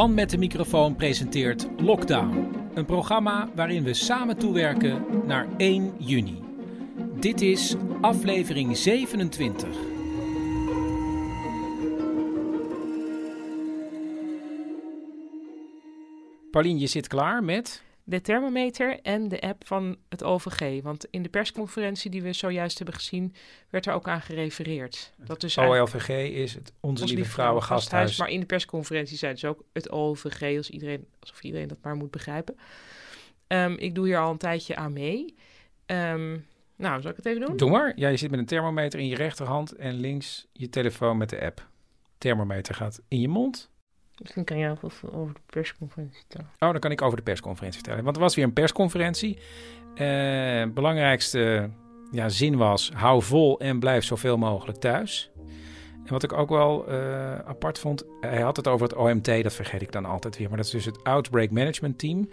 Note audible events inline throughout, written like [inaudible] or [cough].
Man met de microfoon presenteert Lockdown. Een programma waarin we samen toewerken naar 1 juni. Dit is aflevering 27. Paulien, je zit klaar met... de thermometer en de app van het OVG. Want in de persconferentie die we zojuist hebben gezien, werd er ook aan gerefereerd. Dat dus OLVG is het Onze Lieve Vrouwen Gasthuis. Maar in de persconferentie zeiden ze ook het OVG, als iedereen, alsof iedereen dat maar moet begrijpen. Ehm, ik doe hier al een tijdje aan mee. Ehm, nou, zal ik het even doen? Doe maar. Ja, je zit met een thermometer in je rechterhand en links je telefoon met de app. Thermometer gaat in je mond. Misschien kan jij over, over de persconferentie vertellen. Oh, dan kan ik over de persconferentie vertellen. Want er was weer een persconferentie. Eh, belangrijkste ja, zin was: hou vol en blijf zoveel mogelijk thuis. En wat ik ook wel eh, apart vond, hij had het over het OMT, dat vergeet ik dan altijd weer. Maar dat is dus het Outbreak Management Team.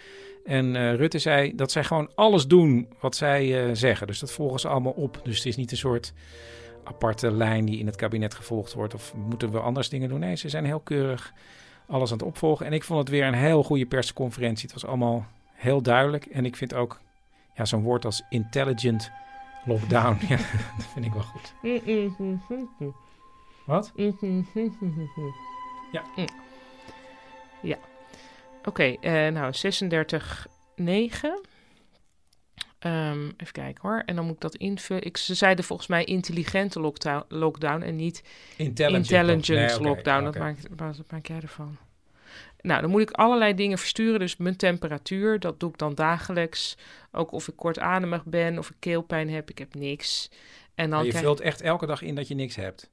En eh, Rutte zei dat zij gewoon alles doen wat zij zeggen. Dus dat volgen ze allemaal op. Dus het is niet een soort aparte lijn die in het kabinet gevolgd wordt. Of moeten we anders dingen doen? Nee, ze zijn heel keurig alles aan het opvolgen. En ik vond het weer een heel goede persconferentie. Het was allemaal heel duidelijk. En ik vind ook ja, zo'n woord als intelligent lockdown. [laughs] ja, dat vind ik wel goed. Wat? Ja. Ja. Oké, eh, nou 36, 9. Ehm, even kijken hoor. En dan moet ik dat invullen. Ik, ze zeiden volgens mij intelligente lockdown, lockdown en niet Intelligent, intelligent Nee, lockdown. Dat, maakt, wat maak jij ervan? Nou, dan moet ik allerlei dingen versturen. Dus mijn temperatuur, dat doe ik dan dagelijks. Ook of ik kortademig ben, of ik keelpijn heb. Ik heb niks. En dan Maar je krijg- vult echt elke dag in dat je niks hebt.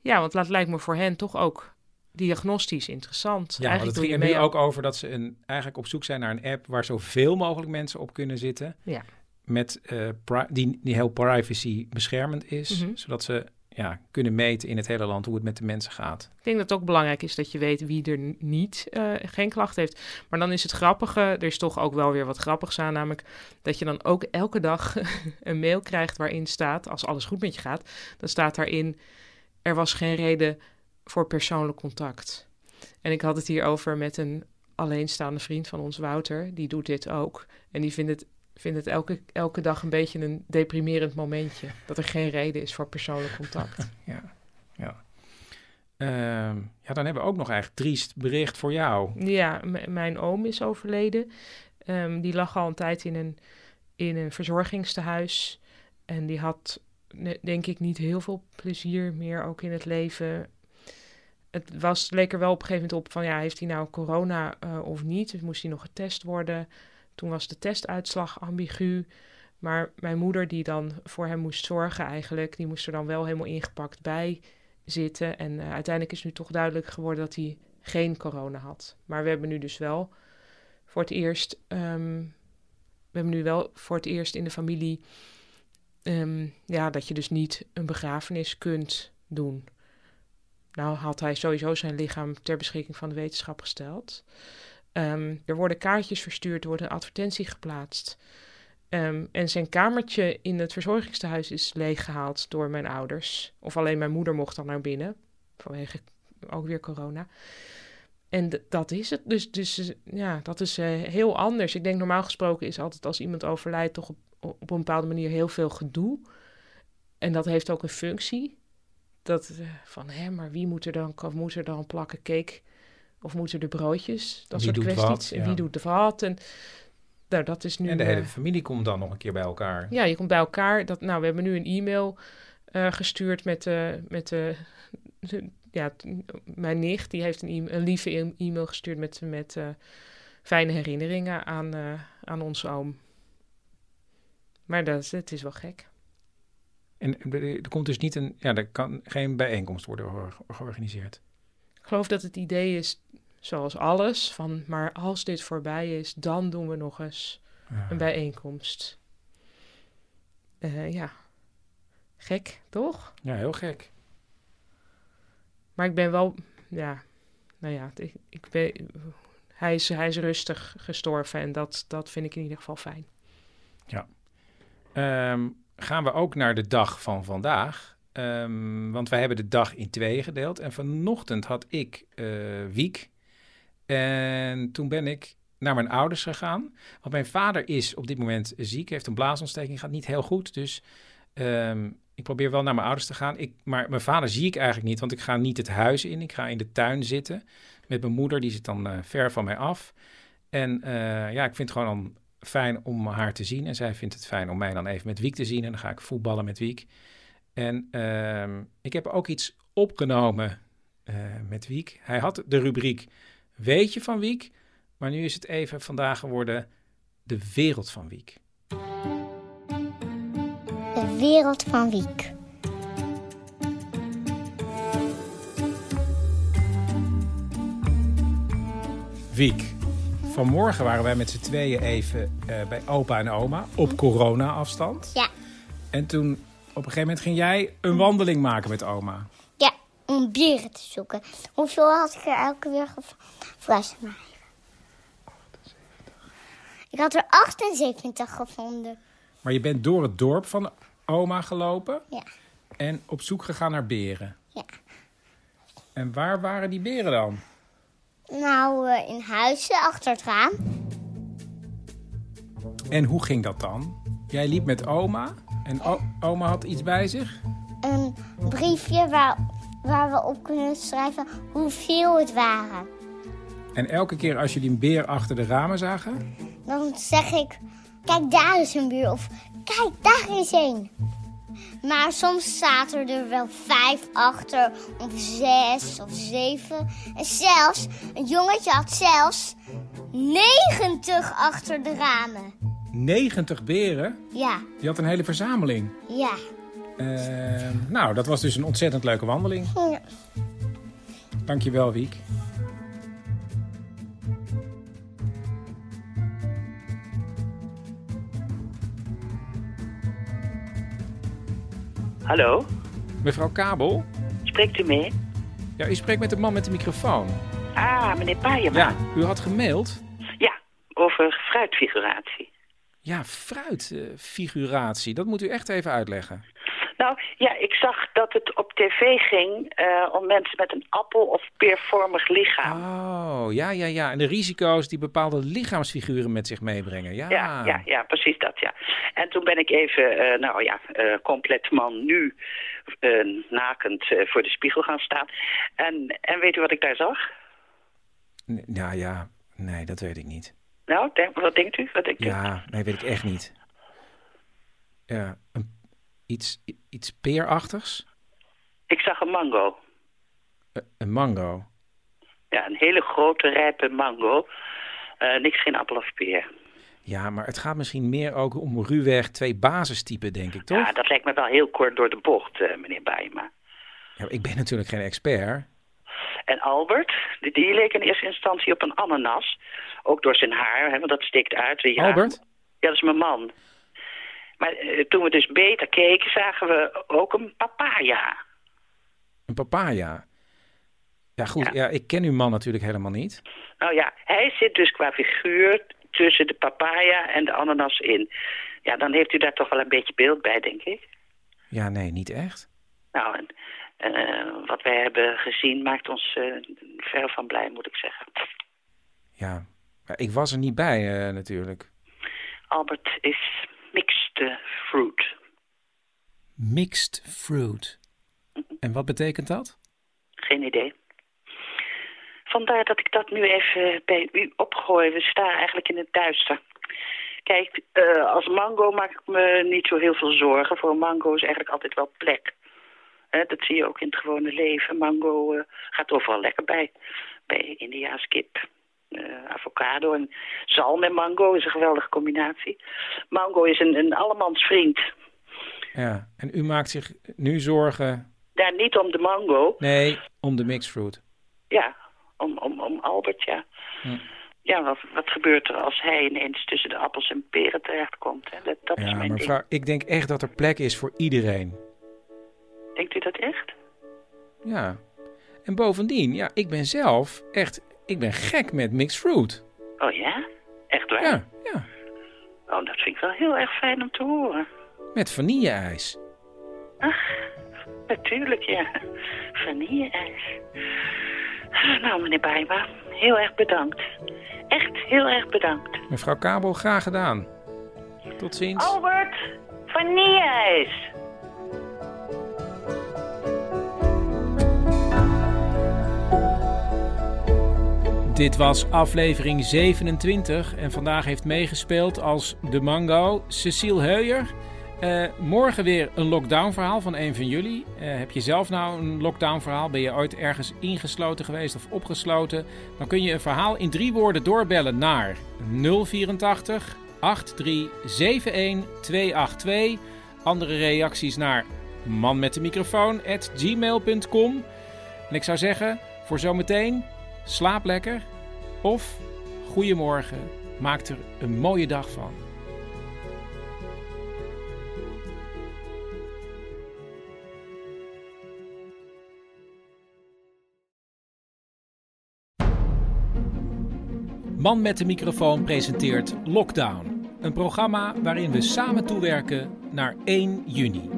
Ja, want dat lijkt me voor hen toch ook diagnostisch interessant. Ja, Eigenlijk het ging je er nu ook over dat ze een, eigenlijk op zoek zijn naar een app waar zoveel mogelijk mensen op kunnen zitten. Ja. Met, eh, die, die heel privacy beschermend is. Mhm. Zodat ze ja, kunnen meten in het hele land hoe het met de mensen gaat. Ik denk dat het ook belangrijk is dat je weet wie er niet eh, geen klacht heeft. Maar dan is het grappige, er is toch ook wel weer wat grappigs aan, namelijk dat je dan ook elke dag [laughs] een mail krijgt waarin staat, als alles goed met je gaat, dan staat daarin, er was geen reden voor persoonlijk contact. En ik had het hier over met een alleenstaande vriend van ons, Wouter, die doet dit ook. En die vindt het, vindt het elke, elke dag een beetje een deprimerend momentje, dat er geen reden is voor persoonlijk contact. [laughs] Ja, ja. Ehm, ja, dan hebben we ook nog eigenlijk triest bericht voor jou. Ja, mijn oom is overleden. Ehm, die lag al een tijd in een, in een verzorgingstehuis. En die had, denk ik, niet heel veel plezier meer ook in het leven. Het was, leek er wel op een gegeven moment op van, ja, heeft hij nou corona eh, of niet? Dus moest hij nog getest worden? Toen was de testuitslag ambigu. Maar mijn moeder, die dan voor hem moest zorgen eigenlijk, die moest er dan wel helemaal ingepakt bij zitten. En eh, uiteindelijk is nu toch duidelijk geworden dat hij geen corona had. Maar we hebben nu dus wel voor het eerst, ehm, we hebben nu wel voor het eerst in de familie, ehm, ja, dat je dus niet een begrafenis kunt doen. Nou had hij sowieso zijn lichaam ter beschikking van de wetenschap gesteld. Ehm, er worden kaartjes verstuurd, er wordt een advertentie geplaatst. Ehm, en zijn kamertje in het verzorgingstehuis is leeggehaald door mijn ouders. Of alleen mijn moeder mocht dan naar binnen, vanwege ook weer corona. En dat is het. Dus, dus ja, dat is eh, heel anders. Ik denk normaal gesproken is altijd als iemand overlijdt toch op, op een bepaalde manier heel veel gedoe. En dat heeft ook een functie. dat eh, van, hè, maar wie moet er dan, moet er dan plakken cake? Of moeten er broodjes? Dat Wie soort kwesties. En ja. wie doet de wat? En nou, dat is nu... En de hele eh, familie komt dan nog een keer bij elkaar. ja, je komt bij elkaar. Dat, nou, we hebben nu een e-mail eh, gestuurd met, de met de, de- ja, mijn nicht. Die heeft een, e- een lieve e- e-mail gestuurd met, met fijne herinneringen aan, aan ons oom. Maar dat is, het is wel gek. En er komt dus niet een, ja, er kan geen bijeenkomst worden geor- georganiseerd. Ik geloof dat het idee is, zoals alles, van maar als dit voorbij is, dan doen we nog eens een bijeenkomst. Eh, ja, gek, toch? Ja, heel gek. Maar ik ben wel, ja, nou ja, ik, ik ben, hij, is, hij is rustig gestorven en dat, dat vind ik in ieder geval fijn. Ehm, gaan we ook naar de dag van vandaag. Ehm, want wij hebben de dag in tweeën gedeeld. En vanochtend had ik eh, Wiek. En toen ben ik naar mijn ouders gegaan. Want mijn vader is op dit moment ziek. Heeft een blaasontsteking. Gaat niet heel goed. Dus ehm, ik probeer wel naar mijn ouders te gaan. Ik, maar mijn vader zie ik eigenlijk niet. Want ik ga niet het huis in. Ik ga in de tuin zitten. Met mijn moeder. Die zit dan eh, ver van mij af. En eh, ja, ik vind het gewoon fijn om haar te zien. En zij vindt het fijn om mij dan even met Wiek te zien. En dan ga ik voetballen met Wiek. En ehm, ik heb ook iets opgenomen eh, met Wiek. Hij had de rubriek Weet je van Wiek? Maar nu is het even vandaag geworden De Wereld van Wiek. De wereld van Wiek. Wiek, vanmorgen waren wij met z'n tweeën even eh, bij opa en oma op corona-afstand. Ja. En toen een gegeven moment ging jij een wandeling maken met oma. Ja, om beren te zoeken. Hoeveel had ik er elke weer gevraagd? maar. Ik had er 78 gevonden. Maar je bent door het dorp van oma gelopen Ja. en op zoek gegaan naar beren. Ja. En waar waren die beren dan? Nou, eh, in huizen achter het raam. En hoe ging dat dan? Jij liep met oma en oma had iets bij zich? Een briefje waar, waar we op kunnen schrijven hoeveel het waren. En elke keer als jullie een beer achter de ramen zagen, Dan zeg ik, kijk daar is een buur. Of kijk daar is een. Maar soms zaten er wel vijf achter, of zes of zeven. En zelfs, een jongetje had zelfs 90 achter de ramen. 90 beren. Ja, Die had een hele verzameling. ja. Ehm, nou, dat was dus een ontzettend leuke wandeling. Ja. Dankjewel, Wiek. Hallo, Mevrouw Kabel? spreekt u mee? Ja, u spreekt met de man met de microfoon. Ah, meneer Paaijema. Ja, u had gemaild. Ja, over fruitfiguratie. Ja, fruitfiguratie. dat moet u echt even uitleggen. Nou, ja, ik zag dat het op tv ging eh, om mensen met een appel- of peervormig lichaam. Oh, ja, ja, ja. En de risico's die bepaalde lichaamsfiguren met zich meebrengen. Ja, Ja, ja, ja, precies dat, ja. En toen ben ik even, eh, nou ja, eh, compleet man nu, nakend voor de spiegel gaan staan. En, en weet u wat ik daar zag? N- Ja, ja. Nee, dat weet ik niet. Nou, denk, wat denkt u? Wat denkt u? Ja, nee, weet ik echt niet. Ja, een, iets, iets peerachtigs? Ik zag een mango. Eh, Een mango. Ja, een hele grote, rijpe mango. Eh, niks, geen appel of peer. Ja, maar het gaat misschien meer ook om ruwweg twee basistypen, denk ik, toch? Ja, dat lijkt me wel heel kort door de bocht, eh, meneer Baima. Ja, ik ben natuurlijk geen expert. En Albert, die, die leek in eerste instantie op een ananas. Ook door zijn haar, hè, want dat steekt uit. Ja, Albert? Ja, dat is mijn man. Maar eh, toen we dus beter keken, zagen we ook een papaya. Een papaya. Ja, goed. Ja. Ja. ik ken uw man natuurlijk helemaal niet. Nou ja, hij zit dus qua figuur tussen de papaya en de ananas in. Ja, dan heeft u daar toch wel een beetje beeld bij, denk ik. Ja, nee, niet echt. Nou, en eh, wat wij hebben gezien maakt ons eh ver van blij, moet ik zeggen. Ja, ik was er niet bij eh, natuurlijk. Albert is mixed eh, fruit. Mixed fruit. En wat betekent dat? Geen idee. Vandaar dat ik dat nu even bij u opgooi. We staan eigenlijk in het duister. Kijk, uh, als mango maak ik me niet zo heel veel zorgen. Voor een mango is eigenlijk altijd wel plek. dat zie je ook in het gewone leven. Mango uh, gaat overal lekker bij. Bij Indiaas kip. Uh, avocado en zalm en mango is een geweldige combinatie. Mango is een, een allemans vriend. Ja, en u maakt zich nu zorgen... Ja, niet om de mango. Nee, om de mixed fruit. Ja, om, om, om Albert, ja. Hm. Ja, wat, wat gebeurt er als hij ineens tussen de appels en peren terechtkomt? Hè? Dat, dat ja, is mijn maar mevrouw, ik denk echt dat er plek is voor iedereen. Denkt u dat echt? Ja. En bovendien, ja, ik ben zelf echt, ik ben gek met mixed fruit. Oh ja? Echt waar? Ja, ja. Oh, dat vind ik wel heel erg fijn om te horen. Met vanille-ijs. Ach, natuurlijk ja. Vanille-ijs. Nou, meneer Bijma, heel erg bedankt. Echt heel erg bedankt. Mevrouw Kabel, graag gedaan. Tot ziens. Albert, vanille-ijs. Dit was aflevering 27 en vandaag heeft meegespeeld als de mango Cecile Heuyer. Uh, morgen weer een lockdown verhaal van een van jullie. Uh, heb je zelf nou een lockdown verhaal? Ben je ooit ergens ingesloten geweest of opgesloten? Dan kun je een verhaal in drie woorden doorbellen naar 084 8371 282. Andere reacties naar man met de microfoon at gmail.com. En ik zou zeggen, voor zometeen, slaap lekker of goedemorgen. Maak er een mooie dag van. Man met de microfoon presenteert Lockdown. Een programma waarin we samen toewerken naar 1 juni.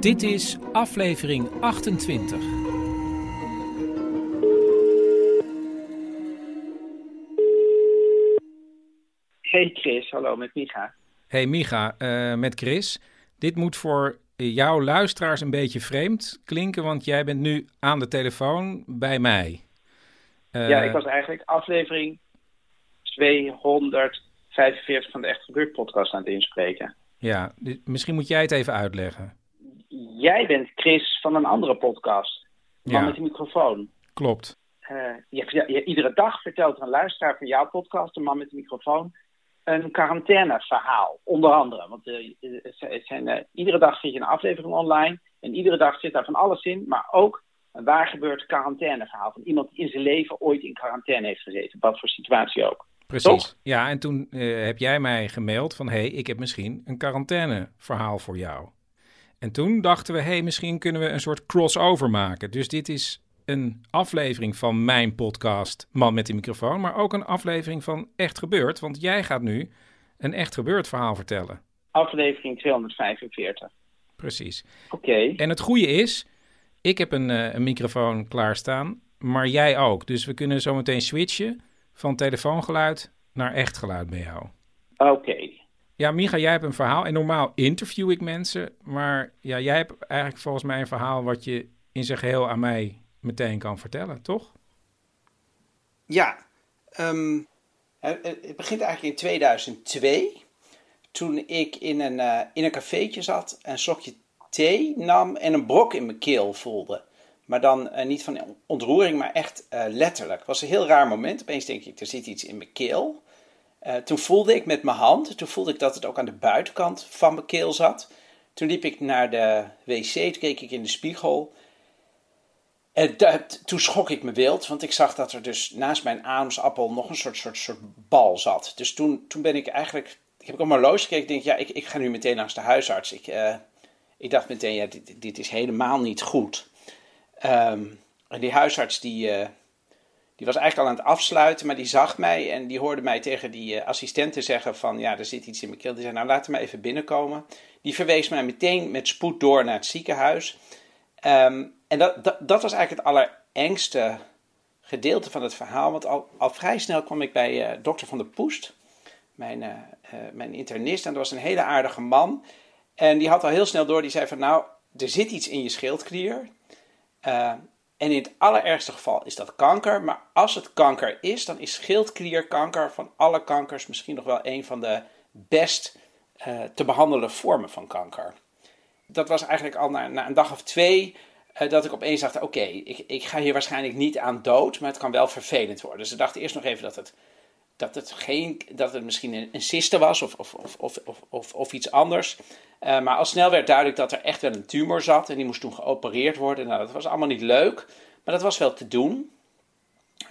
Dit is aflevering 28. Hey Chris, hallo met Micha. Hey Micha, uh, met Chris. Dit moet voor jouw luisteraars een beetje vreemd klinken, want jij bent nu aan de telefoon bij mij. Uh, ja, ik was eigenlijk aflevering 245 van de Echt Gebeurd podcast aan het inspreken. Ja, misschien moet jij het even uitleggen. Jij bent Chris van een andere podcast. Man Ja. met de microfoon. Klopt. Eh, je, je- iedere dag vertelt er een luisteraar van jouw podcast, de man met de microfoon, een quarantaineverhaal. Onder andere. Want eh, het zijn- eh, iedere dag zit je een aflevering online. En iedere dag zit daar van alles in. Maar ook een waar gebeurd quarantaineverhaal. Van iemand die in zijn leven ooit in quarantaine heeft gezeten. Wat voor situatie ook. Precies. Toch? Ja, en toen eh, heb jij mij gemaild van... hé, hey, ik heb misschien een quarantaineverhaal voor jou. En toen dachten we, hé, hey, misschien kunnen we een soort crossover maken. Dus dit is een aflevering van mijn podcast Man met de microfoon... maar ook een aflevering van Echt Gebeurd. Want jij gaat nu een Echt Gebeurd verhaal vertellen. Aflevering 245. Precies. Oké. En het goede is, ik heb een, eh, een microfoon klaarstaan, maar jij ook. Dus we kunnen zo meteen switchen van telefoongeluid naar echt geluid bij jou. Oké. Ja, Micha, jij hebt een verhaal. En normaal interview ik mensen. Maar ja, jij hebt eigenlijk volgens mij een verhaal wat je in zijn geheel aan mij meteen kan vertellen, toch? Ja, ehm, het, begint eigenlijk in 2002. Toen ik in een, eh, in een cafeetje zat, een slokje thee nam en een brok in mijn keel voelde. Maar dan eh, niet van ontroering, maar echt eh, letterlijk. Het was een heel raar moment. Opeens denk ik, er zit iets in mijn keel. Toen voelde ik met mijn hand, toen voelde ik dat het ook aan de buitenkant van mijn keel zat. Toen liep ik naar de wc, toen keek ik in de spiegel. En toen schrok ik me wild, want ik zag dat er dus naast mijn ademsappel nog een soort, soort, soort bal zat. Dus toen, toen ben ik eigenlijk, ik heb op mijn gekeken, ik denk, ja, ik, ik ga nu meteen langs de huisarts. Ik, eh, ik dacht meteen, ja, dit, dit is helemaal niet goed. Ehm, en die huisarts, die, eh, die was eigenlijk al aan het afsluiten, maar die zag mij en die hoorde mij tegen die eh, assistenten zeggen van, ja, er zit iets in mijn keel. Die zei, nou, laat me even binnenkomen. Die verwees mij meteen met spoed door naar het ziekenhuis. Ehm, en dat, dat, was eigenlijk het allerengste gedeelte van het verhaal. Want al, vrij snel kwam ik bij eh, dokter Van der Poest, mijn, eh, eh, mijn internist. En dat was een hele aardige man. En die had al heel snel door, die zei van nou, er zit iets in je schildklier. En in het allerergste geval is dat kanker. Maar als het kanker is, dan is schildklierkanker van alle kankers misschien nog wel een van de best te behandelen vormen van kanker. Dat was eigenlijk al na, na een dag of twee dat ik opeens dacht: oké, ik, ik ga hier waarschijnlijk niet aan dood, maar het kan wel vervelend worden. Dus ik dacht eerst nog even dat het, dat het, geen, dat het misschien een, cyste was of, of, of, of, of, of iets anders. Uh, maar al snel werd duidelijk dat er echt wel een tumor zat en die moest toen geopereerd worden. Nou, dat was allemaal niet leuk, maar dat was wel te doen.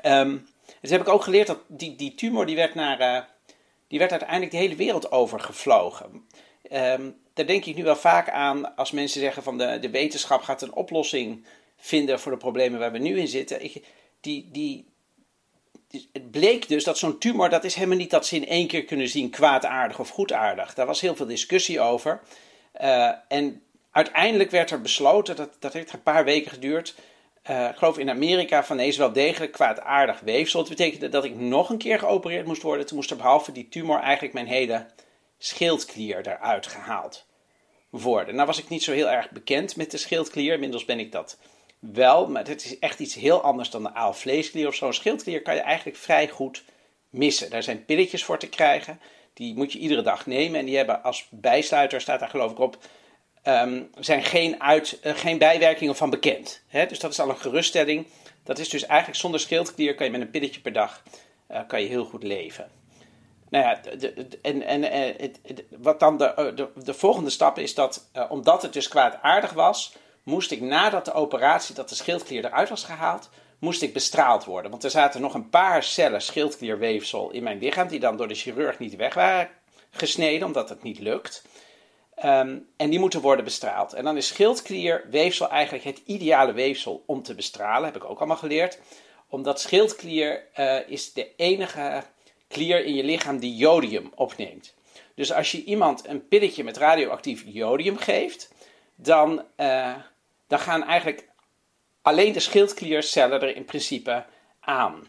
Um, dus heb ik ook geleerd dat die, die tumor die werd, naar, uh, die werd uiteindelijk de hele wereld over gevlogen. Um, daar denk ik nu wel vaak aan als mensen zeggen van de, de wetenschap gaat een oplossing vinden voor de problemen waar we nu in zitten. Ik, die, die, het bleek dus dat zo'n tumor, dat is helemaal niet dat ze in één keer kunnen zien kwaadaardig of goedaardig. Daar was heel veel discussie over. Uh, en uiteindelijk werd er besloten, dat, dat heeft een paar weken geduurd, uh, ik geloof in Amerika, van is wel degelijk kwaadaardig weefsel. Dat betekende dat ik nog een keer geopereerd moest worden. Toen moest er behalve die tumor eigenlijk mijn hele schildklier eruit gehaald Nou was ik niet zo heel erg bekend met de schildklier. Inmiddels ben ik dat wel, maar het is echt iets heel anders dan de aalvleesklier of zo. Een schildklier kan je eigenlijk vrij goed missen. Daar zijn pilletjes voor te krijgen. Die moet je iedere dag nemen. En die hebben als bijsluiter, staat daar geloof ik op, um, zijn geen, uit, uh, geen bijwerkingen van bekend. Dus dat is al een geruststelling. Dat is dus eigenlijk zonder schildklier kan je met een pilletje per dag uh, kan je heel goed leven. Nou ja, de, en, en het, wat dan de, de, de, volgende stap is dat, omdat het dus kwaadaardig was, moest ik nadat de operatie, dat de schildklier eruit was gehaald, moest ik bestraald worden. Want er zaten nog een paar cellen schildklierweefsel in mijn lichaam, die dan door de chirurg niet weg waren gesneden, omdat het niet lukt. Um, en die moeten worden bestraald. En dan is schildklierweefsel eigenlijk het ideale weefsel om te bestralen, heb ik ook allemaal geleerd. Omdat schildklier is de enige klier in je lichaam die jodium opneemt. Dus als je iemand een pilletje met radioactief jodium geeft, dan, uh, dan gaan eigenlijk alleen de schildkliercellen er in principe aan.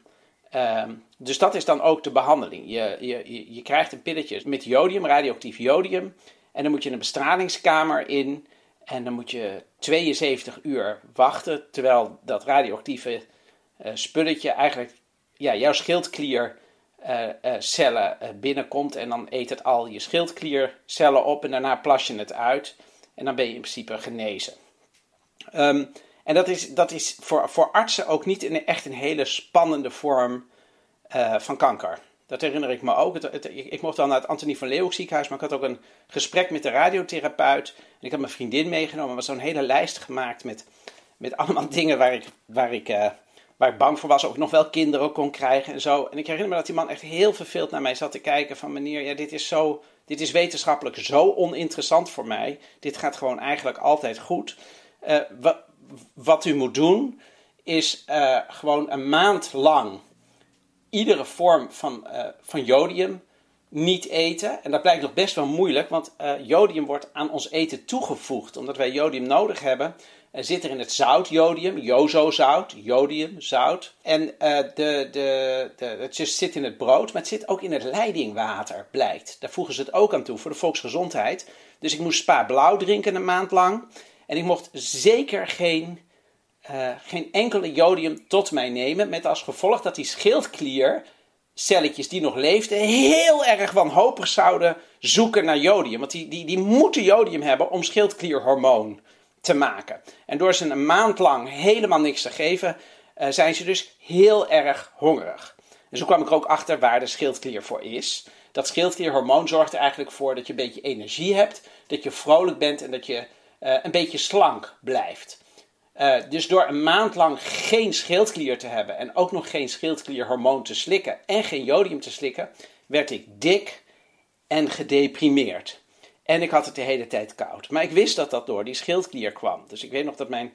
Um, dus dat is dan ook de behandeling. Je, je, je krijgt een pilletje met jodium, radioactief jodium. En dan moet je een bestralingskamer in. En dan moet je 72 uur wachten. Terwijl dat radioactieve uh, spulletje eigenlijk ja, jouw schildkliercellen uh, uh, binnenkomt. En dan eet het al je schildkliercellen op. En daarna plas je het uit. En dan ben je in principe genezen. Um, en dat is, dat is voor, voor artsen ook niet echt een hele spannende vorm van kanker. Dat herinner ik me ook. Ik, ik, mocht dan naar het Antonie van Leeuwenhoek ziekenhuis, maar ik had ook een gesprek met de radiotherapeut. En ik had mijn vriendin meegenomen. Er was zo'n hele lijst gemaakt met, met allemaal [laughs] dingen waar ik, waar, ik, waar ik bang voor was. Ook nog wel kinderen kon krijgen en zo. En ik herinner me dat die man echt heel verveeld naar mij zat te kijken. Van meneer, ja, dit is zo... Dit is wetenschappelijk zo oninteressant voor mij. Dit gaat gewoon eigenlijk altijd goed. Uh, wat, u moet doen, is uh, gewoon een maand lang iedere vorm van, uh, van jodium niet eten. En dat blijkt nog best wel moeilijk, want jodium wordt aan ons eten toegevoegd. Omdat wij jodium nodig hebben, zit er in het zout jodium, jozozout, jodium, zout. En de, de, de, het zit in het brood, maar het zit ook in het leidingwater, blijkt. Daar voegen ze het ook aan toe voor de volksgezondheid. Dus ik moest spa blauw drinken een maand lang. En ik mocht zeker geen, uh, geen enkele jodium tot mij nemen. Met als gevolg dat die schildkliercelletjes die nog leefden heel erg wanhopig zouden zoeken naar jodium. Want die, die, die moeten jodium hebben om schildklierhormoon te maken. En door ze een maand lang helemaal niks te geven, uh, zijn ze dus heel erg hongerig. En zo kwam ik er ook achter waar de schildklier voor is. Dat schildklierhormoon zorgt er eigenlijk voor dat je een beetje energie hebt, dat je vrolijk bent en dat je uh, een beetje slank blijft. Uh, dus door een maand lang geen schildklier te hebben en ook nog geen schildklierhormoon te slikken en geen jodium te slikken, werd ik dik en gedeprimeerd. En ik had het de hele tijd koud. Maar ik wist dat dat door die schildklier kwam. Dus ik weet nog dat mijn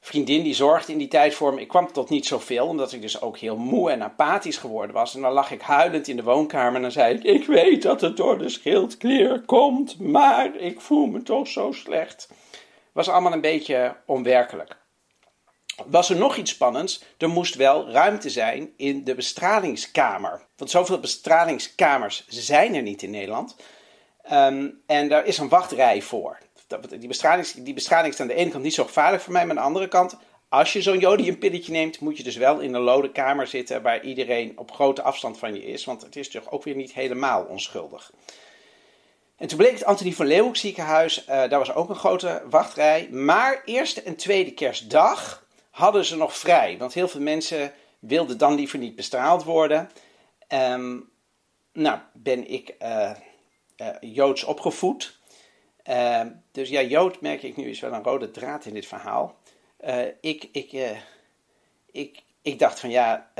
vriendin die zorgde in die tijd voor me. Ik kwam tot niet zoveel, omdat ik dus ook heel moe en apathisch geworden was. En dan lag ik huilend in de woonkamer en dan zei ik: Ik weet dat het door de schildklier komt, maar ik voel me toch zo slecht. Was allemaal een beetje onwerkelijk. Was er nog iets spannends? Er moest wel ruimte zijn in de bestralingskamer. Want zoveel bestralingskamers zijn er niet in Nederland. Um, en daar is een wachtrij voor. die, bestraling, die bestraling is aan de ene kant niet zo gevaarlijk voor mij, maar aan de andere kant, als je zo'n jodiumpilletje neemt, moet je dus wel in een lode kamer zitten waar iedereen op grote afstand van je is, want het is toch ook weer niet helemaal onschuldig. En toen bleek het Antonie van Leeuwenhoek ziekenhuis, uh, daar was ook een grote wachtrij. Maar eerste en tweede kerstdag hadden ze nog vrij. Want heel veel mensen wilden dan liever niet bestraald worden. Um, nou, ben ik uh, Joods opgevoed. Uh, dus ja, Jood merk ik nu is wel een rode draad in dit verhaal. ik, ik, ik, ik dacht van ja,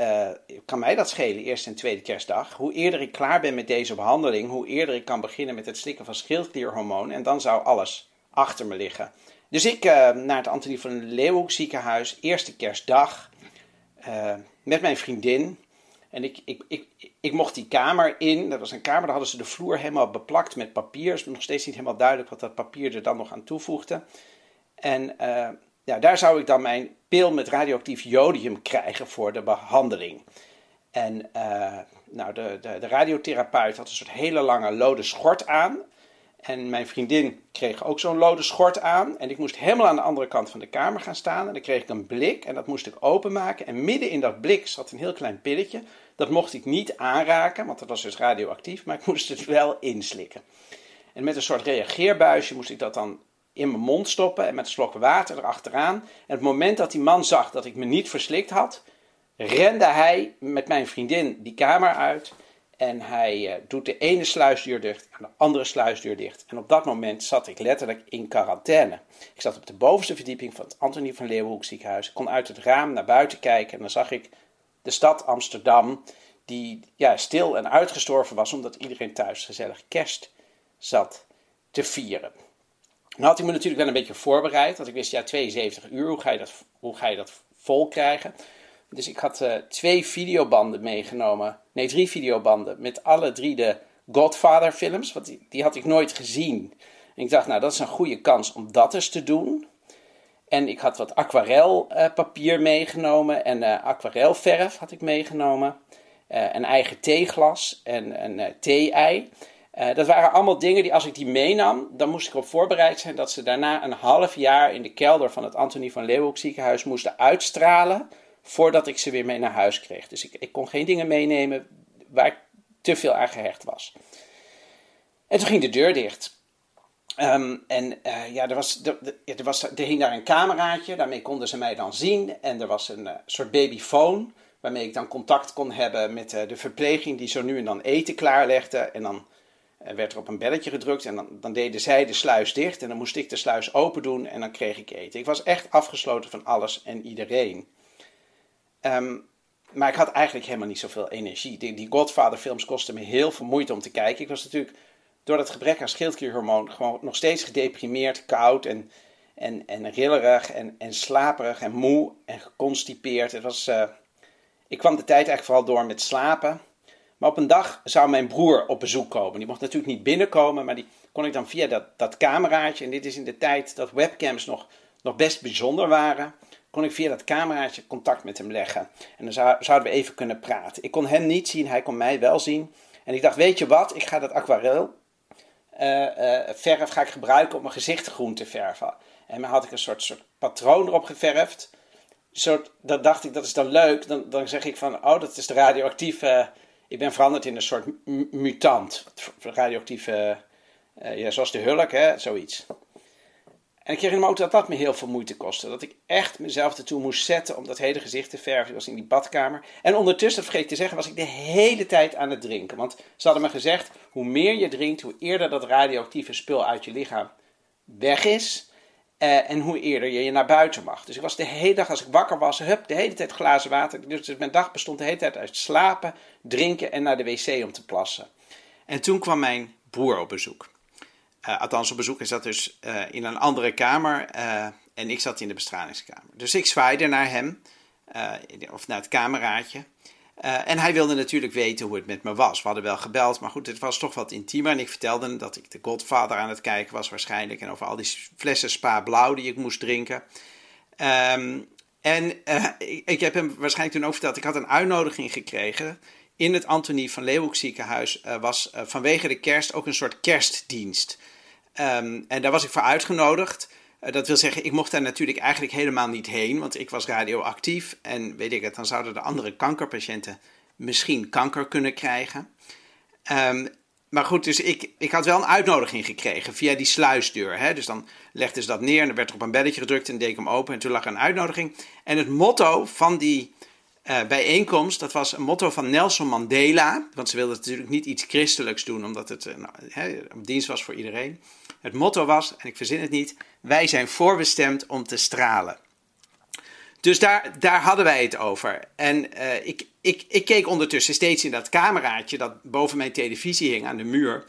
kan mij dat schelen, eerste en tweede kerstdag? Hoe eerder ik klaar ben met deze behandeling, hoe eerder ik kan beginnen met het slikken van schildklierhormoon. En dan zou alles achter me liggen. Dus ik naar het Antonie van Leeuwenhoek ziekenhuis, eerste kerstdag, met mijn vriendin. En ik, ik, ik, ik mocht die kamer in. Dat was een kamer, daar hadden ze de vloer helemaal beplakt met papier. is nog steeds niet helemaal duidelijk wat dat papier er dan nog aan toevoegde. En uh, ja, daar zou ik dan mijn pil met radioactief jodium krijgen voor de behandeling. En uh, nou, de, de, de radiotherapeut had een soort hele lange lode schort aan. En mijn vriendin kreeg ook zo'n lode schort aan. En ik moest helemaal aan de andere kant van de kamer gaan staan. En dan kreeg ik een blik en dat moest ik openmaken. En midden in dat blik zat een heel klein pilletje. Dat mocht ik niet aanraken, want dat was dus radioactief. Maar ik moest het wel inslikken. En met een soort reageerbuisje moest ik dat dan in mijn mond stoppen. En met een slok water erachteraan. En het moment dat die man zag dat ik me niet verslikt had, rende hij met mijn vriendin die kamer uit. En hij uh, doet de ene sluisdeur dicht en de andere sluisdeur dicht. En op dat moment zat ik letterlijk in quarantaine. Ik zat op de bovenste verdieping van het Antonie van Leeuwenhoek ziekenhuis. Ik kon uit het raam naar buiten kijken en dan zag ik de stad Amsterdam, die ja, stil en uitgestorven was omdat iedereen thuis gezellig kerst zat te vieren. Nou had ik me natuurlijk wel een beetje voorbereid, want ik wist ja 72 uur, hoe ga je dat, hoe ga je dat vol krijgen? Dus ik had uh, twee videobanden meegenomen. Nee, drie videobanden. Met alle drie de Godfather films. Want die, die had ik nooit gezien. En ik dacht, nou, dat is een goede kans om dat eens te doen. En ik had wat aquarelpapier uh, meegenomen. En uh, aquarelverf had ik meegenomen. Een eigen theeglas en een thee-ei. dat waren allemaal dingen die als ik die meenam, dan moest ik erop voorbereid zijn dat ze daarna een half jaar in de kelder van het Antonie van Leeuwenhoek ziekenhuis moesten uitstralen voordat ik ze weer mee naar huis kreeg. Dus ik, ik kon geen dingen meenemen waar ik te veel aan gehecht was. En toen ging de deur dicht. Um, en uh, ja, er, was, er, er, was, er hing daar een cameraatje, daarmee konden ze mij dan zien. En er was een uh, soort babyfoon, waarmee ik dan contact kon hebben met uh, de verpleging die zo nu en dan eten klaarlegde. En dan werd er op een belletje gedrukt en dan, dan, deden zij de sluis dicht. En dan moest ik de sluis open doen en dan kreeg ik eten. Ik was echt afgesloten van alles en iedereen. Um, maar ik had eigenlijk helemaal niet zoveel energie. Die, die Godfather-films kostten me heel veel moeite om te kijken. Ik was natuurlijk door dat gebrek aan schildklierhormoon gewoon nog steeds gedeprimeerd, koud en, en, en rillerig en, en slaperig en moe en geconstipeerd. Het was, uh, ik kwam de tijd eigenlijk vooral door met slapen. Maar op een dag zou mijn broer op bezoek komen. Die mocht natuurlijk niet binnenkomen, maar die kon ik dan via dat, dat cameraatje. En dit is in de tijd dat webcams nog, nog best bijzonder waren kon ik via dat cameraatje contact met hem leggen. En dan zou, zouden we even kunnen praten. Ik kon hem niet zien, hij kon mij wel zien. En ik dacht, weet je wat, ik ga dat aquarel uh, uh, verf ga ik gebruiken om mijn gezicht groen te verven. En dan had ik een soort, soort patroon erop geverfd. Soort, dat dacht ik, dat is dan leuk. Dan, dan zeg ik van, oh, dat is de radioactieve... ik ben veranderd in een soort mutant. Radioactieve, uh, ja, zoals de hulk, hè, zoiets. En ik kreeg hem ook dat dat me heel veel moeite kostte. Dat ik echt mezelf ertoe moest zetten om dat hele gezicht te verven. Ik was in die badkamer. En ondertussen, vergeet ik te zeggen, was ik de hele tijd aan het drinken. Want ze hadden me gezegd, hoe meer je drinkt, hoe eerder dat radioactieve spul uit je lichaam weg is. Uh, en hoe eerder je je naar buiten mag. Dus ik was de hele dag, als ik wakker was, hup, de hele tijd glazen water. Dus mijn dag bestond de hele tijd uit slapen, drinken en naar de wc om te plassen. En toen kwam mijn broer op bezoek. Uh, althans, op bezoek is dat dus uh, in een andere kamer uh, en ik zat in de bestralingskamer. Dus ik zwaaide naar hem, of naar het kameraadje. en hij wilde natuurlijk weten hoe het met me was. We hadden wel gebeld, maar goed, het was toch wat intiemer. En ik vertelde hem dat ik de Godfather aan het kijken was waarschijnlijk. En over al die flessen Spa Blauw die ik moest drinken. Um, en ik, ik, heb hem waarschijnlijk toen ook verteld, ik had een uitnodiging gekregen in het Antonie van Leeuwenhoek ziekenhuis. was vanwege de kerst ook een soort kerstdienst. Ehm, en daar was ik voor uitgenodigd. Eh, dat wil zeggen, ik mocht daar natuurlijk eigenlijk helemaal niet heen, want ik was radioactief. En weet ik het, dan zouden de andere kankerpatiënten misschien kanker kunnen krijgen. Um, maar goed, dus ik, ik had wel een uitnodiging gekregen via die sluisdeur. Hè? Dus dan legden ze dat neer en dan werd er op een belletje gedrukt en deed ik hem open. En toen lag er een uitnodiging. En het motto van die uh, bijeenkomst, dat was een motto van Nelson Mandela. Want ze wilden natuurlijk niet iets christelijks doen, omdat het uh, nou, dienst was voor iedereen. Het motto was, en ik verzin het niet, wij zijn voorbestemd om te stralen. Dus daar, daar hadden wij het over. En uh, ik, ik, ik keek ondertussen steeds in dat cameraatje dat boven mijn televisie hing aan de muur.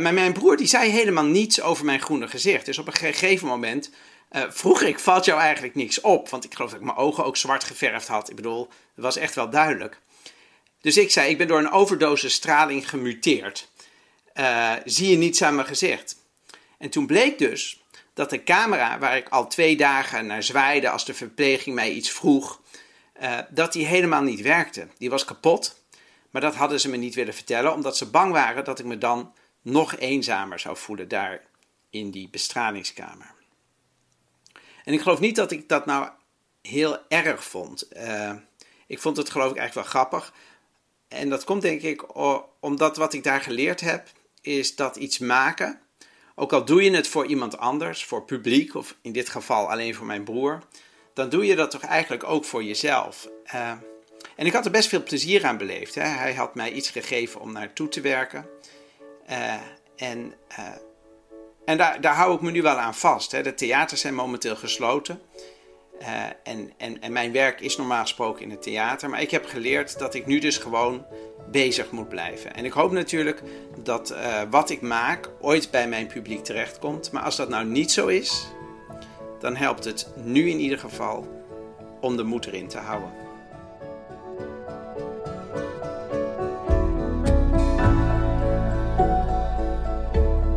Maar mijn broer die zei helemaal niets over mijn groene gezicht. Dus op een gegeven moment uh, vroeg ik, valt jou eigenlijk niks op? Want ik geloof dat ik mijn ogen ook zwart geverfd had. Ik bedoel, dat was echt wel duidelijk. Dus ik zei, ik ben door een overdosis straling gemuteerd. Uh, zie je niets aan mijn gezicht? En toen bleek dus dat de camera, waar ik al twee dagen naar zwaaide als de verpleging mij iets vroeg, uh, dat die helemaal niet werkte. Die was kapot, maar dat hadden ze me niet willen vertellen, omdat ze bang waren dat ik me dan nog eenzamer zou voelen daar in die bestralingskamer. En ik geloof niet dat ik dat nou heel erg vond. Uh, ik vond het geloof ik eigenlijk wel grappig. En dat komt denk ik omdat wat ik daar geleerd heb, is dat iets maken, ook al doe je het voor iemand anders, voor publiek, of in dit geval alleen voor mijn broer, dan doe je dat toch eigenlijk ook voor jezelf. Uh, en ik had er best veel plezier aan beleefd. Hè. Hij had mij iets gegeven om naartoe te werken. Uh, en en daar, hou ik me nu wel aan vast. Hè. De theaters zijn momenteel gesloten. en, en, en mijn werk is normaal gesproken in het theater. Maar ik heb geleerd dat ik nu dus gewoon bezig moet blijven. En ik hoop natuurlijk dat uh, wat ik maak ooit bij mijn publiek terechtkomt. Maar als dat nou niet zo is, dan helpt het nu in ieder geval om de moed erin te houden.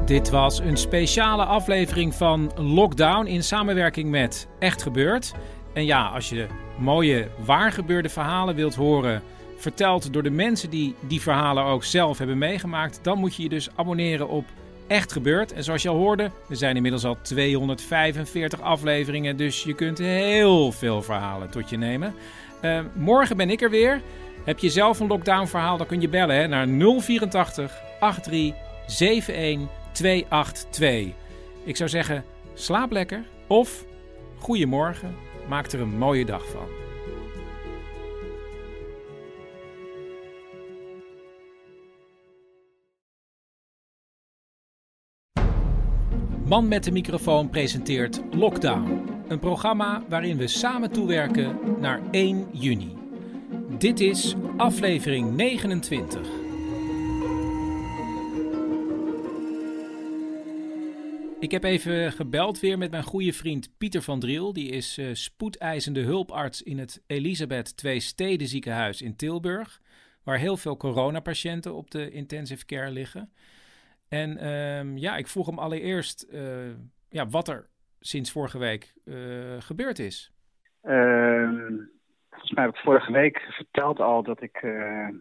Dit was een speciale aflevering van Lockdown in samenwerking met Echt Gebeurd. En ja, als je mooie waargebeurde verhalen wilt horen verteld door de mensen die die verhalen ook zelf hebben meegemaakt, dan moet je je dus abonneren op Echt Gebeurd. En zoals je al hoorde, er zijn inmiddels al 245 afleveringen, dus je kunt heel veel verhalen tot je nemen. Uh, morgen ben ik er weer. Heb je zelf een lockdown verhaal, dan kun je bellen naar 084 83 71 282. Ik zou zeggen, slaap lekker of goedemorgen, maak er een mooie dag van. Man met de microfoon presenteert Lockdown. Een programma waarin we samen toewerken naar 1 juni. Dit is aflevering 29. Ik heb even gebeld weer met mijn goede vriend Pieter van Driel. Die is uh, spoedeisende hulparts in het Elisabeth II Steden ziekenhuis in Tilburg. Waar heel veel coronapatiënten op de intensive care liggen. En um, ja, ik vroeg hem allereerst uh, ja, wat er sinds vorige week uh, gebeurd is. Uh, volgens mij heb ik vorige week verteld al dat ik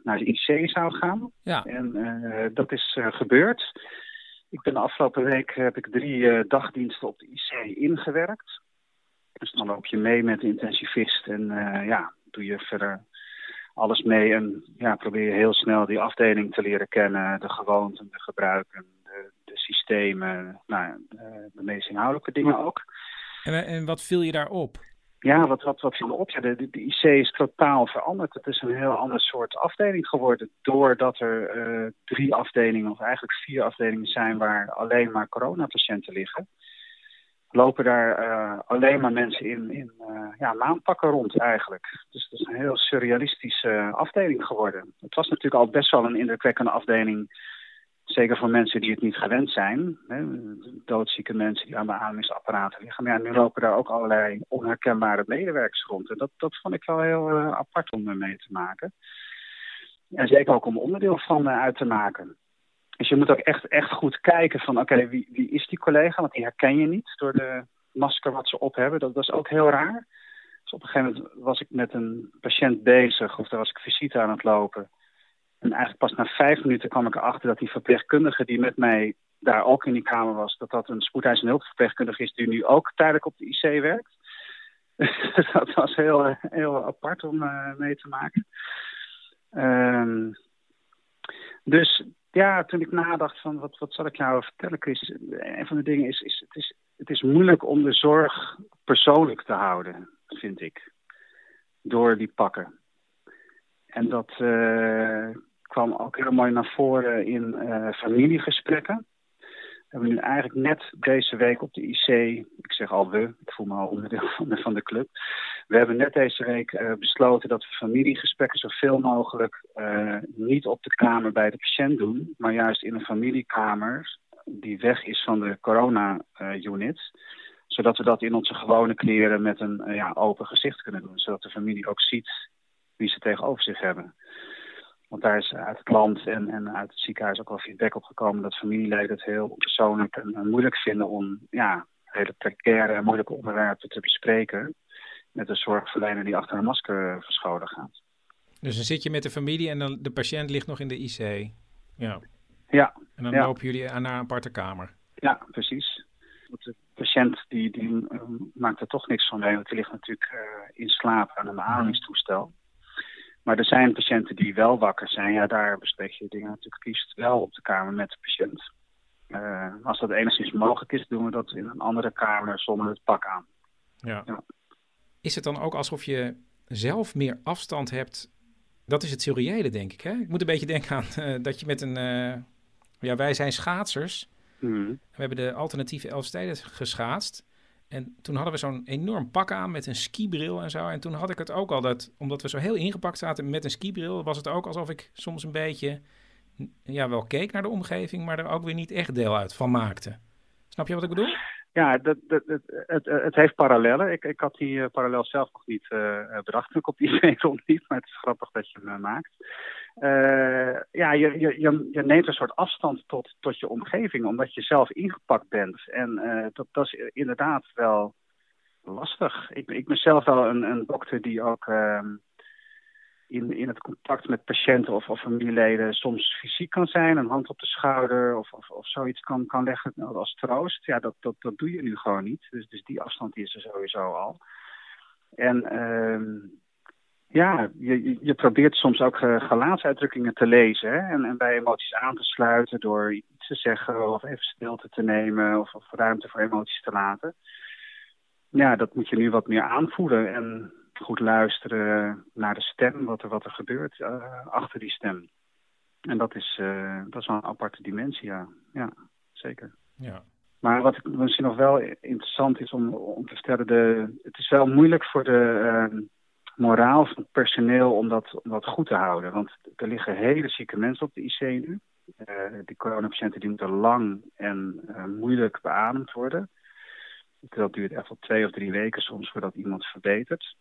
naar de IC zou gaan. Ja. En dat is gebeurd. Ik ben de afgelopen week heb ik drie dagdiensten op de IC ingewerkt. Dus dan loop je mee met de intensivist en ja, doe je verder alles mee en ja, probeer je heel snel die afdeling te leren kennen, de gewoonten, de gebruiken, de, de systemen, nou, de, de meest inhoudelijke dingen ook. En, en wat viel je daarop? Ja, wat, wat, wat viel op? De, de, IC is totaal veranderd. Het is een heel ander soort afdeling geworden. Doordat er uh, drie afdelingen, of eigenlijk vier afdelingen zijn waar alleen maar coronapatiënten liggen lopen daar uh, alleen maar mensen in, in uh, ja, maandpakken rond eigenlijk. Dus het is een heel surrealistische afdeling geworden. Het was natuurlijk al best wel een indrukwekkende afdeling, zeker voor mensen die het niet gewend zijn. Hè, doodzieke mensen die aan beademingsapparaten liggen. Maar ja, nu lopen daar ook allerlei onherkenbare medewerkers rond. En dat, dat vond ik wel heel apart om mee te maken. En zeker ook om onderdeel van uit te maken. Dus je moet ook echt, echt goed kijken van oké, wie, wie is die collega? Want die herken je niet door de masker wat ze op hebben. Dat, was ook heel raar. Dus op een gegeven moment was ik met een patiënt bezig of daar was ik visite aan het lopen. En eigenlijk pas na vijf minuten kwam ik erachter dat die verpleegkundige die met mij daar ook in die kamer was, dat dat een spoedeisende hulpverpleegkundige is die nu ook tijdelijk op de IC werkt. [laughs] dat was heel, heel apart om mee te maken. Ehm, dus ja, toen ik nadacht van wat, wat zal ik jou vertellen, Chris. Een van de dingen is, is, het is, het is moeilijk om de zorg persoonlijk te houden, vind ik. Door die pakken. En dat uh, kwam ook heel mooi naar voren in uh, familiegesprekken. We hebben nu eigenlijk net deze week op de IC, ik zeg al we, ik voel me al onderdeel van de, club. We hebben net deze week uh, besloten dat we familiegesprekken zoveel mogelijk uh, niet op de kamer bij de patiënt doen, maar juist in een familiekamer die weg is van de corona-unit. zodat we dat in onze gewone kleren met een ja, open gezicht kunnen doen. Zodat de familie ook ziet wie ze tegenover zich hebben. Want daar is uit het land en, en uit het ziekenhuis ook wel feedback op gekomen dat familieleden het heel persoonlijk en, moeilijk vinden om ja, hele precaire en moeilijke onderwerpen te bespreken met een zorgverlener die achter een masker verscholen gaat. Dus dan zit je met de familie en dan de patiënt ligt nog in de IC. Ja. Ja. En dan ja. lopen jullie naar een aparte kamer. Ja, precies. Want de patiënt die, die uh, maakt er toch niks van mee, want die ligt natuurlijk uh, in slaap aan een beademingstoestel. Maar er zijn patiënten die wel wakker zijn. Ja, daar bespreek je dingen natuurlijk liefst wel op de kamer met de patiënt. Uh, als dat enigszins mogelijk is, doen we dat in een andere kamer zonder het pak aan. Ja. ja. Is het dan ook alsof je zelf meer afstand hebt? Dat is het seriële, denk ik. Hè? Ik moet een beetje denken aan uh, dat je met een... Uh, ja, wij zijn schaatsers. Mm. We hebben de alternatieve Elfsteden geschaatst. En toen hadden we zo'n enorm pak aan met een skibril en zo. En toen had ik het ook al dat, omdat we zo heel ingepakt zaten met een skibril, was het ook alsof ik soms een beetje, ja, wel keek naar de omgeving, maar er ook weer niet echt deel uit van maakte. Snap je wat ik bedoel? Ja, dat, dat, het, het, het heeft parallellen. Ik, ik had die uh, parallel zelf nog niet uh, bedacht toen ik op die [laughs] idee rondliep, maar het is grappig dat je hem maakt. Uh, ja, je, je, je, neemt een soort afstand tot, tot je omgeving, omdat je zelf ingepakt bent. En uh, dat, dat is inderdaad wel lastig. Ik, ik ben zelf wel een, een dokter die ook uh, in, in het contact met patiënten of, of familieleden soms fysiek kan zijn, een hand op de schouder of, of, of zoiets kan, kan leggen als troost. Ja, dat, dat, dat doe je nu gewoon niet. Dus, dus die afstand is er sowieso al. En ehm, ja, je, je probeert soms ook uh, gelaatsuitdrukkingen te lezen hè? En, en bij emoties aan te sluiten door iets te zeggen of even stilte te nemen of, of ruimte voor emoties te laten. Ja, dat moet je nu wat meer aanvoelen en goed luisteren naar de stem, wat er, wat er gebeurt uh, achter die stem. En dat is, uh, dat is wel een aparte dimensie, ja. ja zeker. Ja. Maar wat ik, misschien nog wel interessant is om, om te vertellen, de, het is wel moeilijk voor de uh, moraal van het personeel om dat, goed te houden. Want er liggen hele zieke mensen op de IC nu. Uh, die coronapatiënten die moeten lang en uh, moeilijk beademd worden. Dat duurt echt wel twee of drie weken soms voordat iemand verbetert.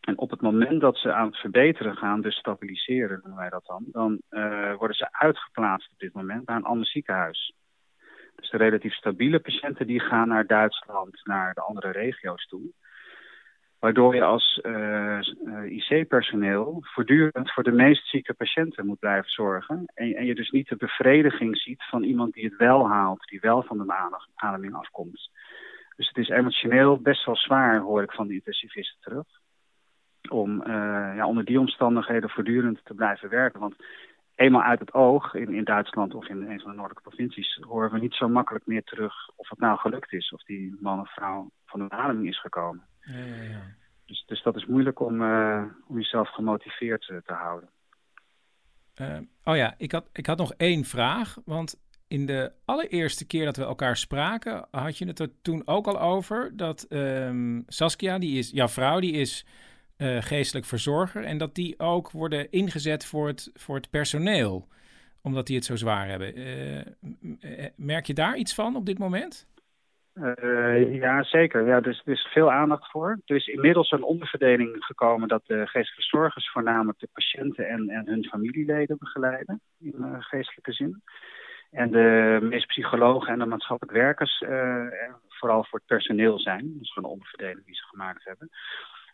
En op het moment dat ze aan het verbeteren gaan, dus stabiliseren noemen wij dat dan, dan uh, worden ze uitgeplaatst op dit moment naar een ander ziekenhuis. Dus de relatief stabiele patiënten die gaan naar Duitsland, naar de andere regio's toe. Waardoor je als uh, IC-personeel voortdurend voor de meest zieke patiënten moet blijven zorgen. En, en, je dus niet de bevrediging ziet van iemand die het wel haalt, die wel van de ademing afkomt. Dus het is emotioneel best wel zwaar, hoor ik van de intensivisten terug. Om uh, ja, onder die omstandigheden voortdurend te blijven werken. Want eenmaal uit het oog, in, in Duitsland of in een van de noordelijke provincies, horen we niet zo makkelijk meer terug of het nou gelukt is. Of die man of vrouw van de ademing is gekomen. Ja, ja, ja. Dus, dus dat is moeilijk om, uh, om jezelf gemotiveerd uh, te houden. Uh, oh ja, ik had, ik had nog één vraag. Want in de allereerste keer dat we elkaar spraken, had je het er toen ook al over dat um, Saskia, die is, jouw vrouw, die is geestelijk verzorger. En dat die ook worden ingezet voor het, voor het personeel, omdat die het zo zwaar hebben. merk je daar iets van op dit moment? Uh, ja, zeker. Ja, dus er is veel aandacht voor. Er is inmiddels een onderverdeling gekomen dat de geestelijke zorgers voornamelijk de patiënten en, en hun familieleden begeleiden, in uh, geestelijke zin. En de meeste psychologen en de maatschappelijk werkers uh, vooral voor het personeel zijn. Dat is een onderverdeling die ze gemaakt hebben.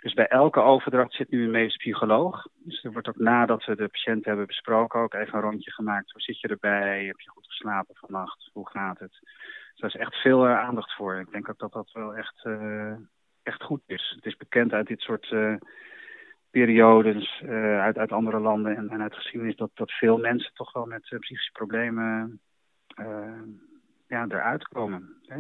Dus bij elke overdracht zit nu een medisch psycholoog. Dus er wordt ook nadat we de patiënt hebben besproken ook even een rondje gemaakt. Hoe zit je erbij? Heb je goed geslapen vannacht? Hoe gaat het? Daar is echt veel uh, aandacht voor. Ik denk ook dat dat wel echt, uh, echt goed is. Het is bekend uit dit soort uh, periodes, uit, uit andere landen en, en uit geschiedenis, dat, dat veel mensen toch wel met psychische problemen ja, eruit komen. Hè?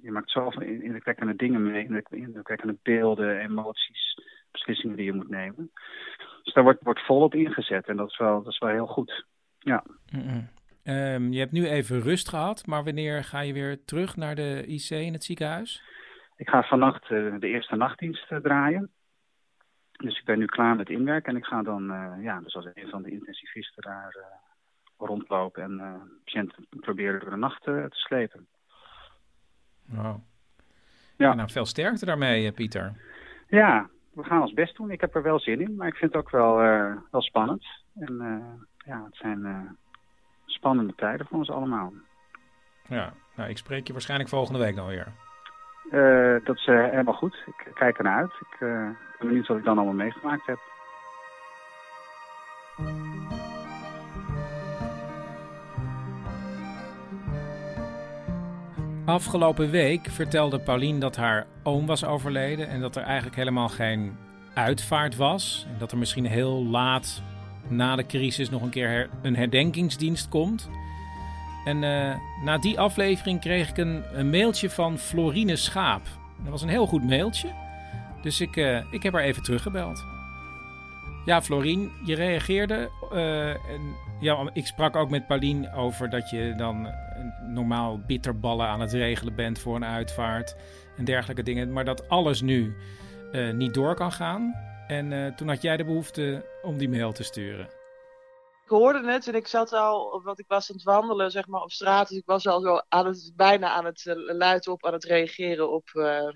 Je maakt zoveel indrukwekkende dingen mee, indrukwekkende beelden, emoties, beslissingen die je moet nemen. Dus daar wordt, wordt volop ingezet en dat is wel, dat is wel heel goed. Ja. Um, je hebt nu even rust gehad, maar wanneer ga je weer terug naar de IC in het ziekenhuis? Ik ga vannacht uh, de eerste nachtdienst uh, draaien. Dus ik ben nu klaar met inwerken en ik ga dan, uh, ja, dus als een van de intensivisten daar rondlopen en patiënten proberen door de nacht te slepen. Wow. Ja. nou, veel sterkte daarmee, Pieter. Ja, we gaan ons best doen. Ik heb er wel zin in, maar ik vind het ook wel, wel spannend. En ja, het zijn spannende tijden voor ons allemaal. Ja, nou, ik spreek je waarschijnlijk volgende week dan weer. Uh, dat is uh, helemaal goed. Ik kijk ernaar uit. Ik uh, ben benieuwd wat ik dan allemaal meegemaakt heb. Afgelopen week vertelde Paulien dat haar oom was overleden en dat er eigenlijk helemaal geen uitvaart was. En dat er misschien heel laat na de crisis nog een keer een herdenkingsdienst komt. En uh, na die aflevering kreeg ik een, een, mailtje van Florine Schaap. Dat was een heel goed mailtje. Dus ik, uh, ik heb haar even teruggebeld. Ja, Florien, je reageerde. Uh, en, ja, ik sprak ook met Paulien over dat je dan normaal bitterballen aan het regelen bent voor een uitvaart en dergelijke dingen. Maar dat alles nu niet door kan gaan. En uh, toen had jij de behoefte om die mail te sturen. Ik hoorde het en ik zat al, want ik was aan het wandelen zeg maar, op straat. Dus ik was al zo bijna aan het uh, op, aan het reageren op uh,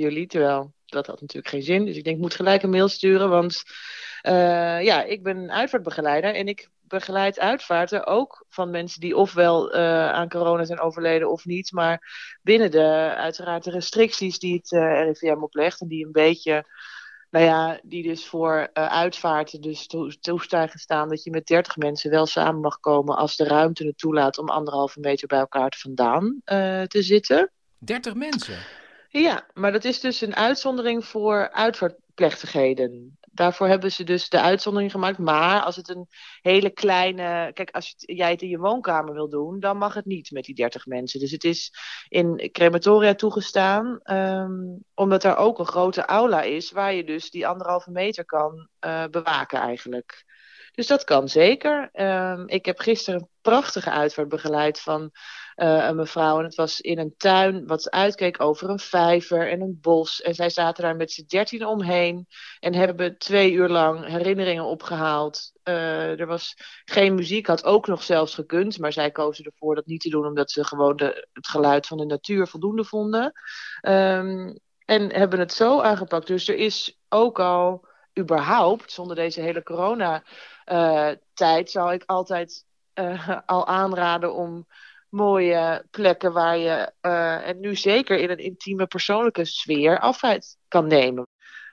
jullie. Terwijl dat had natuurlijk geen zin. Dus ik denk, ik moet gelijk een mail sturen. Want ja, ik ben uitvaartbegeleider en ik begeleid uitvaarten ook van mensen die ofwel aan corona zijn overleden of niet. Maar binnen de, uiteraard de restricties die het RIVM oplegt en die een beetje nou ja, die dus voor uh, uitvaarten dus to toestaan gestaan dat je met 30 mensen wel samen mag komen als de ruimte het toelaat om anderhalve meter bij elkaar vandaan uh, te zitten. 30 mensen? Ja, maar dat is dus een uitzondering voor uitvaartplechtigheden daarvoor hebben ze dus de uitzondering gemaakt. Maar als het een hele kleine. Kijk, als jij het in je woonkamer wil doen, dan mag het niet met die 30 mensen. Dus het is in crematoria toegestaan, um, omdat er ook een grote aula is, waar je dus die anderhalve meter kan uh, bewaken eigenlijk. Dus dat kan zeker. Um, ik heb gisteren prachtige uitvaart begeleid van uh, een mevrouw. En het was in een tuin wat uitkeek over een vijver en een bos. En zij zaten daar met z'n dertien omheen. En hebben twee uur lang herinneringen opgehaald. Uh, er was geen muziek, had ook nog zelfs gekund. Maar zij kozen ervoor dat niet te doen, omdat ze gewoon de, het geluid van de natuur voldoende vonden. Um, en hebben het zo aangepakt. Dus er is ook al überhaupt, zonder deze hele corona-tijd, uh, zou ik altijd uh, [laughs] al aanraden om mooie plekken waar je, uh, en nu zeker in een intieme persoonlijke sfeer, afscheid kan nemen.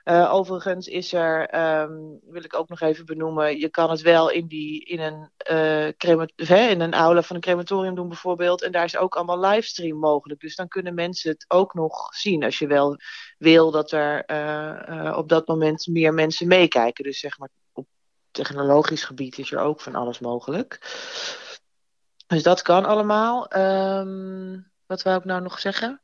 Uh, overigens is er, um, wil ik ook nog even benoemen, je kan het wel in, die, in, een, uh, in een aula van een crematorium doen bijvoorbeeld. En daar is ook allemaal livestream mogelijk. Dus dan kunnen mensen het ook nog zien als je wel wil dat er op dat moment meer mensen meekijken. Dus zeg maar technologisch gebied is er ook van alles mogelijk. Dus dat kan allemaal. Um, wat wou ik nou nog zeggen?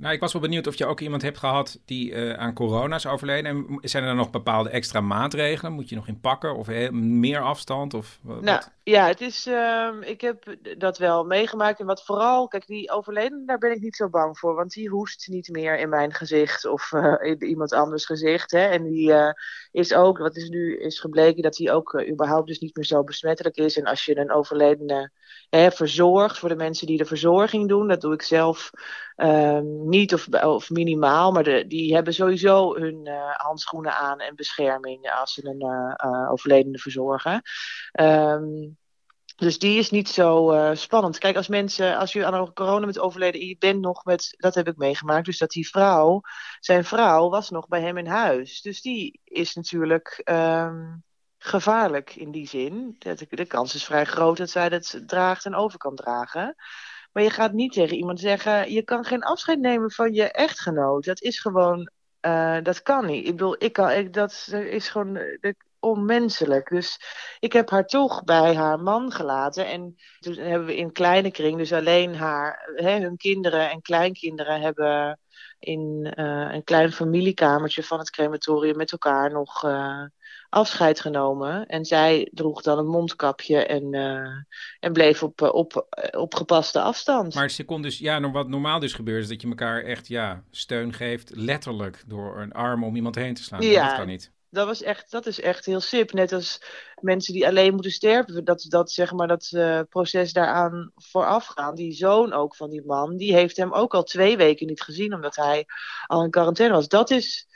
Nou, ik was wel benieuwd of je ook iemand hebt gehad die uh, aan corona is overleden. En zijn er nog bepaalde extra maatregelen? Moet je nog in pakken of meer afstand? Of? Nou, ja, het is, uh, ik heb dat wel meegemaakt. En wat vooral, kijk, die overleden, daar ben ik niet zo bang voor. Want die hoest niet meer in mijn gezicht of uh, in iemand anders gezicht. Hè. En die is ook, wat is nu is gebleken, dat die ook überhaupt dus niet meer zo besmettelijk is. En als je een overledene verzorgt, voor de mensen die de verzorging doen, dat doe ik zelf um, niet of, of minimaal. Maar de, die hebben sowieso hun handschoenen aan en bescherming als ze een overledene verzorgen. Um, Dus die is niet zo uh, spannend. Kijk, als mensen, als je aan corona bent overleden bent nog met, dat heb ik meegemaakt, dus dat die vrouw, zijn vrouw was nog bij hem in huis. Dus die is natuurlijk um, gevaarlijk in die zin. De kans is vrij groot dat zij dat draagt en over kan dragen. Maar je gaat niet tegen iemand zeggen: je kan geen afscheid nemen van je echtgenoot. Dat is gewoon, uh, dat kan niet. Ik bedoel, ik kan, ik, dat is gewoon uh, onmenselijk. Dus ik heb haar toch bij haar man gelaten. En toen hebben we in kleine kring, dus alleen haar, hè, hun kinderen en kleinkinderen hebben in een klein familiekamertje van het crematorium met elkaar nog afscheid genomen. En zij droeg dan een mondkapje en, uh, en bleef op, op, op gepaste afstand. Maar ze kon dus, ja, wat normaal dus gebeurt, is dat je elkaar echt ja, steun geeft, letterlijk door een arm om iemand heen te slaan. Ja, dat kan niet. Dat, was echt, dat is echt heel sip. Net als mensen die alleen moeten sterven. Dat, dat, zeg maar, dat uh, proces daaraan vooraf gaan. Die zoon ook van die man, die heeft hem ook al twee weken niet gezien. Omdat hij al in quarantaine was. Dat is,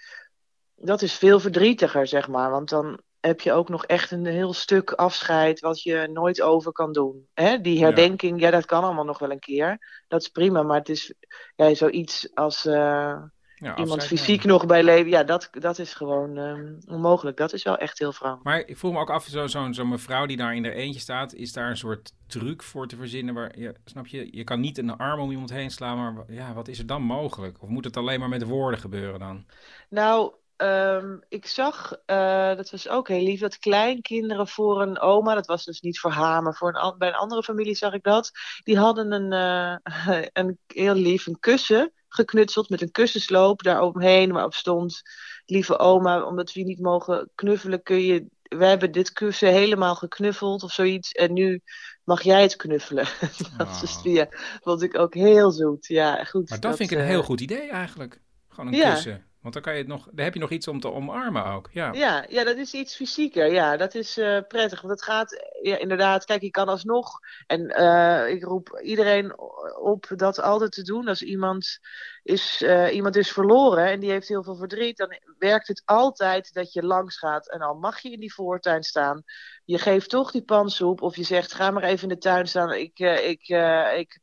dat is veel verdrietiger, zeg maar. Want dan heb je ook nog echt een heel stuk afscheid wat je nooit over kan doen. Hè? Die herdenking, ja. ja dat kan allemaal nog wel een keer. Dat is prima, maar het is ja, zoiets als... Uh, ja, iemand fysiek nog bij leven, ja, dat, dat is gewoon um, onmogelijk. Dat is wel echt heel vrouw. Maar ik voel me ook af, zo'n zo, zo mevrouw die daar in haar eentje staat, is daar een soort truc voor te verzinnen? Waar, snap je, je kan niet een arm om iemand heen slaan, maar ja, wat is er dan mogelijk? Of moet het alleen maar met woorden gebeuren dan? Nou, um, ik zag, uh, dat was ook heel lief, dat kleinkinderen voor een oma, dat was dus niet voor haar, maar voor een, bij een andere familie zag ik dat, die hadden een, uh, [laughs] een heel lief een kussen geknutseld met een kussensloop daaromheen, waarop stond: Lieve oma, omdat we niet mogen knuffelen, kun je. We hebben dit kussen helemaal geknuffeld of zoiets. En nu mag jij het knuffelen. [laughs] dat Oh. is ja, vond ik ook heel zoet. Ja, goed. Maar dat, vind ik een eh, heel goed idee eigenlijk. Gewoon een ja. kussen. Want dan, kan je het nog, dan heb je nog iets om te omarmen ook. Ja. Ja, ja, dat is iets fysieker. Ja, dat is uh, prettig. Want het gaat ja, inderdaad, kijk, je kan alsnog. En uh, ik roep iedereen op dat altijd te doen. Als iemand is, uh, iemand is verloren en die heeft heel veel verdriet, dan werkt het altijd dat je langs gaat. En al mag je in die voortuin staan, je geeft toch die pansoep. Of je zegt, ga maar even in de tuin staan. Ik, ik, ik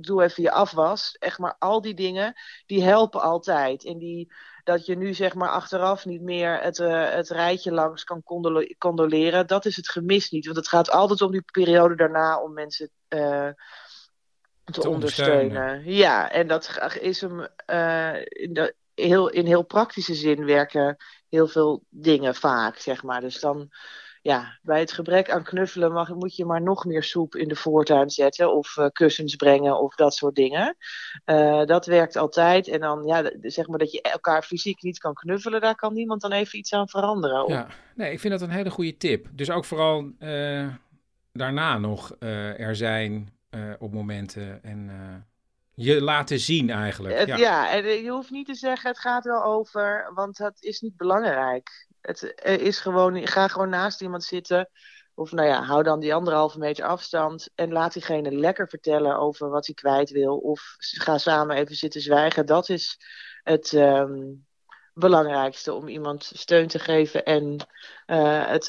doe even je afwas. Echt maar al die dingen, die helpen altijd. En die dat je nu zeg maar achteraf niet meer het, het rijtje langs kan condole condoleren. Dat is het gemis niet. Want het gaat altijd om die periode daarna om mensen te, te ondersteunen. ondersteunen. Ja, en dat is hem uh, in, de, heel, in heel praktische zin werken heel veel dingen vaak, zeg maar. Dus dan ja, bij het gebrek aan knuffelen mag, moet je maar nog meer soep in de voortuin zetten. Of uh, kussens brengen of dat soort dingen. Uh, dat werkt altijd. En dan, ja, zeg maar dat je elkaar fysiek niet kan knuffelen. Daar kan niemand dan even iets aan veranderen. Ja, nee, ik vind dat een hele goede tip. Dus ook vooral daarna nog er zijn op momenten en je laten zien eigenlijk. Het, ja. ja, en je hoeft niet te zeggen het gaat wel over, want dat is niet belangrijk. Het is gewoon, ga gewoon naast iemand zitten. Of nou ja, hou dan die anderhalve meter afstand. En laat diegene lekker vertellen over wat hij kwijt wil. Of ga samen even zitten zwijgen. Dat is het um, belangrijkste om iemand steun te geven. En uh, het,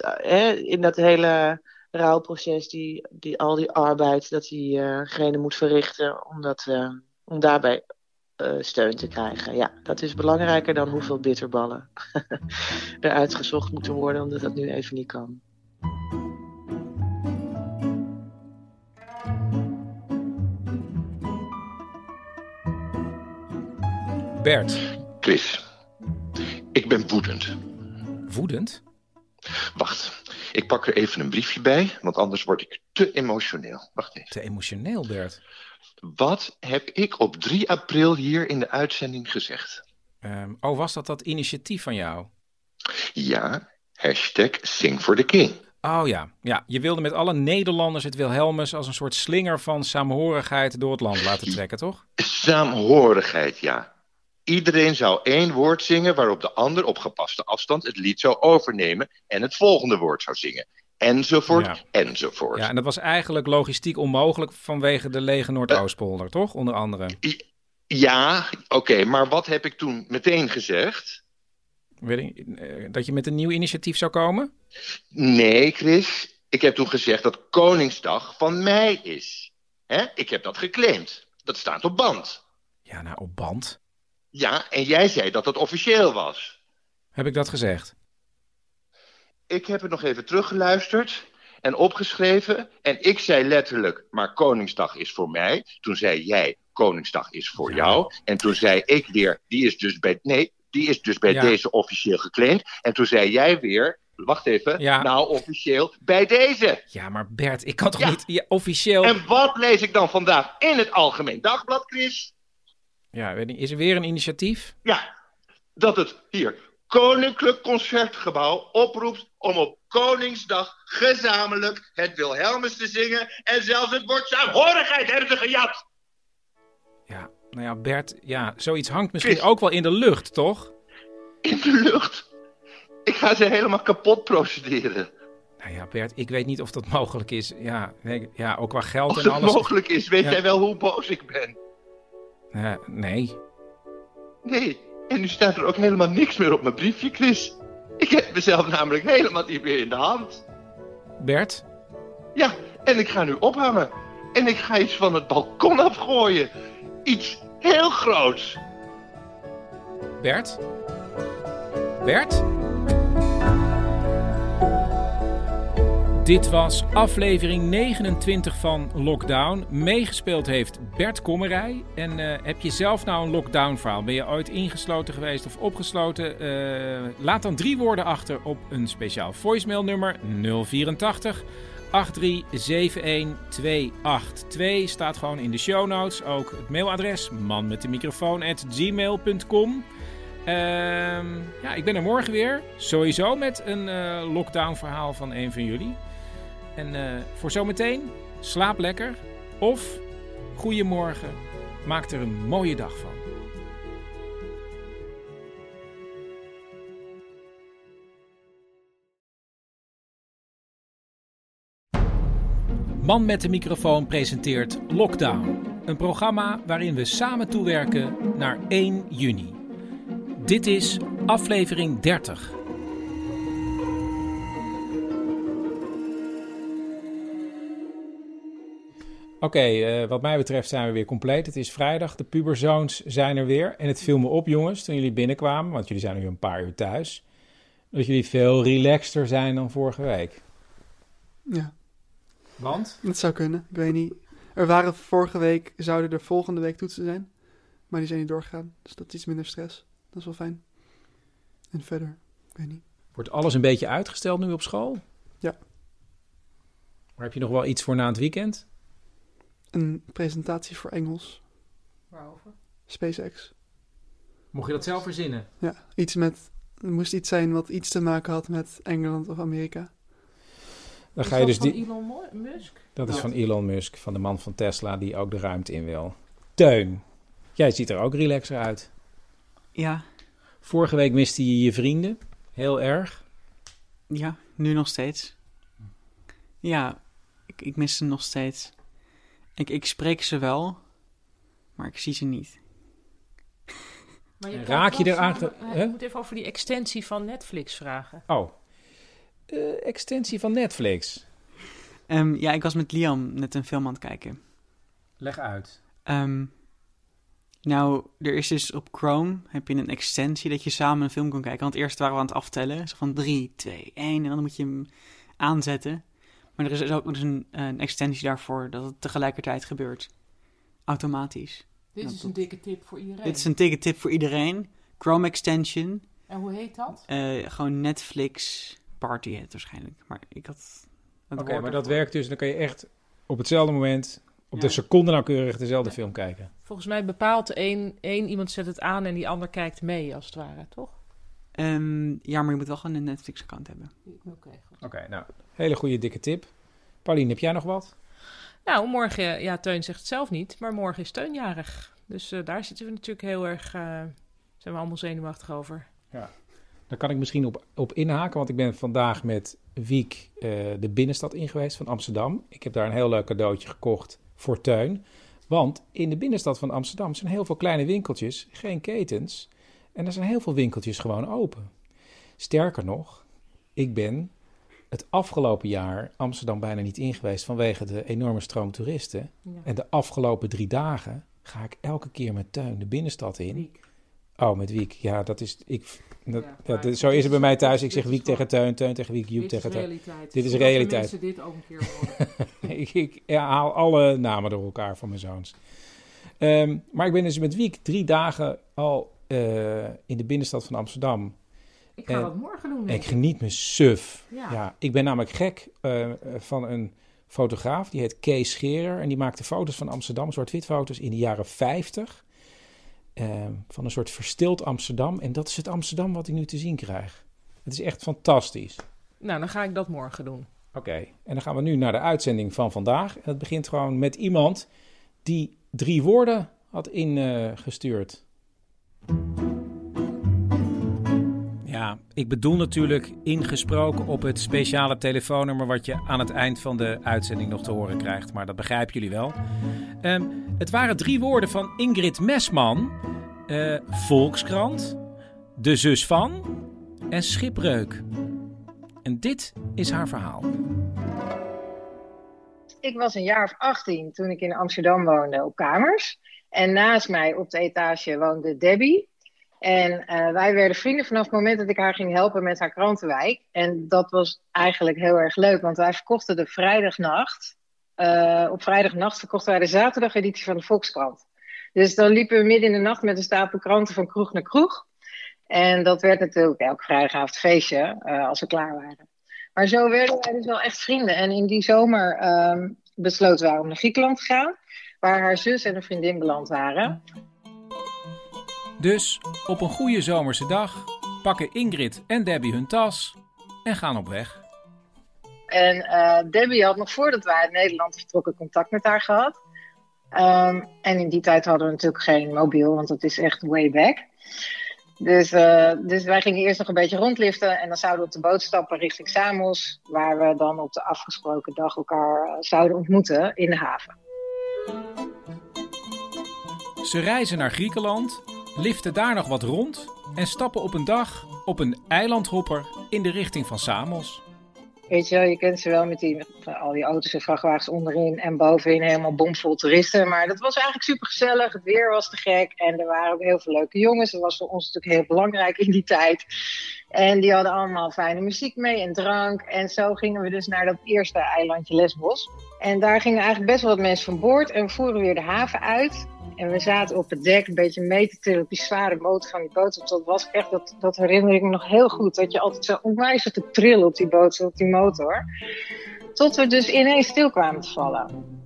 in dat hele rouwproces, die, die, al die arbeid, dat diegene uh, moet verrichten. Om, dat, om daarbij uh, steun te krijgen. Ja, dat is belangrijker dan hoeveel bitterballen [laughs] er uitgezocht moeten worden, omdat dat nu even niet kan. Bert. Chris, ik ben woedend. Woedend? Wacht, ik pak er even een briefje bij, want anders word ik te emotioneel. Wacht even. Te emotioneel, Bert? Wat heb ik op 3 april hier in de uitzending gezegd? Um, oh, was dat dat initiatief van jou? Ja, hashtag Sing for the King. Oh ja. ja, je wilde met alle Nederlanders het Wilhelmus als een soort slinger van saamhorigheid door het land laten trekken, toch? Saamhorigheid, ja. Iedereen zou één woord zingen waarop de ander op gepaste afstand het lied zou overnemen en het volgende woord zou zingen enzovoort, ja. enzovoort. Ja, en dat was eigenlijk logistiek onmogelijk vanwege de lege Noordoostpolder, uh, toch? Onder andere. Ja, oké, okay, maar wat heb ik toen meteen gezegd? Ik, dat je met een nieuw initiatief zou komen? Nee, Chris. Ik heb toen gezegd dat Koningsdag van mij is. Hè? Ik heb dat geclaimd. Dat staat op band. Ja, nou, op band. Ja, en jij zei dat het officieel was. Heb ik dat gezegd? Ik heb het nog even teruggeluisterd en opgeschreven. En ik zei letterlijk, maar Koningsdag is voor mij. Toen zei jij, Koningsdag is voor jou. En toen zei ik weer, die is dus bij, nee, die is dus bij Ja. deze officieel geclaimd. En toen zei jij weer, wacht even, Ja. nou officieel bij deze. Ja, maar Bert, ik kan toch niet officieel... En wat lees ik dan vandaag in het Algemeen Dagblad, Chris? Ja, is er weer een initiatief? Ja, dat het hier Koninklijk Concertgebouw oproept om op Koningsdag gezamenlijk het Wilhelmus te zingen en zelfs het woord saamhorigheid hebben ze gejat. Ja, nou ja, Bert, ja, zoiets hangt misschien ook wel in de lucht, toch? In de lucht. Ik ga ze helemaal kapot procederen. Nou ja, Bert, ik weet niet of dat mogelijk is. Ja, nee, ja ook qua geld Als en het alles. mogelijk is, weet Ja. jij wel hoe boos ik ben. Eh, nee. Nee, en nu staat er ook helemaal niks meer op mijn briefje, Chris. Ik heb mezelf namelijk helemaal niet meer in de hand. Bert? Ja, en ik ga nu ophangen. En ik ga iets van het balkon afgooien. Iets heel groots. Bert? Bert? Dit was aflevering 29 van Lockdown. Meegespeeld heeft Bert Kommerij. En eh, heb je zelf nou een lockdown verhaal? Ben je ooit ingesloten geweest of opgesloten? Eh, laat dan drie woorden achter op een speciaal voicemail nummer 084 8371282. Staat gewoon in de show notes. Ook het mailadres man met de microfoon at gmail.com. Ehm, ja, ik ben er morgen weer. Sowieso met een eh, lockdown verhaal van een van jullie. En eh, voor zometeen, slaap lekker. Of, goeiemorgen, maak er een mooie dag van. Man met de microfoon presenteert Lockdown. Een programma waarin we samen toewerken naar 1 juni. Dit is aflevering 30. Oké, eh, wat mij betreft zijn we weer compleet. Het is vrijdag, de puberzoons zijn er weer. En het viel me op, jongens, toen jullie binnenkwamen, want jullie zijn nu een paar uur thuis, dat jullie veel relaxter zijn dan vorige week. Ja. Want? Dat zou kunnen, ik weet niet. Er waren vorige week, zouden er volgende week toetsen zijn. Maar die zijn niet doorgegaan. Dus dat is iets minder stress. Dat is wel fijn. En verder, ik weet niet. Wordt alles een beetje uitgesteld nu op school? Ja. Maar heb je nog wel iets voor na het weekend? Een presentatie voor Engels. Waarover? SpaceX. Mocht je dat zelf verzinnen? Ja, iets met... Het moest iets zijn wat iets te maken had met Engeland of Amerika. Dan ga je dus die... Elon Musk? Dat is van Elon Musk, van de man van Tesla die ook de ruimte in wil. Teun, jij ziet er ook relaxer uit. Ja. Vorige week miste je je vrienden, heel erg. Ja, nu nog steeds. Ja, ik, ik mis ze nog steeds. Ik, ik spreek ze wel, maar ik zie ze niet. Maar kan raak je eraan? Ik moet even over die extensie van Netflix vragen. Oh, Eh, extensie van Netflix. Ehm, ja, ik was met Liam net een film aan het kijken. Leg uit. Ehm, nou, er is dus op Chrome heb je een extensie dat je samen een film kan kijken. Want eerst waren we aan het aftellen. Zo van 3, 2, 1. En dan moet je hem aanzetten. Maar er is dus ook dus een, een extensie daarvoor dat het tegelijkertijd gebeurt. Automatisch. Dit is een dikke tip voor iedereen. Dit is een dikke tip voor iedereen. Chrome extension. En hoe heet dat? Eh, gewoon Netflix Party het waarschijnlijk. Maar ik had... Oké, maar dat werkt dus. Dan kan je echt op hetzelfde moment, op de seconde nauwkeurig dezelfde film kijken. Volgens mij bepaalt één, één iemand zet het aan en die ander kijkt mee, als het ware, toch? Ehm, ja, maar je moet wel gewoon een Netflix-account hebben. Oké, goed. Oké, nou, hele goede dikke tip. Pauline, heb jij nog wat? Nou, morgen, ja, Teun zegt het zelf niet, maar morgen is Teun jarig. Dus eh, daar zitten we natuurlijk heel erg, eh, zijn we allemaal zenuwachtig over. Ja. Daar kan ik misschien op, op inhaken, want ik ben vandaag met Wiek eh, de binnenstad in geweest van Amsterdam. Ik heb daar een heel leuk cadeautje gekocht voor Teun. Want in de binnenstad van Amsterdam zijn heel veel kleine winkeltjes, geen ketens. En er zijn heel veel winkeltjes gewoon open. Sterker nog, ik ben het afgelopen jaar Amsterdam bijna niet in geweest vanwege de enorme stroom toeristen. Ja. En de afgelopen drie dagen ga ik elke keer met Teun de binnenstad in. Oh, met Wiek. Ja, dat is. Ik, dat, dat- maar zo is het bij mij thuis. Ik dit zeg is Wiek tegen Teun, Teun tegen Wiek, Joep Dit is tegen Teun. realiteit. Dit is Zodat de realiteit. mensen dit ook een keer [laughs] horen. ik ik ja, haal alle namen door elkaar van mijn zoons. Ehm, maar ik ben dus met Wiek drie dagen al eh, in de binnenstad van Amsterdam. Ik ga En- dat morgen doen, ik geniet me suf. Ja. Ja. ik ben namelijk gek eh, van een fotograaf. Die heet Kees Scherer. En die maakte foto's van Amsterdam, zwart-wit foto's in de jaren 50. Ehm, van een soort verstild Amsterdam. En dat is het Amsterdam wat ik nu te zien krijg. Het is echt fantastisch. Nou, dan ga ik dat morgen doen. Oké, en dan gaan we nu naar de uitzending van vandaag. En dat begint gewoon met iemand die drie woorden had ingestuurd. Ja, ik bedoel natuurlijk ingesproken op het speciale telefoonnummer wat je aan het eind van de uitzending nog te horen krijgt. Maar dat begrijpen jullie wel. Ehm, het waren drie woorden van Ingrid Mesman, eh, Volkskrant, De Zus van en Schipbreuk. En dit is haar verhaal. Ik was een jaar of 18 toen ik in Amsterdam woonde op kamers. En naast mij op de etage woonde Debbie. En eh, wij werden vrienden vanaf het moment dat ik haar ging helpen met haar krantenwijk. En dat was eigenlijk heel erg leuk, want wij verkochten de vrijdagnacht. eh, op vrijdagnacht verkochten wij de zaterdageditie van de Volkskrant. Dus dan liepen we midden in de nacht met een stapel kranten van kroeg naar kroeg. En dat werd natuurlijk elke vrijdagavond feestje eh, als we klaar waren. Maar zo werden wij dus wel echt vrienden. En in die zomer ehm, besloten wij om naar Griekenland te gaan. Waar haar zus en een vriendin beland waren. Dus op een goede zomerse dag pakken Ingrid en Debbie hun tas en gaan op weg. En eh, Debbie had nog voordat wij uit Nederland vertrokken contact met haar gehad. Ehm, en in die tijd hadden we natuurlijk geen mobiel, want dat is echt way back. Dus, eh, dus wij gingen eerst nog een beetje rondliften en dan zouden we op de boot stappen richting Samos, waar we dan op de afgesproken dag elkaar eh, zouden ontmoeten in de haven. Ze reizen naar Griekenland, liften daar nog wat rond en stappen op een dag op een eilandhopper in de richting van Samos. Weet je wel, je kent ze wel met die, al die auto's en vrachtwagens onderin en bovenin helemaal bomvol toeristen. Maar dat was eigenlijk super gezellig. Het weer was te gek en er waren ook heel veel leuke jongens. Dat was voor ons natuurlijk heel belangrijk in die tijd. En die hadden allemaal fijne muziek mee en drank. En zo gingen we dus naar dat eerste eilandje Lesbos. En daar gingen eigenlijk best wel wat mensen van boord en we voeren weer de haven uit. En we zaten op het dek een beetje mee te tillen op die zware motor van die boot. Dat was echt, dat, dat herinner ik me nog heel goed. Dat je altijd zo onwijs te trillen op die boot, op die motor. Tot we dus ineens stil kwamen te vallen.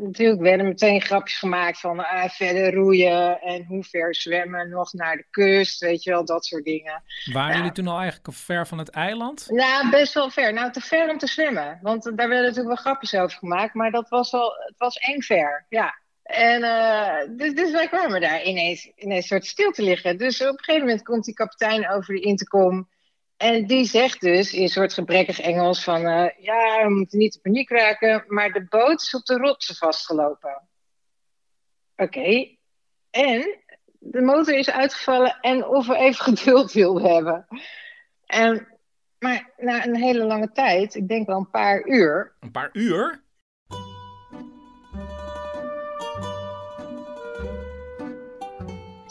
Natuurlijk werden meteen grapjes gemaakt van ah, verder roeien en hoe ver zwemmen nog naar de kust, weet je wel, dat soort dingen. Waren Ja. jullie toen al eigenlijk ver van het eiland? Nou, best wel ver. Nou, te ver om te zwemmen. Want daar werden natuurlijk wel grapjes over gemaakt. Maar dat was wel, het was eng ver, ja. En eh, dus, dus wij kwamen daar ineens, ineens soort stil te liggen. Dus op een gegeven moment komt die kapitein over de intercom. En die zegt dus in een soort gebrekkig Engels van... eh, ja, we moeten niet in paniek raken, maar de boot is op de rotsen vastgelopen. Oké. En de motor is uitgevallen en of we even [laughs] geduld wilden hebben. En, maar na een hele lange tijd, ik denk wel een paar uur... Een paar uur?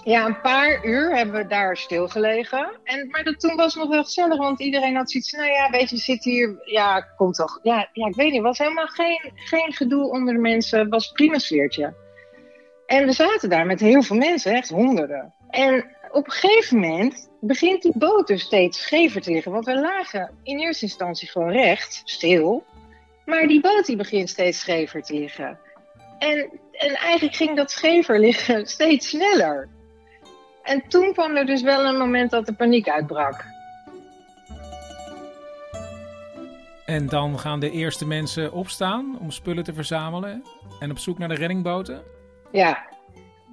Ja, een paar uur hebben we daar stilgelegen. En, maar dat, toen was het nog wel gezellig, want iedereen had zoiets nou ja, weet je, zit hier, ja, komt toch. Ja, ja ik weet niet, was helemaal geen, geen gedoe onder de mensen, was prima sfeertje. En we zaten daar met heel veel mensen, echt honderden. En op een gegeven moment begint die boot dus steeds schever te liggen. Want we lagen in eerste instantie gewoon recht, stil. Maar die boot die begint steeds schever te liggen. En, en eigenlijk ging dat schever liggen [laughs] steeds sneller. En toen kwam er dus wel een moment dat de paniek uitbrak. En dan gaan de eerste mensen opstaan om spullen te verzamelen en op zoek naar de reddingboten. Ja,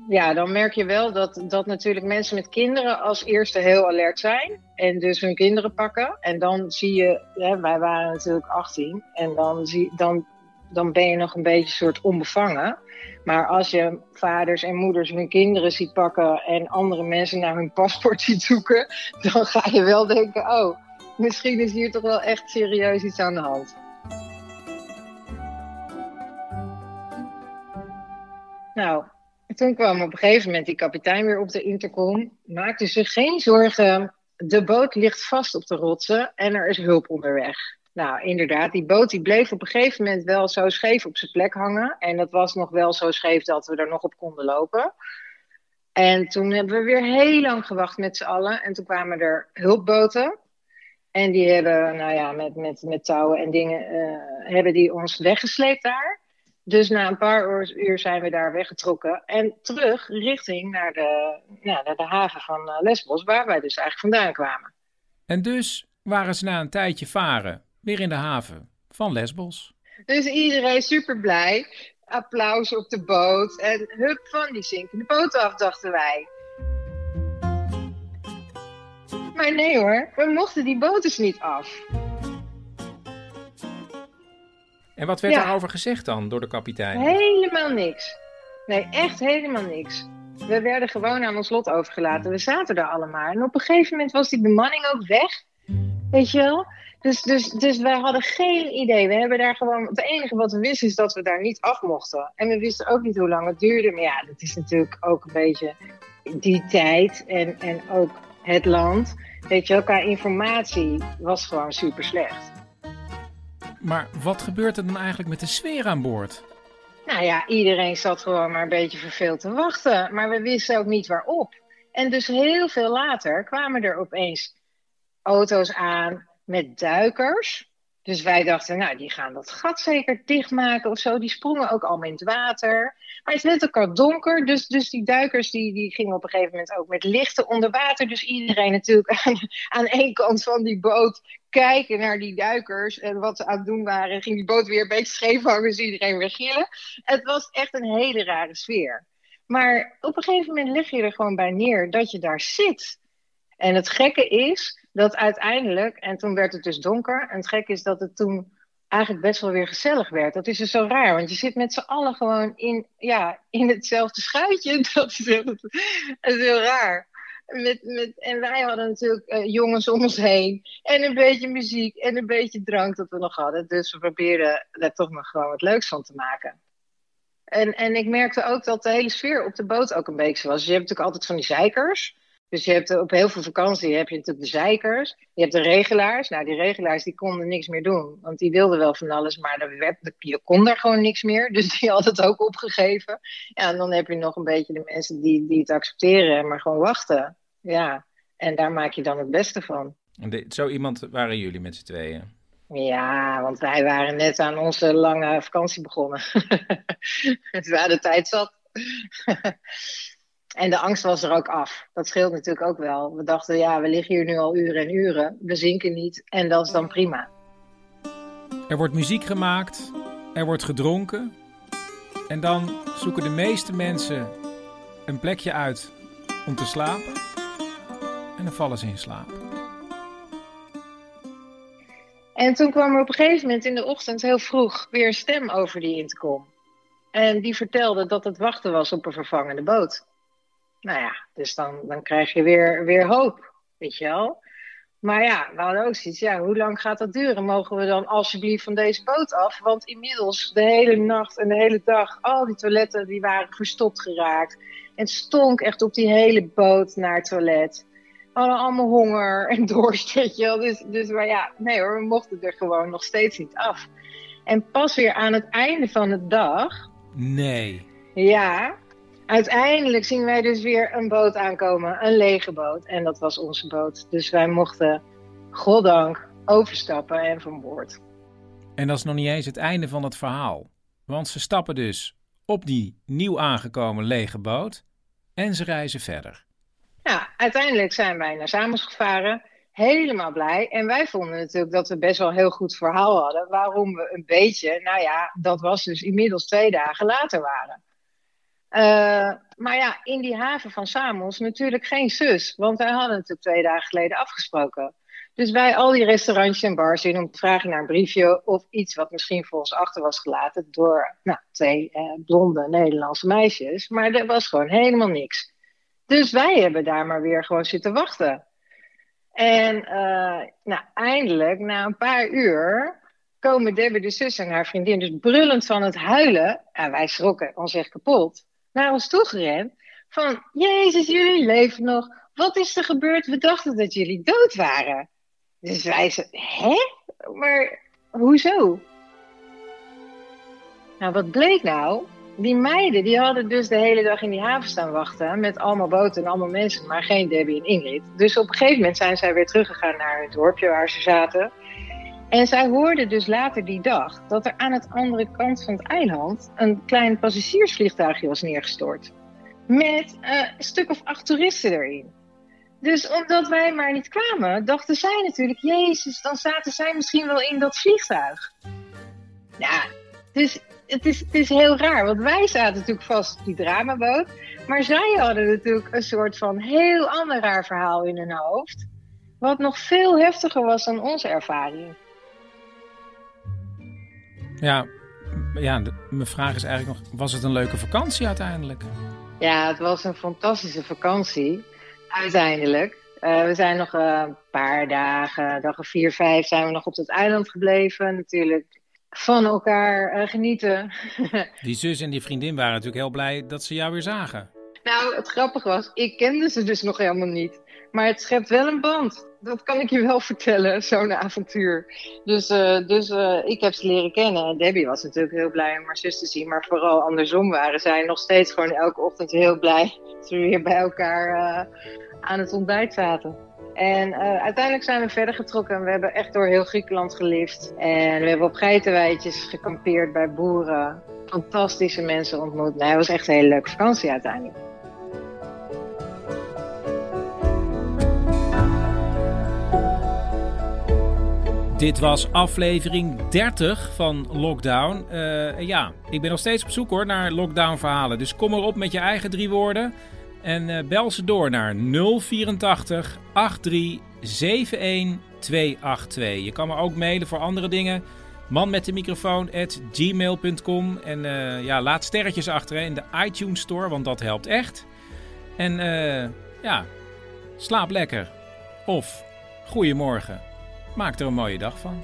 ja dan merk je wel dat, dat natuurlijk mensen met kinderen als eerste heel alert zijn. En dus hun kinderen pakken. En dan zie je, hè, wij waren natuurlijk 18. En dan, zie, dan dan ben je nog een beetje een soort onbevangen. Maar als je vaders en moeders hun kinderen ziet pakken en andere mensen naar hun paspoort [laughs] ziet zoeken, dan ga je wel denken: oh, misschien is hier toch wel echt serieus iets aan de hand. Nou, toen kwam op een gegeven moment die kapitein weer op de intercom. Maakte zich geen zorgen. De boot ligt vast op de rotsen en er is hulp onderweg. Nou, inderdaad, die boot die bleef op een gegeven moment wel zo scheef op zijn plek hangen. En dat was nog wel zo scheef dat we er nog op konden lopen. En toen hebben we weer heel lang gewacht met z'n allen. En toen kwamen er hulpboten. En die hebben, nou ja, met, met, met touwen en dingen, eh, hebben die ons weggesleept daar. Dus na een paar uur, zijn we daar weggetrokken. En terug richting naar de, nou, naar de haven van eh, Lesbos, waar wij dus eigenlijk vandaan kwamen. En dus waren ze na een tijdje varen weer in de haven van Lesbos. Dus iedereen super blij. Applaus op de boot. En hup van die zinkende boot af, dachten wij. Maar nee hoor, we mochten die boot dus niet af. En wat werd Ja. daarover gezegd dan door de kapitein? Helemaal niks. Nee, echt helemaal niks. We werden gewoon aan ons lot overgelaten. We zaten er allemaal. En op een gegeven moment was die bemanning ook weg. Weet je wel? Dus, dus, dus wij hadden geen idee. We hebben daar gewoon. Het enige wat we wisten is dat we daar niet af mochten. En we wisten ook niet hoe lang het duurde. Maar ja, dat is natuurlijk ook een beetje die tijd en, en ook het land. Weet je qua informatie was gewoon super slecht. Maar wat gebeurt er dan eigenlijk met de sfeer aan boord? Nou ja, iedereen zat gewoon maar een beetje verveeld te wachten. Maar we wisten ook niet waarop. En dus heel veel later kwamen er opeens auto's aan met duikers. Dus wij dachten, nou, die gaan dat gat zeker dichtmaken of zo. Die sprongen ook allemaal in het water. Maar het werd ook al donker, dus, dus die duikers die, die gingen op een gegeven moment ook met lichten onder water. Dus iedereen natuurlijk [laughs] aan, aan één kant van die boot kijken naar die duikers en wat ze aan het doen waren. Ging die boot weer een beetje scheef dus iedereen weer gillen. Het was echt een hele rare sfeer. Maar op een gegeven moment lig je er gewoon bij neer dat je daar zit. En het gekke is dat uiteindelijk, en toen werd het dus donker, en het gekke is dat het toen eigenlijk best wel weer gezellig werd. Dat is dus zo raar, want je zit met z'n allen gewoon in, ja, in hetzelfde schuitje. [laughs] Dat is, heel, heel raar. Met, met, en wij hadden natuurlijk eh, jongens om ons heen. En een beetje muziek en een beetje drank dat we nog hadden. Dus we probeerden daar toch nog gewoon wat leuks van te maken. En, en ik merkte ook dat de hele sfeer op de boot ook een beetje was. Je hebt natuurlijk altijd van die zeikers. Dus je hebt op heel veel vakantie heb je natuurlijk de zeikers. Je hebt de regelaars. Nou, die regelaars die konden niks meer doen. Want die wilden wel van alles, maar je kon daar gewoon niks meer. [laughs] Dus die hadden het ook opgegeven. Ja, en dan heb je nog een beetje de mensen die, die het accepteren, maar gewoon wachten. Ja, en daar maak je dan het beste van. En de- zo iemand waren jullie met z'n tweeën. Ja, want wij waren net aan onze lange vakantie begonnen. dus we hadden tijd zat. [laughs] en de angst was er ook af. Dat scheelt natuurlijk ook wel. We dachten, ja, we liggen hier nu al uren en uren. We zinken niet en dat is dan prima. Er wordt muziek gemaakt, er wordt gedronken. En dan zoeken de meeste mensen een plekje uit om te slapen. En dan vallen ze in slaap. En toen kwam er op een gegeven moment in de ochtend heel vroeg weer een stem over die intercom. En die vertelde dat het wachten was op een vervangende boot. Nou ja, dus dan, dan krijg je weer, weer hoop, weet je wel. Maar ja, we hadden ook zoiets, ja, hoe lang gaat dat duren? Mogen we dan alsjeblieft van deze boot af? Want inmiddels de hele nacht en de hele dag, al die toiletten die waren verstopt geraakt. En stonk echt op die hele boot naar het toilet. We hadden allemaal honger en [laughs] dorst, weet je wel. Dus, dus maar ja, nee hoor, we mochten er gewoon nog steeds niet af. En pas weer aan het einde van de dag, Nee. ja, uiteindelijk zien wij dus weer een boot aankomen, een lege boot. En dat was onze boot. Dus wij mochten, goddank, overstappen en van boord. En dat is nog niet eens het einde van het verhaal. Want ze stappen dus op die nieuw aangekomen lege boot en ze reizen verder. Ja, uiteindelijk zijn wij naar Samos gevaren. Helemaal blij. En wij vonden natuurlijk dat we best wel een heel goed verhaal hadden. Waarom we een beetje, nou ja, dat was dus inmiddels twee dagen later waren. Eh, maar ja, in die haven van Samos natuurlijk geen zus. Want wij hadden het twee dagen geleden afgesproken. Dus bij al die restaurantjes en bars in om te vragen naar een briefje of iets wat misschien voor ons achter was gelaten door nou, twee eh, blonde Nederlandse meisjes. Maar er was gewoon helemaal niks. Dus wij hebben daar maar weer gewoon zitten wachten. En eh, nou, eindelijk, na een paar uur, komen Debbie de zus en haar vriendin, dus brullend van het huilen, en wij schrokken ons echt kapot, naar ons toegerend. Van, Jezus, jullie leven nog. Wat is er gebeurd? We dachten dat jullie dood waren. Dus wij zeiden, hè? Maar hoezo? Nou, wat bleek nou? Die meiden die hadden dus de hele dag in die haven staan wachten met allemaal boten en allemaal mensen, maar geen Debbie en Ingrid. Dus op een gegeven moment zijn zij weer teruggegaan naar het dorpje waar ze zaten. En zij hoorden dus later die dag dat er aan het andere kant van het eiland een klein passagiersvliegtuigje was neergestort. Met een stuk of acht toeristen erin. Dus omdat wij maar niet kwamen, dachten zij natuurlijk, Jezus, dan zaten zij misschien wel in dat vliegtuig. Ja, dus het is, het is heel raar, want wij zaten natuurlijk vast op die dramaboot. Maar zij hadden natuurlijk een soort van heel ander raar verhaal in hun hoofd. Wat nog veel heftiger was dan onze ervaring. Ja, ja mijn vraag is eigenlijk nog, was het een leuke vakantie uiteindelijk? Ja, het was een fantastische vakantie, uiteindelijk. Uh, we zijn nog een paar dagen, dagen vier, vijf, zijn we nog op het eiland gebleven. Natuurlijk van elkaar uh, genieten. [laughs] die zus en die vriendin waren natuurlijk heel blij dat ze jou weer zagen. Nou, het grappige was, ik kende ze dus nog helemaal niet. Maar het schept wel een band. Dat kan ik je wel [laughs] vertellen, zo'n avontuur. Dus, uh, dus uh, ik heb ze leren kennen. En Debbie was natuurlijk heel blij om haar zus te zien. Maar vooral andersom waren zij nog steeds gewoon elke ochtend heel blij... dat we weer bij elkaar uh, aan het ontbijt zaten. En uiteindelijk zijn we verder getrokken. We hebben echt door heel Griekenland geliefd. En we hebben op geitenweidjes gekampeerd bij boeren. Fantastische mensen ontmoet. Het was echt een hele leuke vakantie uiteindelijk. Dit was aflevering 30 van Lockdown. Uh, ja, ik ben nog steeds op zoek hoor naar lockdown verhalen. Dus kom erop met je eigen drie woorden. En uh, bel ze door naar 084 83 71 282. Je kan me ook mailen voor andere dingen. Man met de microfoon at gmail.com. En uh, ja, laat sterretjes achter in de iTunes Store, want dat helpt echt. En ja, slaap lekker. Of goeiemorgen. Maak er een mooie dag van.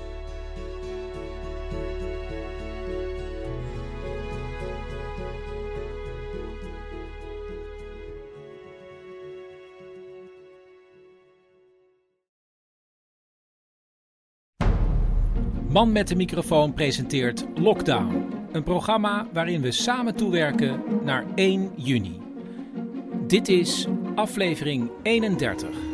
Man met de microfoon presenteert Lockdown. Een programma waarin we samen toewerken naar 1 juni. Dit is aflevering 31.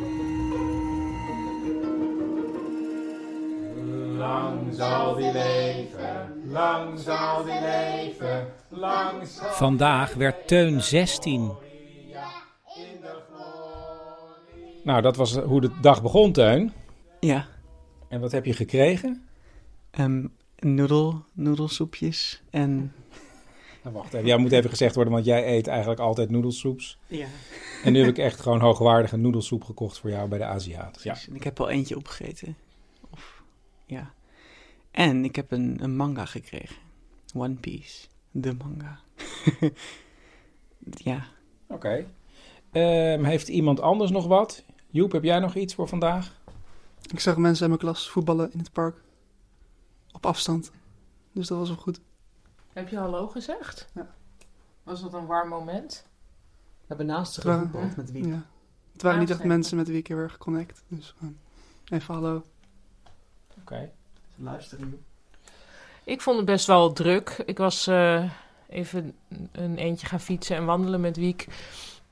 Lang zal die leven, lang zal die leven, lang zal Vandaag werd Teun 16. Nou, dat was hoe de dag begon, Teun. Ja. En wat heb je gekregen? Um, noedel, noedelsoepjes en... Nou, wacht even, jij moet even gezegd worden, want jij eet eigenlijk altijd noedelsoeps. Ja. En nu heb ik echt gewoon hoogwaardige noedelsoep gekocht voor jou bij de Aziat. Ja. En ik heb al eentje opgegeten. Ja. En ik heb een, een manga gekregen. One Piece. De manga. [laughs] ja. Oké. Okay. Um, heeft iemand anders nog wat? Joep, heb jij nog iets voor vandaag? Ik zag mensen in mijn klas voetballen in het park. Op afstand. Dus dat was wel goed. Heb je hallo gezegd? Ja. Was dat een warm moment? We hebben naast gevoetbald met wie? Ja. Het waren niet echt mensen met wie ik heel erg connect. Dus gewoon even hallo. Oké. Okay. Luisteren. Ik vond het best wel druk. Ik was uh, even een eentje gaan fietsen en wandelen met Wiek.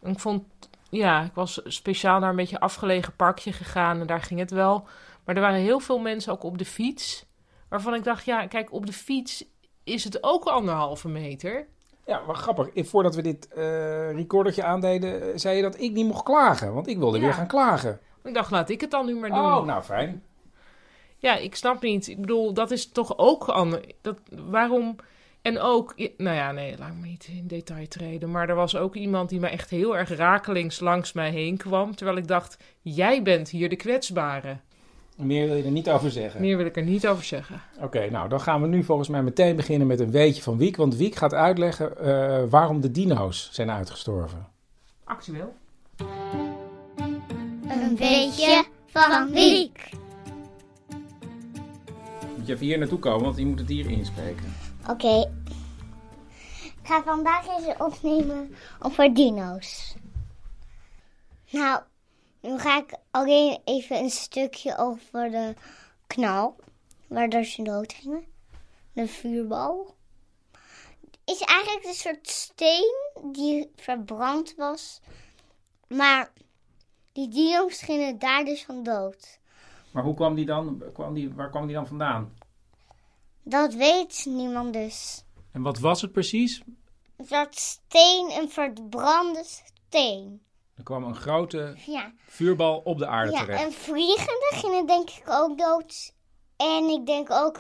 Ik vond, ja, ik was speciaal naar een beetje afgelegen parkje gegaan en daar ging het wel. Maar er waren heel veel mensen ook op de fiets. Waarvan ik dacht, ja, kijk, op de fiets is het ook anderhalve meter. Ja, maar grappig. Voordat we dit uh, recordertje aandeden, zei je dat ik niet mocht klagen. Want ik wilde ja. weer gaan klagen. Ik dacht, laat ik het dan nu maar doen. Oh, nou fijn. Ja, ik snap niet. Ik bedoel, dat is toch ook anders. Dat, waarom En ook, nou ja, nee, laat me niet in detail treden. Maar er was ook iemand die me echt heel erg rakelings langs mij heen kwam. Terwijl ik dacht, jij bent hier de kwetsbare. Meer wil je er niet over zeggen? Meer wil ik er niet over zeggen. Oké, nou dan gaan we nu volgens mij meteen beginnen met een weetje van Wiek. Want Wiek gaat uitleggen uh, waarom de dino's zijn uitgestorven. Actueel. Een weetje van Wiek. Moet je even hier naartoe komen, want die moet het hier inspreken. Oké. Ik ga vandaag eens opnemen over dino's. Nou, nu ga ik alleen even een stukje over de knal, waardoor ze dood gingen. De vuurbal. Is eigenlijk een soort steen die verbrand was. Maar die dino's gingen daar dus van dood. Maar hoe kwam die dan? Kwam die, waar kwam die dan vandaan? Dat weet niemand dus. En wat was het precies? Dat steen, een verbrande steen. Er kwam een grote ja. vuurbal op de aarde ja, terecht. En vliegende gingen denk ik ook dood. En ik denk ook,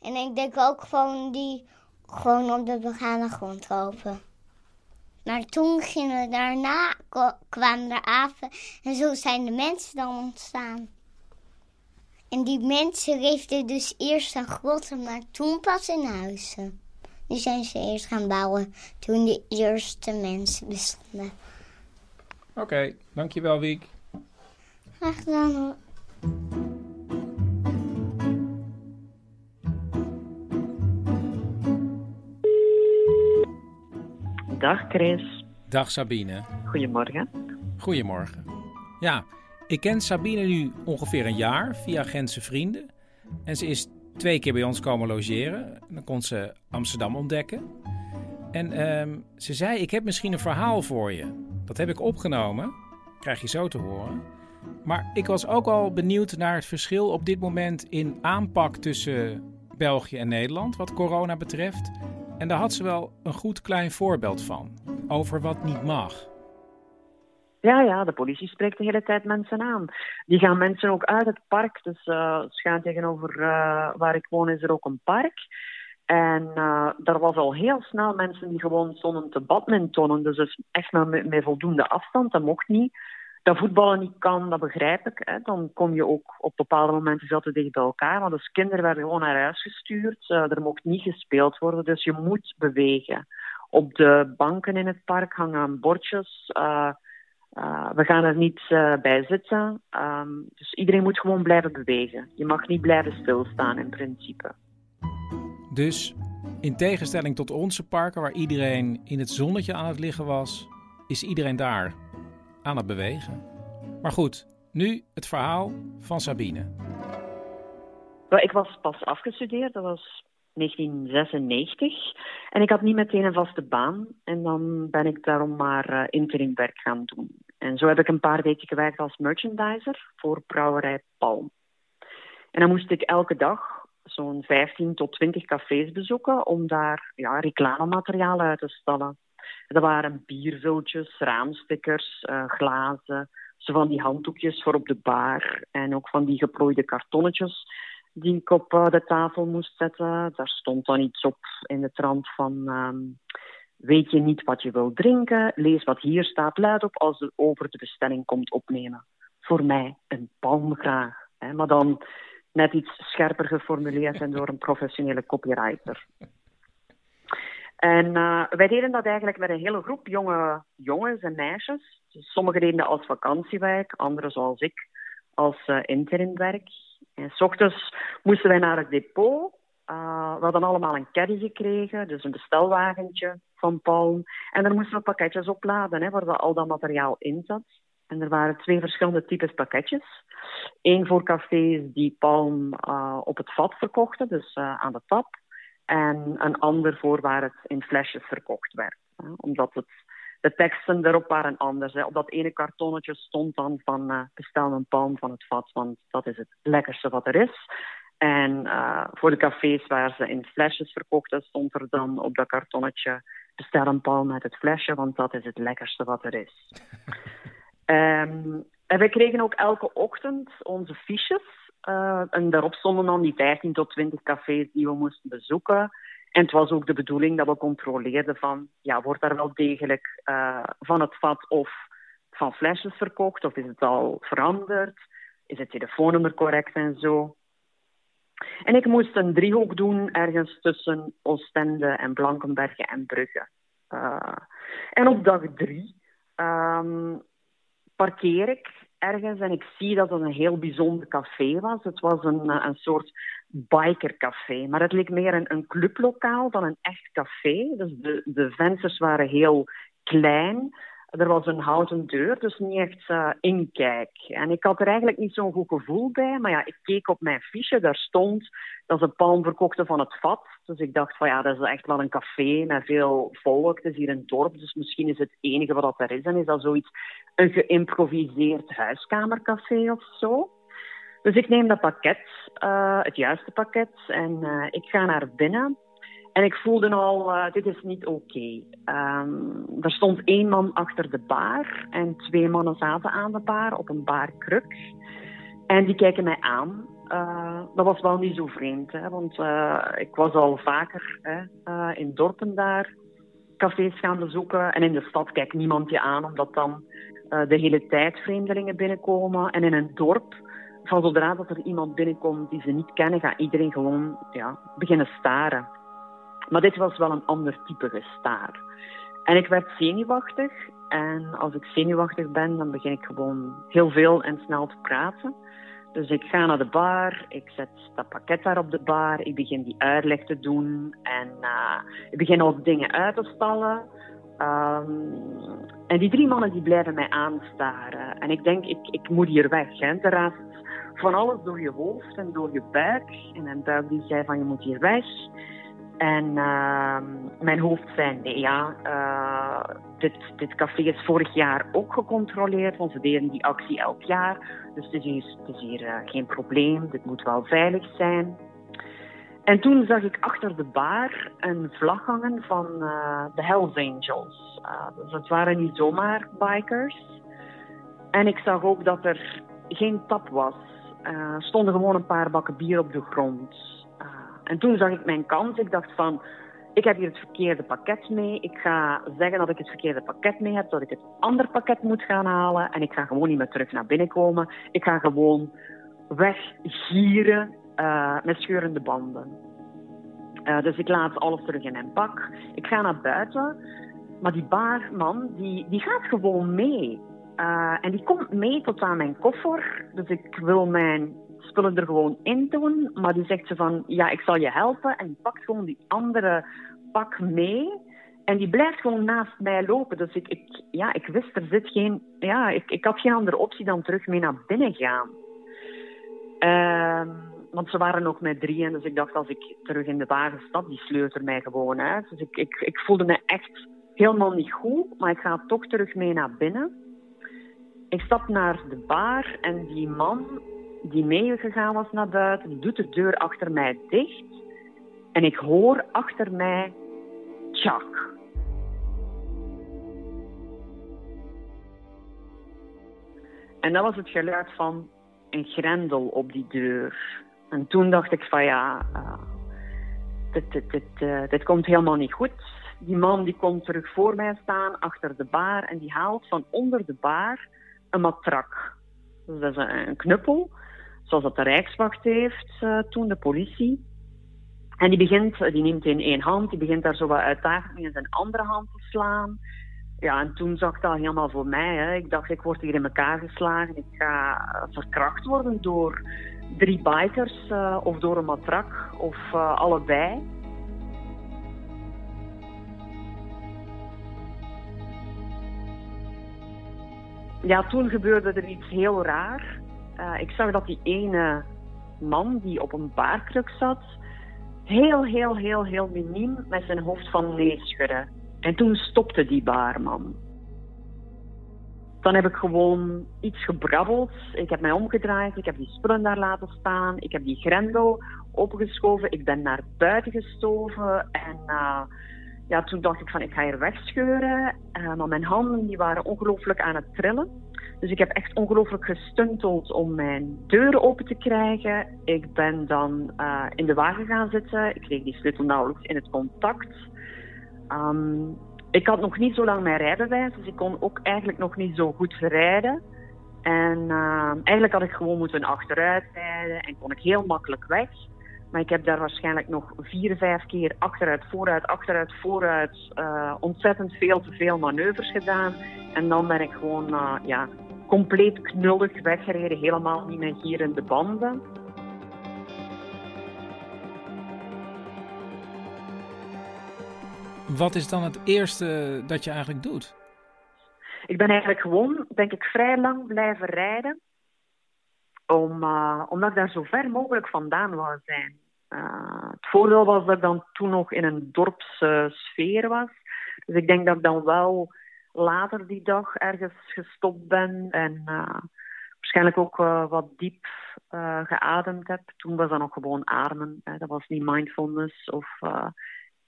en ik denk ook gewoon die gewoon op de begane grond lopen. Maar toen gingen daarna kwamen er apen en zo zijn de mensen dan ontstaan. En die mensen leefden dus eerst aan grotten, maar toen pas in huizen. Nu zijn ze eerst gaan bouwen toen de eerste mensen bestonden. Oké, dankjewel Wiek. Graag gedaan hoor. Dag Chris. Dag Sabine. Goedemorgen. Goedemorgen. Ja, ik ken Sabine nu ongeveer een jaar via Gentse vrienden. En ze is twee keer bij ons komen logeren. Dan kon ze Amsterdam ontdekken. En ehm, ze zei, ik heb misschien een verhaal voor je. Dat heb ik opgenomen. Krijg je zo te horen. Maar ik was ook al benieuwd naar het verschil op dit moment in aanpak tussen België en Nederland wat corona betreft. En daar had ze wel een goed klein voorbeeld van. Over wat niet mag. Ja, ja, de politie spreekt de hele tijd mensen aan. Die gaan mensen ook uit het park. Dus uh, schuin tegenover uh, waar ik woon is er ook een park. En uh, daar was al heel snel mensen die gewoon stonden te badmintonnen. Dus, dus echt met, met voldoende afstand, dat mocht niet. Dat voetballen niet kan, dat begrijp ik. Hè. Dan kom je ook op bepaalde momenten veel te dicht bij elkaar. Maar dus kinderen werden gewoon naar huis gestuurd. Er mocht niet gespeeld worden, dus je moet bewegen. Op de banken in het park hangen bordjes. Uh, uh, we gaan er niet uh, bij zitten. Um, dus iedereen moet gewoon blijven bewegen. Je mag niet blijven stilstaan in principe. Dus in tegenstelling tot onze parken, waar iedereen in het zonnetje aan het liggen was, is iedereen daar aan het bewegen. Maar goed, nu het verhaal van Sabine. Ik was pas afgestudeerd, dat was 1996. En ik had niet meteen een vaste baan. En dan ben ik daarom maar uh, interimwerk gaan doen. En zo heb ik een paar weken gewerkt als merchandiser voor brouwerij Palm. En dan moest ik elke dag zo'n 15 tot 20 cafés bezoeken om daar ja, reclamemateriaal uit te stallen. Dat waren biervultjes, raamstickers, uh, glazen, zo van die handdoekjes voor op de bar en ook van die geplooide kartonnetjes die ik op uh, de tafel moest zetten. Daar stond dan iets op in de trant van... Um, weet je niet wat je wil drinken? Lees wat hier staat luid op als je over de bestelling komt opnemen. Voor mij een palm graag. Hè? Maar dan net iets scherper geformuleerd en door een professionele copywriter. En uh, wij deden dat eigenlijk met een hele groep jonge jongens en meisjes. Dus sommigen deden dat als vakantiewerk, anderen zoals ik als uh, interimwerk. En s ochtends moesten wij naar het depot. Uh, we hadden allemaal een caddy gekregen, dus een bestelwagentje van Palm. En daar moesten we pakketjes opladen, hè, waar al dat materiaal in zat. En er waren twee verschillende types pakketjes. Eén voor cafés die palm uh, op het vat verkochten, dus uh, aan de tap. En een ander voor waar het in flesjes verkocht werd. Hè, omdat het, de teksten erop waren anders. Hè. Op dat ene kartonnetje stond dan van uh, bestel een palm van het vat, want dat is het lekkerste wat er is. En voor de cafés waar ze in flesjes verkochten, stond er dan op dat kartonnetje bestel een palm uit het flesje, want dat is het lekkerste wat er is. Um, [laughs] en we kregen ook elke ochtend onze fiches. Uh, en daarop stonden dan die 15 tot 20 cafés die we moesten bezoeken. En het was ook de bedoeling dat we controleerden van, ja, wordt daar wel degelijk uh, van het vat of van flesjes verkocht, of is het al veranderd? Is het telefoonnummer correct en zo? En ik moest een driehoek doen ergens tussen Oostende en Blankenberge en Brugge. Uh, en op dag drie um, parkeer ik ergens en ik zie dat het een heel bijzonder café was. Het was een, een soort bikercafé, maar het leek meer een, een clublokaal dan een echt café. Dus de, de vensters waren heel klein. Er was een houten deur, dus niet echt uh, inkijk. En ik had er eigenlijk niet zo'n goed gevoel bij. Maar ja, ik keek op mijn fiche, daar stond dat ze palm verkochten van het vat. Dus ik dacht van ja, dat is echt wel een café met veel volk. Het is hier een dorp, dus misschien is het enige wat er is. En is dat zoiets, een geïmproviseerd huiskamercafé of zo. Dus ik neem dat pakket, uh, het juiste pakket, en uh, ik ga naar binnen. En ik voelde al, uh, dit is niet oké. Um, er stond één man achter de bar en twee mannen zaten aan de bar op een barkruk. En die kijken mij aan. Uh, dat was wel niet zo vreemd, hè, want uh, ik was al vaker hè, in dorpen daar cafés gaan bezoeken. En in de stad kijkt niemand je aan, omdat dan de hele tijd vreemdelingen binnenkomen. En in een dorp, van zodra dat er iemand binnenkomt die ze niet kennen, gaat iedereen gewoon ja, beginnen staren. Maar dit was wel een ander type gestaar. En ik werd zenuwachtig. En als ik zenuwachtig ben, dan begin ik gewoon heel veel en snel te praten. Dus ik ga naar de bar, ik zet dat pakket daar op de bar, ik begin die uitleg te doen en uh, ik begin ook dingen uit te stallen. Um, en die drie mannen die blijven mij aanstaren. En ik denk, ik, ik moet hier weg. Hè. Er van alles door je hoofd en door je buik. En een buik die zei van je moet hier weg. En uh, mijn hoofd zei, nee ja, uh, dit, dit café is vorig jaar ook gecontroleerd, want ze deden die actie elk jaar. Dus het is hier, hier uh, geen probleem, dit moet wel veilig zijn. En toen zag ik achter de bar een vlag hangen van uh, de Hells Angels. dus het waren niet zomaar bikers. En ik zag ook dat er geen tap was. Er stonden gewoon een paar bakken bier op de grond. En toen zag ik mijn kans. Ik dacht van, ik heb hier het verkeerde pakket mee. Ik ga zeggen dat ik het verkeerde pakket mee heb, dat ik het ander pakket moet gaan halen. En ik ga gewoon niet meer terug naar binnen komen. Ik ga gewoon weggieren uh, met scheurende banden. Uh, dus ik laat alles terug in mijn pak. Ik ga naar buiten. Maar die baarman, die, die gaat gewoon mee. Uh, en die komt mee tot aan mijn koffer. Dus ik wil mijn spullen er gewoon in doen. Maar die zegt ze van, ja, ik zal je helpen. En die pakt gewoon die andere pak mee. En die blijft gewoon naast mij lopen. Dus ik, ja, ik wist, er zit geen... Ja, ik, ik had geen andere optie dan terug mee naar binnen gaan. Uh, want ze waren nog met drieën. Dus ik dacht, als ik terug in de wagen stap, die sleurt er mij gewoon uit. Dus ik, ik, ik voelde me echt helemaal niet goed. Maar ik ga toch terug mee naar binnen. Ik stap naar de bar en die man die meegegaan was naar buiten, doet de deur achter mij dicht. En ik hoor achter mij tjak. En dat was het geluid van een grendel op die deur. En toen dacht ik van ja, uh, dit, dit, dit, uh, dit komt helemaal niet goed. Die man die komt terug voor mij staan, achter de bar, en die haalt van onder de bar een matrak. Dus dat is een knuppel zoals dat de Rijkswacht heeft uh, toen, de politie. En die begint, die neemt in één hand, die begint daar zo wat uitdagend in zijn andere hand te slaan. Ja, en toen zag dat helemaal voor mij. Hè. Ik dacht, ik word hier in elkaar geslagen. Ik ga verkracht worden door drie bikers uh, of door een matrak of allebei. Ja, toen gebeurde er iets heel raar. Uh, ik zag dat die ene man die op een baarkruk zat, heel, heel, heel, heel miniem met zijn hoofd van nee schudde. En toen stopte die baarman. Dan heb ik gewoon iets gebrabbeld. Ik heb mij omgedraaid. Ik heb die spullen daar laten staan. Ik heb die grendel opgeschoven. Ik ben naar buiten gestoven. En uh, ja, toen dacht ik van ik ga hier wegscheuren. Uh, maar mijn handen die waren ongelooflijk aan het trillen. Dus ik heb echt ongelooflijk gestunteld om mijn deuren open te krijgen. Ik ben dan uh, in de wagen gaan zitten. Ik kreeg die sleutel nauwelijks in het contact. Um, ik had nog niet zo lang mijn rijbewijs, dus ik kon ook eigenlijk nog niet zo goed rijden. En uh, eigenlijk had ik gewoon moeten achteruit rijden en kon ik heel makkelijk weg. Maar ik heb daar waarschijnlijk nog vier, vijf keer achteruit, vooruit, achteruit, vooruit. Uh, ontzettend veel te veel manoeuvres gedaan. En dan ben ik gewoon uh, ja, compleet knullig weggereden. Helemaal niet meer hier in de banden. Wat is dan het eerste dat je eigenlijk doet? Ik ben eigenlijk gewoon, denk ik, vrij lang blijven rijden. Om, uh, omdat ik daar zo ver mogelijk vandaan wou zijn. Uh, het voordeel was dat ik dan toen nog in een dorpssfeer was. Dus ik denk dat ik dan wel later die dag ergens gestopt ben. En uh, waarschijnlijk ook wat diep geademd heb. Toen was dat nog gewoon ademen. Hè. Dat was niet mindfulness of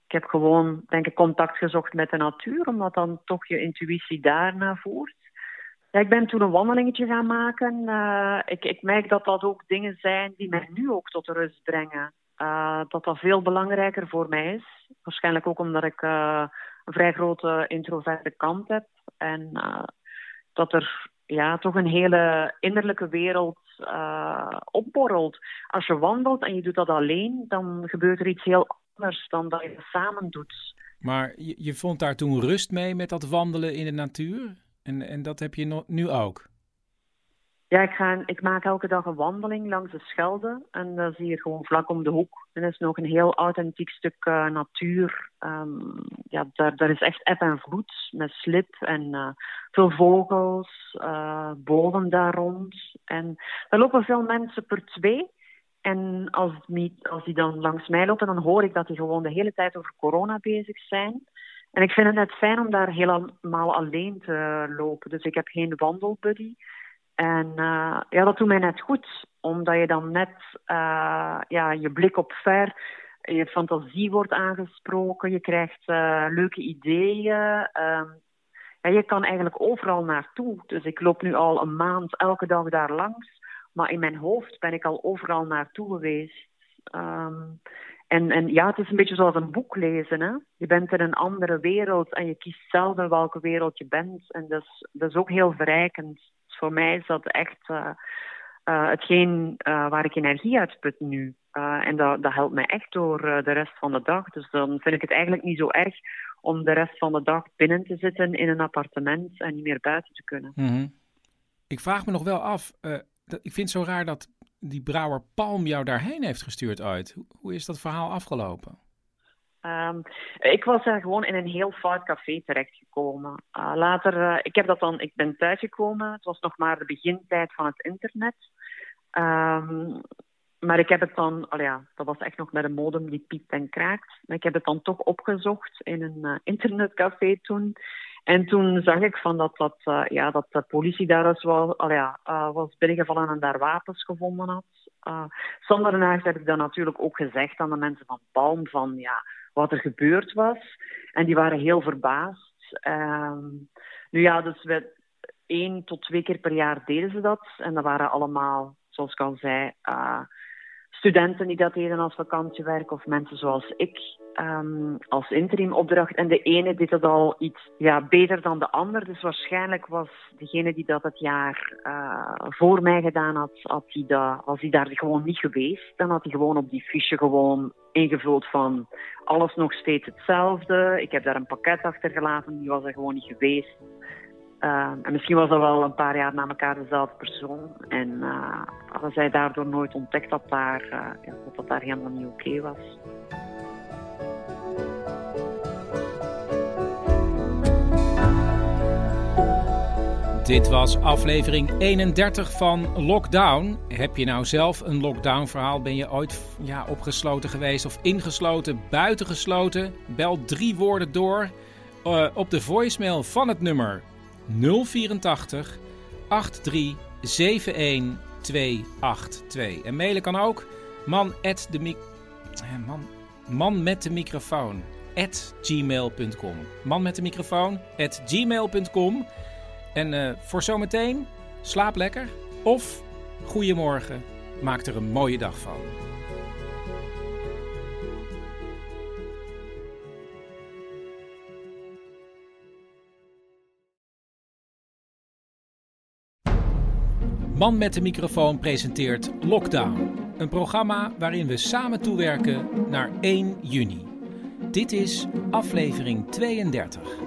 ik heb gewoon, denk ik, contact gezocht met de natuur, omdat dan toch je intuïtie daarna voert. Ja, ik ben toen een wandelingetje gaan maken. Ik, ik merk dat dat ook dingen zijn die mij nu ook tot rust brengen. Dat dat veel belangrijker voor mij is. Waarschijnlijk ook omdat ik een vrij grote introverte kant heb. En dat er ja, toch een hele innerlijke wereld opborrelt. Als je wandelt en je doet dat alleen, dan gebeurt er iets heel anders dan dat je het samen doet. Maar je, je vond daar toen rust mee met dat wandelen in de natuur? En, en dat heb je nu ook? Ja, ik, ga, ik maak elke dag een wandeling langs de Schelde. En dat is hier gewoon vlak om de hoek. En dat is nog een heel authentiek stuk uh, natuur. Um, ja, daar, daar is echt eb en vloed met slip en uh, veel vogels, uh, boven daar rond. En daar lopen veel mensen per twee. En als die, als die dan langs mij lopen, dan hoor ik dat die gewoon de hele tijd over corona bezig zijn. En ik vind het net fijn om daar helemaal alleen te lopen. Dus ik heb geen wandelbuddy. En uh, ja, dat doet mij net goed. Omdat je dan net uh, ja, je blik op ver, je fantasie wordt aangesproken. Je krijgt uh, leuke ideeën. ja, je kan eigenlijk overal naartoe. Dus ik loop nu al een maand elke dag daar langs. Maar in mijn hoofd ben ik al overal naartoe geweest. Um, en, en ja, het is een beetje zoals een boek lezen. Hè? Je bent in een andere wereld en je kiest zelf in welke wereld je bent. En dat is, dat is ook heel verrijkend. Dus voor mij is dat echt uh, uh, hetgeen uh, waar ik energie uit put nu. en dat, dat helpt mij echt door de rest van de dag. Dus dan vind ik het eigenlijk niet zo erg om de rest van de dag binnen te zitten in een appartement en niet meer buiten te kunnen. -hmm. Ik vraag me nog wel af, ik vind het zo raar dat die brouwer Palm jou daarheen heeft gestuurd uit. Hoe is dat verhaal afgelopen? Um, ik was daar gewoon in een heel fout café terechtgekomen. Uh, later, uh, ik heb dat dan, ik ben thuisgekomen. Het was nog maar de begintijd van het internet. Um, maar ik heb het dan, oh ja, dat was echt nog met een modem die piept en kraakt. Maar ik heb het dan toch opgezocht in een uh, internetcafé toen. En toen zag ik van dat, dat, ja, dat de politie daar dus wel, oh ja, was binnengevallen en daar wapens gevonden had. Uh, daarnaast heb ik dan natuurlijk ook gezegd aan de mensen van Palm van ja, wat er gebeurd was. En die waren heel verbaasd. Um, nu ja, dus we, één tot twee keer per jaar deden ze dat. En dat waren allemaal, zoals ik al zei, studenten die dat deden als vakantiewerk of mensen zoals ik um, als interimopdracht. En de ene deed dat al iets ja, beter dan de ander. Dus waarschijnlijk was degene die dat het jaar uh, voor mij gedaan had, had die dat, was hij daar gewoon niet geweest. Dan had hij gewoon op die fiche gewoon ingevuld van alles nog steeds hetzelfde. Ik heb daar een pakket achtergelaten, die was er gewoon niet geweest. Uh, en misschien was dat wel een paar jaar na elkaar dezelfde persoon. En uh, hadden zij daardoor nooit ontdekt dat, daar, uh, ja, dat, dat daar helemaal niet oké was. Dit was aflevering 31 van Lockdown. Heb je nou zelf een lockdown verhaal? Ben je ooit ja, opgesloten geweest of ingesloten, buitengesloten? Bel drie woorden door uh, op de voicemail van het nummer 084 83 71 282. En mailen kan ook man, at de man, man met de microfoon at gmail.com. Man met de microfoon at gmail.com. En uh, voor zometeen, slaap lekker. Of, goedemorgen, maak er een mooie dag van. Man met de microfoon presenteert Lockdown. Een programma waarin we samen toewerken naar 1 juni. Dit is aflevering 32.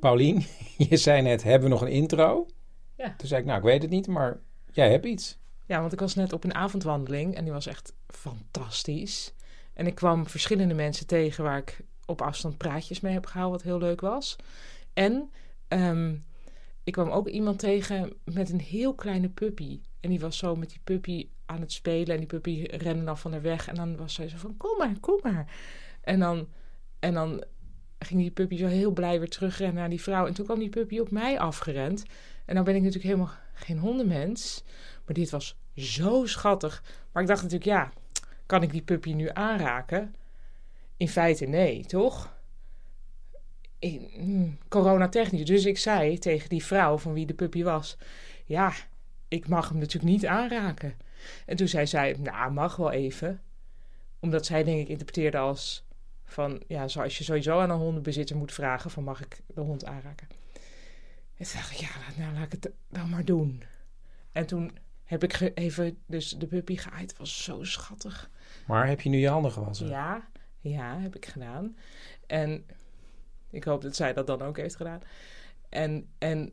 Paulien, [laughs] je zei net, hebben we nog een intro? Ja. Toen zei ik, nou, ik weet het niet, maar jij hebt iets. Ja, want ik was net op een avondwandeling en die was echt fantastisch. En ik kwam verschillende mensen tegen waar ik op afstand praatjes mee heb gehouden, wat heel leuk was. En um, ik kwam ook iemand tegen met een heel kleine puppy. En die was zo met die puppy aan het spelen. En die puppy rende dan van haar weg. En dan was zij zo van, kom maar, kom maar. En dan, en dan ging die puppy zo heel blij weer terugrennen naar die vrouw. En toen kwam die puppy op mij afgerend. En dan ben ik natuurlijk helemaal geen hondenmens. Maar dit was zo schattig. Maar ik dacht natuurlijk, ja, kan ik die puppy nu aanraken? In feite nee, toch? Hmm, coronatechnisch. Dus ik zei tegen die vrouw van wie de puppy was: Ja, ik mag hem natuurlijk niet aanraken. En toen zei zij: Nou, mag wel even. Omdat zij, denk ik, interpreteerde als: van ja, zoals je sowieso aan een hondenbezitter moet vragen: van mag ik de hond aanraken? En toen dacht ik: Ja, nou laat ik het dan maar doen. En toen heb ik even dus de puppy geaaid. Het was zo schattig. Maar heb je nu je handen gewassen? Ja, ja, heb ik gedaan. En ik hoop dat zij dat dan ook heeft gedaan. En, en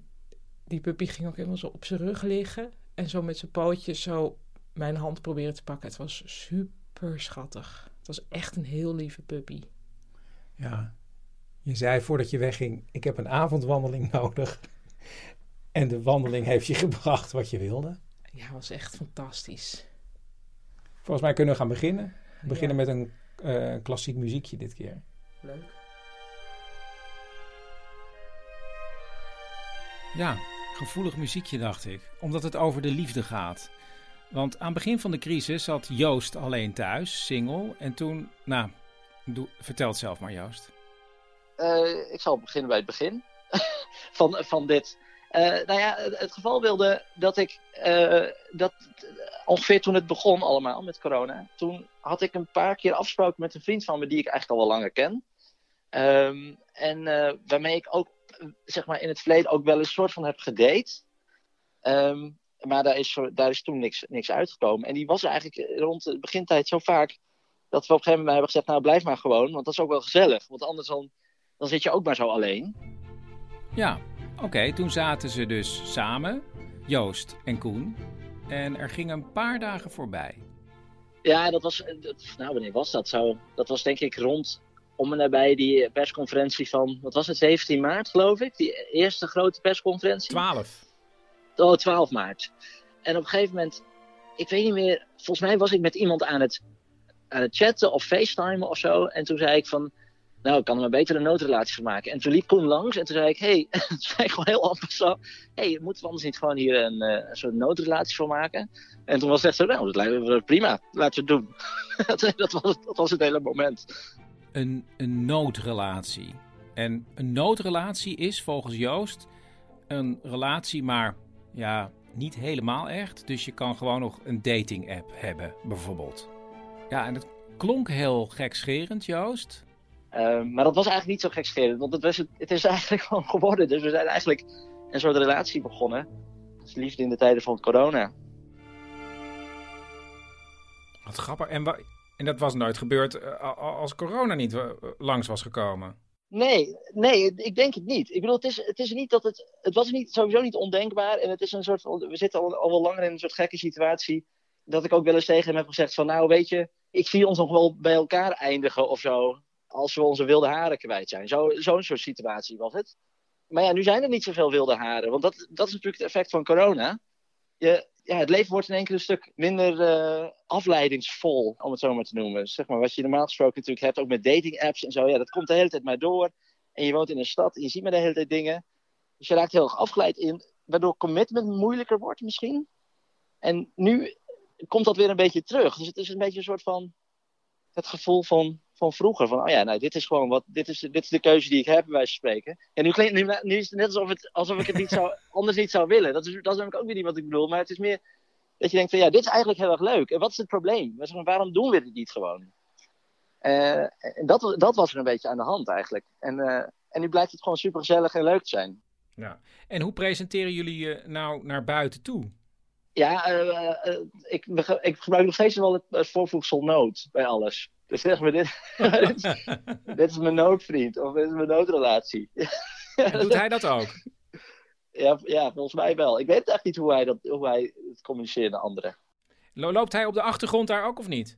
die puppy ging ook helemaal zo op zijn rug liggen. En zo met zijn pootjes zo mijn hand proberen te pakken. Het was super schattig. Het was echt een heel lieve puppy. Ja, je zei voordat je wegging: Ik heb een avondwandeling [laughs] nodig. En de wandeling heeft je gebracht wat je wilde. Ja, het was echt fantastisch. Volgens mij kunnen we gaan beginnen. We beginnen met een uh, klassiek muziekje dit keer. Leuk. Ja, gevoelig muziekje dacht ik, omdat het over de liefde gaat. Want aan het begin van de crisis zat Joost alleen thuis, single. En toen, nou, doe, vertel het zelf maar Joost. Uh, ik zal beginnen bij het begin [laughs] van, van dit. Uh, nou ja, het geval wilde dat ik, uh, dat ongeveer toen het begon allemaal met corona, toen had ik een paar keer afgesproken met een vriend van me die ik eigenlijk al wel langer ken. Um, en waarmee ik ook zeg maar in het verleden ook wel een soort van heb gedate. Um, maar daar is, daar is toen niks, niks uitgekomen. En die was eigenlijk rond de begintijd zo vaak dat we op een gegeven moment hebben gezegd: Nou, blijf maar gewoon, want dat is ook wel gezellig. Want anders dan, dan zit je ook maar zo alleen. Ja, oké. toen zaten ze dus samen, Joost en Koen. En er gingen een paar dagen voorbij. Ja, dat was. Nou, wanneer was dat? Zo, dat was denk ik rond om en nabij die persconferentie van, wat was het, 17 maart geloof ik? Die eerste grote persconferentie. 12. Oh, 12 maart. En op een gegeven moment, ik weet niet meer, volgens mij was ik met iemand aan het, aan het chatten of facetimen of zo. En toen zei ik van, nou, ik kan er maar beter een noodrelatie van maken. En toen liep Koen langs en toen zei ik, hé, hey, [laughs] zei gewoon heel zo. Hé, hey, moeten we anders niet gewoon hier een, uh, een soort noodrelatie van maken? En toen was het echt zo, nou, dat lijkt me prima, laten we het doen. [laughs] dat, was, dat was het hele moment een, een noodrelatie. En een noodrelatie is volgens Joost een relatie, maar ja, niet helemaal echt. Dus je kan gewoon nog een dating app hebben, bijvoorbeeld. Ja, en dat klonk heel gekscherend, Joost. Uh, maar dat was eigenlijk niet zo gekscherend, want het, was, het is [laughs] eigenlijk gewoon geworden. Dus we zijn eigenlijk een soort relatie begonnen. Dus liefde in de tijden van corona. Wat grappig. En en dat was nooit gebeurd eh, als corona niet eh, langs was gekomen. Nee, nee, ik denk het niet. Ik bedoel, het is, het is niet dat het. Het was niet, sowieso niet ondenkbaar. En het is een soort. We zitten al, al wel langer in een soort gekke situatie. Dat ik ook wel eens tegen hem heb gezegd: van nou, weet je, ik zie ons nog wel bij elkaar eindigen of zo. Als we onze wilde haren kwijt zijn. Zo'n zo soort situatie was het. Maar ja, nu zijn er niet zoveel wilde haren. Want dat, dat is natuurlijk het effect van corona. Je, ja, het leven wordt in één keer een stuk minder uh, afleidingsvol, om het zo maar te noemen. Zeg maar, wat je normaal gesproken natuurlijk hebt, ook met dating apps en zo, ja, dat komt de hele tijd maar door. En je woont in een stad en je ziet maar de hele tijd dingen. Dus je raakt heel erg afgeleid in, waardoor commitment moeilijker wordt misschien. En nu komt dat weer een beetje terug. Dus het is een beetje een soort van, het gevoel van, van vroeger. Van, oh ja, nou, dit is gewoon wat, dit is, dit is de keuze die ik heb, bij wijze van spreken. En nu, klinkt, nu, nu is het net alsof, het, alsof ik het niet zou, [laughs] anders niet zou willen. Dat is, dat is namelijk ook weer niet wat ik bedoel. Maar het is meer dat je denkt van, ja, dit is eigenlijk heel erg leuk. En wat is het probleem? Waarom doen we dit niet gewoon? Eh, en dat, dat was er een beetje aan de hand eigenlijk. En, eh, en nu blijkt het gewoon super gezellig en leuk te zijn. Ja. En hoe presenteren jullie je nou naar buiten toe? Ja, eh, ik, ik, gebruik nog steeds wel het, het voorvoegsel nood bij alles. Dus zeg maar, dit, [laughs] [laughs] dit, is, dit, is, mijn noodvriend of dit is mijn noodrelatie. En doet hij dat ook? [laughs] Ja, ja, volgens mij wel. Ik weet echt niet hoe hij, dat, hoe hij het communiceert naar anderen. Loopt hij op de achtergrond daar ook of niet?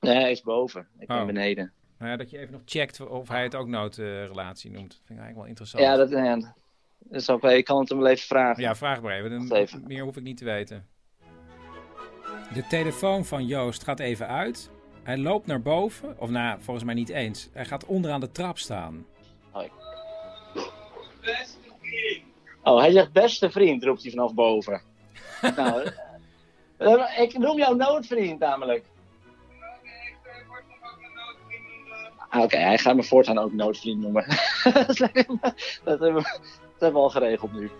Nee, hij is boven. Ik ben Oh. beneden. Nou ja, dat je even nog checkt of hij het ook noodrelatie noemt. Dat vind ik eigenlijk wel interessant. Ja, dat, ja, dat is ook, ik kan het hem wel even vragen. Ja, vraag maar. Dan, even. Meer hoef ik niet te weten. De telefoon van Joost gaat even uit. Hij loopt naar boven. Of nou, volgens mij niet eens. Hij gaat onderaan de trap staan. Oh, hij zegt beste vriend, roept hij vanaf boven. [laughs] nou, eh, ik noem jou noodvriend namelijk. Ah, Oké, hij gaat me voortaan ook noodvriend noemen. [laughs] hebben we- dat hebben we al geregeld nu.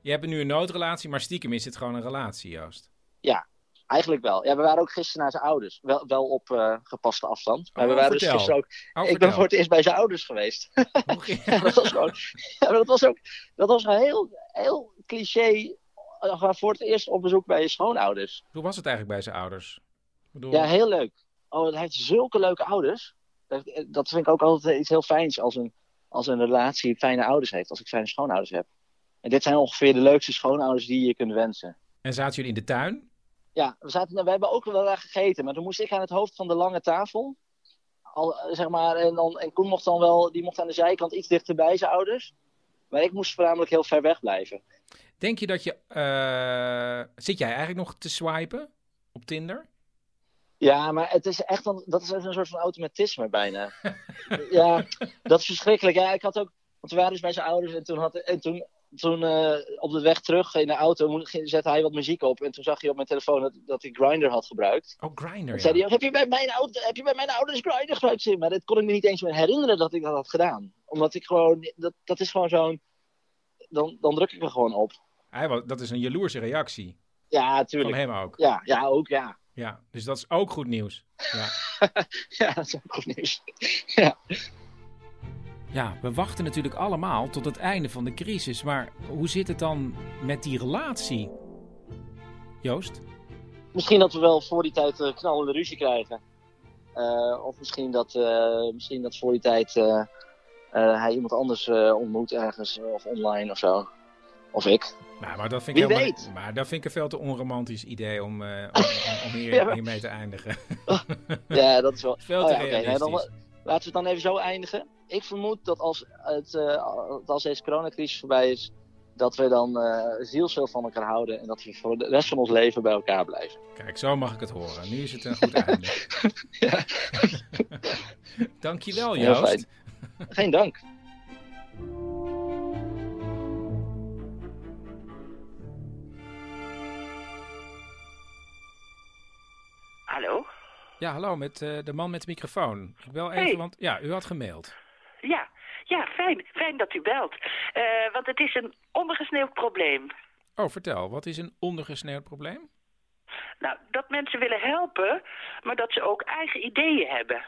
Je hebt nu een noodrelatie, maar stiekem is het gewoon een relatie, Joost. Ja, eigenlijk wel. Ja, we waren ook gisteren naar zijn ouders. Wel, wel op eh, gepaste afstand. Maar Oh, we waren vertel. dus gisteren ook... Oh, ik vertel. ben voor het eerst bij zijn ouders geweest. ja, [laughs] dat was gewoon... Ja, maar dat was ook... Dat was een heel, heel cliché... eh, voor het eerst op bezoek bij je schoonouders. Hoe was het eigenlijk bij zijn ouders? Bedoel, Ja, heel leuk. Oh, hij heeft zulke leuke ouders. Dat, dat vind ik ook altijd iets heel fijns als een, als een relatie fijne ouders heeft. Als ik fijne schoonouders heb. En dit zijn ongeveer de leukste schoonouders die je kunt wensen. En zaten jullie in de tuin? Ja, we, zaten, we hebben ook wel daar gegeten. Maar toen moest ik aan het hoofd van de lange tafel. Al, eh, zeg maar, en, dan, en Koen mocht dan wel, die mocht aan de zijkant iets dichter bij zijn ouders. Maar ik moest voornamelijk heel ver weg blijven. Denk je dat je... eh, zit jij eigenlijk nog te swipen op Tinder? Ja, maar het is echt een, dat is een soort van automatisme bijna. [laughs] ja, dat is verschrikkelijk. Ja, ik had ook, want we waren dus bij zijn ouders en toen, had, en toen, toen eh, op de weg terug in de auto zette hij wat muziek op. En toen zag hij op mijn telefoon dat, dat hij Grindr had gebruikt. Oh, Grindr, En zei hij heb je, bij mijn ouder, heb je bij mijn ouders Grindr gebruikt? Sim? Maar dat kon ik me niet eens meer herinneren dat ik dat had gedaan. Omdat ik gewoon, dat, dat is gewoon zo'n, dan, dan druk ik er gewoon op. Hij, dat is een jaloerse reactie. Ja, tuurlijk. Van hem ook. Ja, ja ook, ja. Ja, dus dat is ook goed nieuws. Ja. [laughs] ja, dat is ook goed nieuws. [laughs] ja. Ja, we wachten natuurlijk allemaal tot het einde van de crisis. Maar hoe zit het dan met die relatie? Joost? Misschien dat we wel voor die tijd eh, knallende ruzie krijgen. Eh, of misschien dat, eh, misschien dat voor die tijd eh, eh, hij iemand anders eh, ontmoet ergens of online of zo. Of ik. Nou, maar dat vind ik Wie helemaal- weet. Maar dat vind ik een veel te onromantisch idee om, eh, om, om- om hier, [laughs] Ja, maar- hiermee te eindigen. [laughs] Ja, dat is wel. Veel Oh te nee, dan. Laten we het dan even zo eindigen. Ik vermoed dat als, het, eh, als deze coronacrisis voorbij is, dat we dan eh zielsveel van elkaar houden en dat we voor de rest van ons leven bij elkaar blijven. Kijk, zo mag ik het horen. Nu is het een goed einde. [laughs] [laughs] Dankjewel, Joost. Geen dank. Hallo? Ja, hallo, met eh, de man met de microfoon. Ik bel even, Hey. want ja, u had gemaild. Ja, ja fijn, fijn dat u belt. Eh, want het is een ondergesneeuwd probleem. Oh, vertel, wat is een ondergesneeuwd probleem? Nou, dat mensen willen helpen, maar dat ze ook eigen ideeën hebben.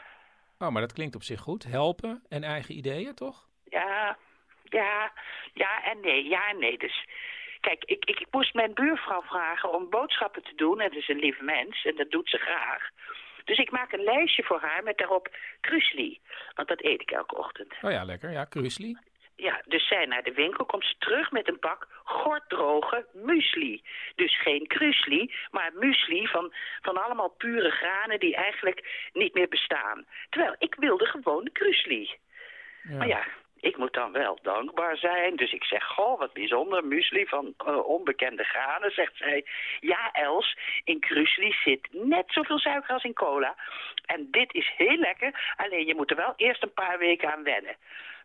Oh, maar dat klinkt op zich goed. Helpen en eigen ideeën, toch? Ja, ja, ja en nee, ja en nee. Dus kijk, ik, ik, ik moest mijn buurvrouw vragen om boodschappen te doen. En dat is een lieve mens en dat doet ze graag. Dus ik maak een lijstje voor haar met daarop krusli. Want dat eet ik elke ochtend. Oh ja, lekker. Ja, krusli. Ja, dus zij naar de winkel, komt ze terug met een pak gorddroge muesli. Dus geen krusli, maar muesli van, van allemaal pure granen die eigenlijk niet meer bestaan. Terwijl ik wilde gewoon de krusli. Maar ja, ik moet dan wel dankbaar zijn. Dus ik zeg, goh, wat bijzonder, muesli van eh, onbekende granen. Zegt zij, ja Els, in krusli zit net zoveel suiker als in cola. En dit is heel lekker, alleen je moet er wel eerst een paar weken aan wennen.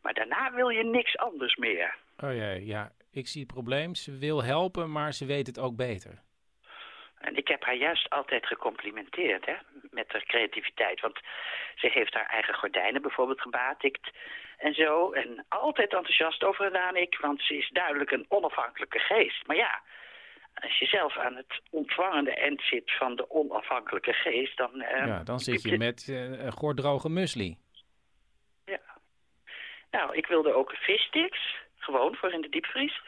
Maar daarna wil je niks anders meer. Oh jee, ja. Ik zie het probleem. Ze wil helpen, maar ze weet het ook beter. En ik heb haar juist altijd gecomplimenteerd hè, met haar creativiteit. Want ze heeft haar eigen gordijnen bijvoorbeeld gebatikt en zo. En altijd enthousiast over gedaan ik, want ze is duidelijk een onafhankelijke geest. Maar ja, als je zelf aan het ontvangende eind zit van de onafhankelijke geest, dan... eh, ja, dan zit je met eh, een gordroge muesli. Nou, ik wilde ook vissticks, gewoon voor in de diepvries.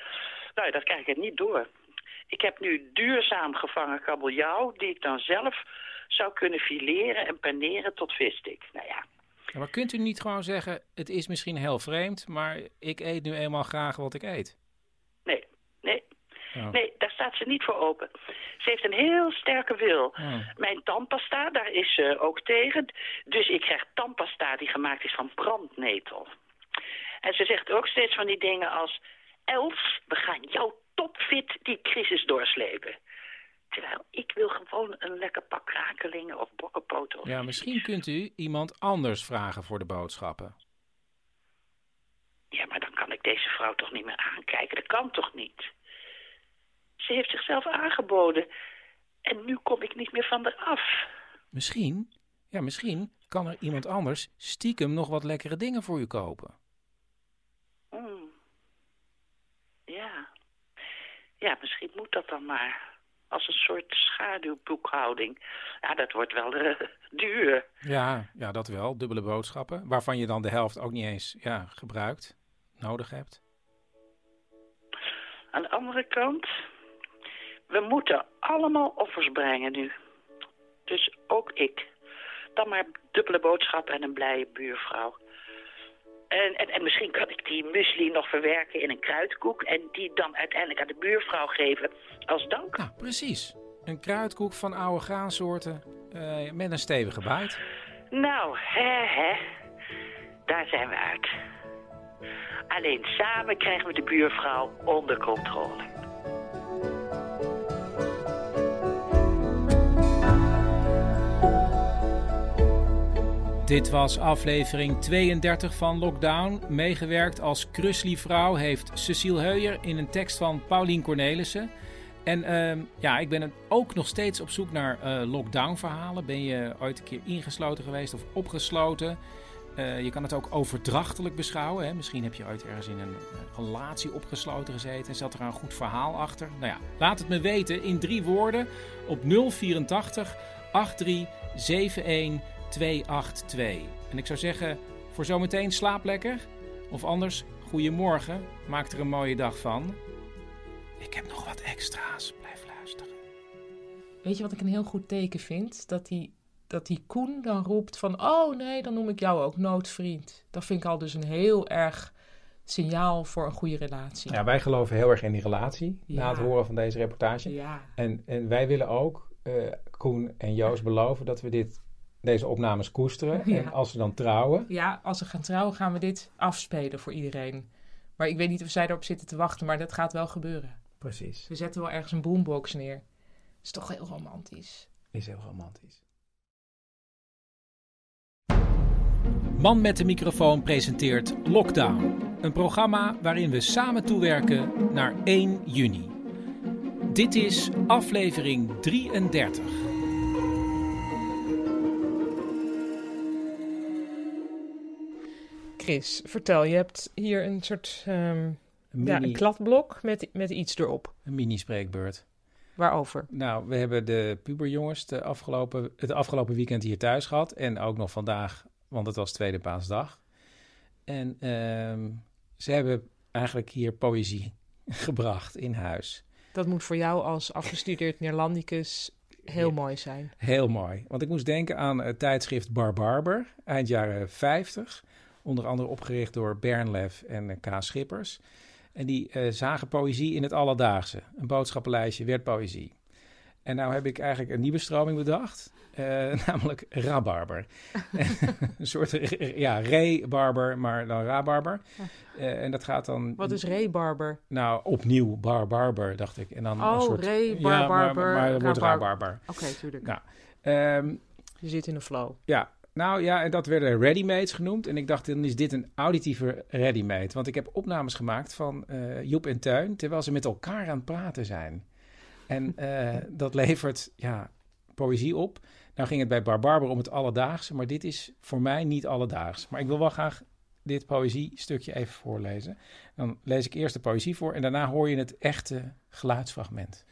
Nou, ja, dat krijg ik er niet door. Ik heb nu duurzaam gevangen kabeljauw, die ik dan zelf zou kunnen fileren en paneren tot visstick. Nou ja, Ja, maar kunt u niet gewoon zeggen, het is misschien heel vreemd, maar ik eet nu eenmaal graag wat ik eet? nee, nee. Oh. Nee, daar staat ze niet voor open. Ze heeft een heel sterke wil. Oh. Mijn tandpasta, daar is ze ook tegen. Dus ik krijg tandpasta die gemaakt is van brandnetel. En ze zegt ook steeds van die dingen als... Els, we gaan jou topfit die crisis doorslepen. Terwijl ik wil gewoon een lekker pak krakelingen of bokkenpoten. Of Ja, misschien kunt u iemand anders vragen voor de boodschappen. Ja, maar dan kan ik deze vrouw toch niet meer aankijken. Dat kan toch niet? Ze heeft zichzelf aangeboden. En nu kom ik niet meer van haar af. Misschien, ja, misschien kan er iemand anders stiekem nog wat lekkere dingen voor u kopen. Hmm. Ja. Ja, misschien moet dat dan maar. Als een soort schaduwboekhouding. Ja, dat wordt wel eh, [laughs] duur. Ja, ja, dat wel. Dubbele boodschappen. Waarvan je dan de helft ook niet eens ja, gebruikt, nodig hebt. Aan de andere kant, we moeten allemaal offers brengen nu. Dus ook ik. Dan maar dubbele boodschap en een blije buurvrouw. En, en, en misschien kan ik die muesli nog verwerken in een kruidkoek... en die dan uiteindelijk aan de buurvrouw geven als dank. Nou, precies. Een kruidkoek van oude graansoorten eh, met een stevige buit. Nou, hè, hè. Daar zijn we uit. Alleen samen krijgen we de buurvrouw onder controle. Dit was aflevering 32 van Lockdown. Meegewerkt als Krusli-vrouw heeft Cecile Heuyer in een tekst van Paulien Cornelissen. En ehm, ja, ik ben ook nog steeds op zoek naar eh, lockdown-verhalen. Ben je ooit een keer ingesloten geweest of opgesloten? Eh, je kan het ook overdrachtelijk beschouwen. Hè? Misschien heb je ooit ergens in een eh, relatie opgesloten gezeten en zat er een goed verhaal achter. Nou ja, laat het me weten in drie woorden op 084 8371 282. En ik zou zeggen, voor zometeen slaap lekker. Of anders, goedemorgen. Maak er een mooie dag van. Ik heb nog wat extra's. Blijf luisteren. Weet je wat ik een heel goed teken vind? Dat die, dat die Koen dan roept van... Oh nee, dan noem ik jou ook noodvriend. Dat vind ik al dus een heel erg signaal voor een goede relatie. Ja, wij geloven heel erg in die relatie. Na het horen van deze reportage. Ja. En, en wij willen ook, eh, Koen en Joost beloven, dat we dit, deze opnames koesteren. [laughs] Ja. En als ze dan trouwen, Ja, als we gaan trouwen gaan we dit afspelen voor iedereen. Maar ik weet niet of zij erop zitten te wachten, maar dat gaat wel gebeuren. Precies. We zetten wel ergens een boombox neer. is toch heel romantisch. is heel romantisch. Man met de microfoon presenteert Lockdown. Een programma waarin we samen toewerken naar 1 juni. Dit is aflevering 33. Chris, vertel, je hebt hier een soort ehm, ja, mini- een kladblok met, met iets erop. Een mini-spreekbeurt. Waarover? Nou, we hebben de puberjongens de afgelopen, het afgelopen weekend hier thuis gehad. En ook nog vandaag, want het was tweede paasdag. En ehm, ze hebben eigenlijk hier poëzie [laughs] gebracht in huis. Dat moet voor jou als afgestudeerd Neerlandicus heel Ja. mooi zijn. Heel mooi. Want ik moest denken aan het tijdschrift Bar Barber, eind jaren 50. Onder andere opgericht door Bernlef en eh, K. Schippers. En die eh, zagen poëzie in het alledaagse. Een boodschappenlijstje werd poëzie. En nou heb ik eigenlijk een nieuwe stroming bedacht. eh, [laughs] namelijk rabarber. [laughs] een soort ja, re-barber, maar dan rabarber. Eh, en dat gaat dan... Wat is rebarber? Nou, opnieuw bar barber, dacht ik. En dan Oh, een soort... ja, maar, barbarber, maar wordt rabarber. Oké, tuurlijk. Nou, ehm, Je zit in de flow. ja, nou ja, en dat werden readymates genoemd. En ik dacht, dan is dit een auditieve readymade. Want ik heb opnames gemaakt van eh, Joep en Tuin... terwijl ze met elkaar aan het praten zijn. En eh, [laughs] dat levert ja, poëzie op. Nou ging het bij Barbarber om het alledaagse, maar dit is voor mij niet alledaags. Maar ik wil wel graag dit poëziestukje even voorlezen. Dan lees ik eerst de poëzie voor en daarna hoor je het echte geluidsfragment.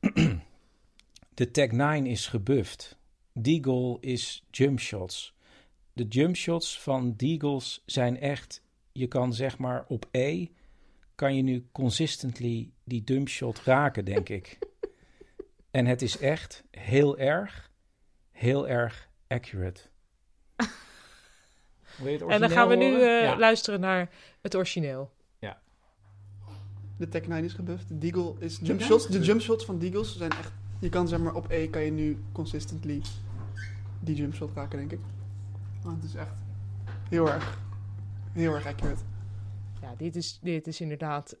[clears throat] De Tech 9 is gebufft. Deagle is jumpshots. De jumpshots van Deagles zijn echt, je kan zeg maar op E, kan je nu consistently die dumpshot raken, denk ik. En het is echt heel erg, heel erg accurate. Wil je het En dan gaan we nu eh? Ja. luisteren naar het origineel. Ja. De Tech 9 is gebufft. De Deagle is jump 9 shots. De jump shots van Deagles zijn echt... Je kan zeg maar op E kan je nu consistently die jump shot raken, denk ik. Want het is echt heel erg, heel erg accurate. Ja, dit is, dit is inderdaad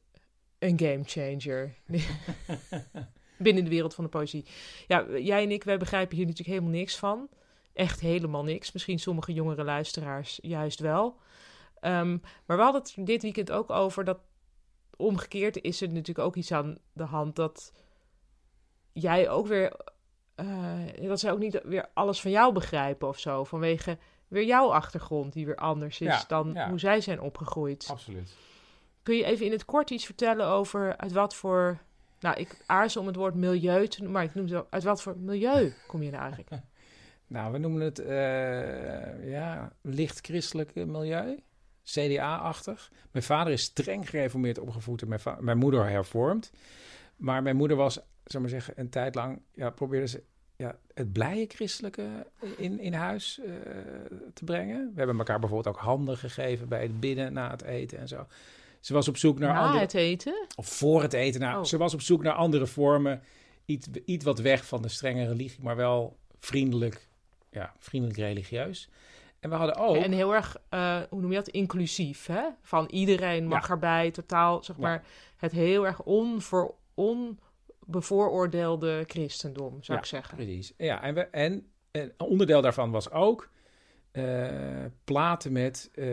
een game changer. [laughs] Binnen de wereld van de poëzie. Ja, jij en ik, wij begrijpen hier natuurlijk helemaal niks van. Echt helemaal niks. Misschien sommige jongere luisteraars juist wel. Ehm, maar we hadden het dit weekend ook over dat omgekeerd is er natuurlijk ook iets aan de hand dat jij ook weer, eh, dat zij ook niet weer alles van jou begrijpen of zo. Vanwege weer jouw achtergrond die weer anders is Ja, dan ja. hoe zij zijn opgegroeid. Absoluut. Kun je even in het kort iets vertellen over uit wat voor... Nou, ik aarzel om het woord milieu te noemen, maar ik noem het wel... Uit wat voor milieu kom je nou eigenlijk? [laughs] Nou, we noemen het eh, ja, licht christelijk milieu. CDA-achtig. Mijn vader is streng gereformeerd opgevoed en mijn, mijn moeder hervormd. Maar mijn moeder was, zeg maar zeggen, een tijd lang... Ja, probeerde ze ja, het blije christelijke in, in huis eh, te brengen. We hebben elkaar bijvoorbeeld ook handen gegeven bij het bidden na het eten en zo. Ze was op zoek naar Na andere... het eten? Of voor het eten. Nou, Oh. Ze was op zoek naar andere vormen. Iets, iets wat weg van de strenge religie, maar wel vriendelijk, ja, vriendelijk religieus. En we hadden ook... En heel erg, eh, hoe noem je dat, inclusief, hè? Van iedereen mag erbij, totaal, zeg maar, het heel erg onver, onbevooroordeelde christendom, zou ja, ik zeggen. Precies. Ja, en, we, en een onderdeel daarvan was ook eh, platen met eh,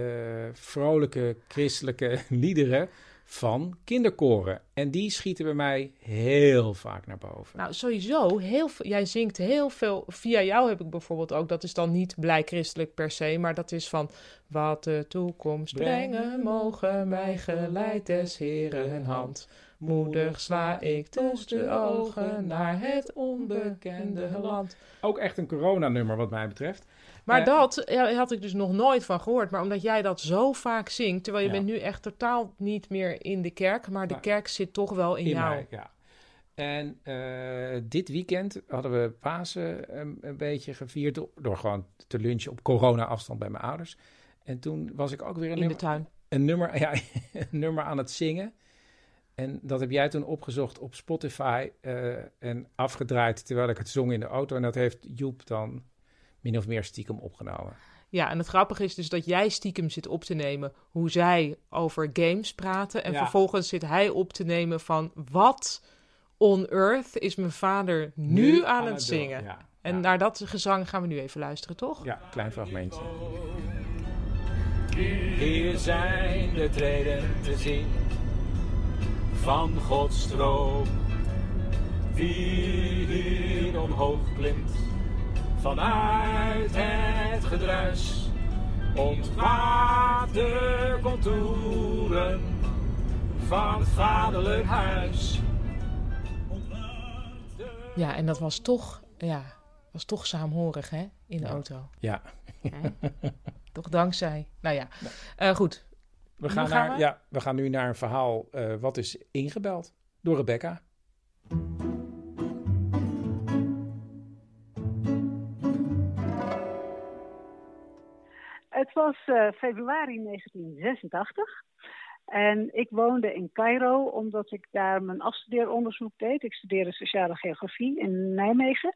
vrolijke christelijke [laughs] liederen van kinderkoren. En die schieten bij mij heel vaak naar boven. Nou, sowieso, heel veel, jij zingt heel veel. Via jou heb ik bijvoorbeeld ook, dat is dan niet blij christelijk per se, maar dat is van wat de toekomst brengen mogen mij geleid des Heren hand. Moedig sla ik tussen de ogen naar het onbekende land. Ook echt een coronanummer wat mij betreft. Maar Eh, dat ja, had ik dus nog nooit van gehoord. Maar omdat jij dat zo vaak zingt, terwijl je Ja. bent nu echt totaal niet meer in de kerk, maar de Nou, kerk zit toch wel in, in jou. mij, ja. En eh, dit weekend hadden we Pasen een, een beetje gevierd door, door gewoon te lunchen op corona-afstand bij mijn ouders. En toen was ik ook weer een In de tuin. Een nummer, ja, [laughs] een nummer aan het zingen. En dat heb jij toen opgezocht op Spotify eh, en afgedraaid terwijl ik het zong in de auto. En dat heeft Joep dan min of meer stiekem opgenomen. Ja, en het grappige is dus dat jij stiekem zit op te nemen hoe zij over games praten. En Ja. vervolgens zit hij op te nemen van wat on earth is mijn vader nu, Nu aan, aan het zingen. ja, en naar dat gezang gaan we nu even luisteren, toch? Ja, klein fragmentje. Hier zijn de treden te zien van Gods stroom. Wie hier omhoog klimt vanuit het gedruis, ontwaart de contouren van het vaderlijk huis. Ja, en dat was toch, ja, was toch saamhorig, hè, in de auto. Ja. Toch dankzij. Nou ja, Eh, goed. We gaan, naar, we? Ja, we gaan nu naar een verhaal eh, wat is ingebeld door Rebecca. Het was eh, februari 1986. En ik woonde in Cairo omdat ik daar mijn afstudeeronderzoek deed. Ik studeerde sociale geografie in Nijmegen.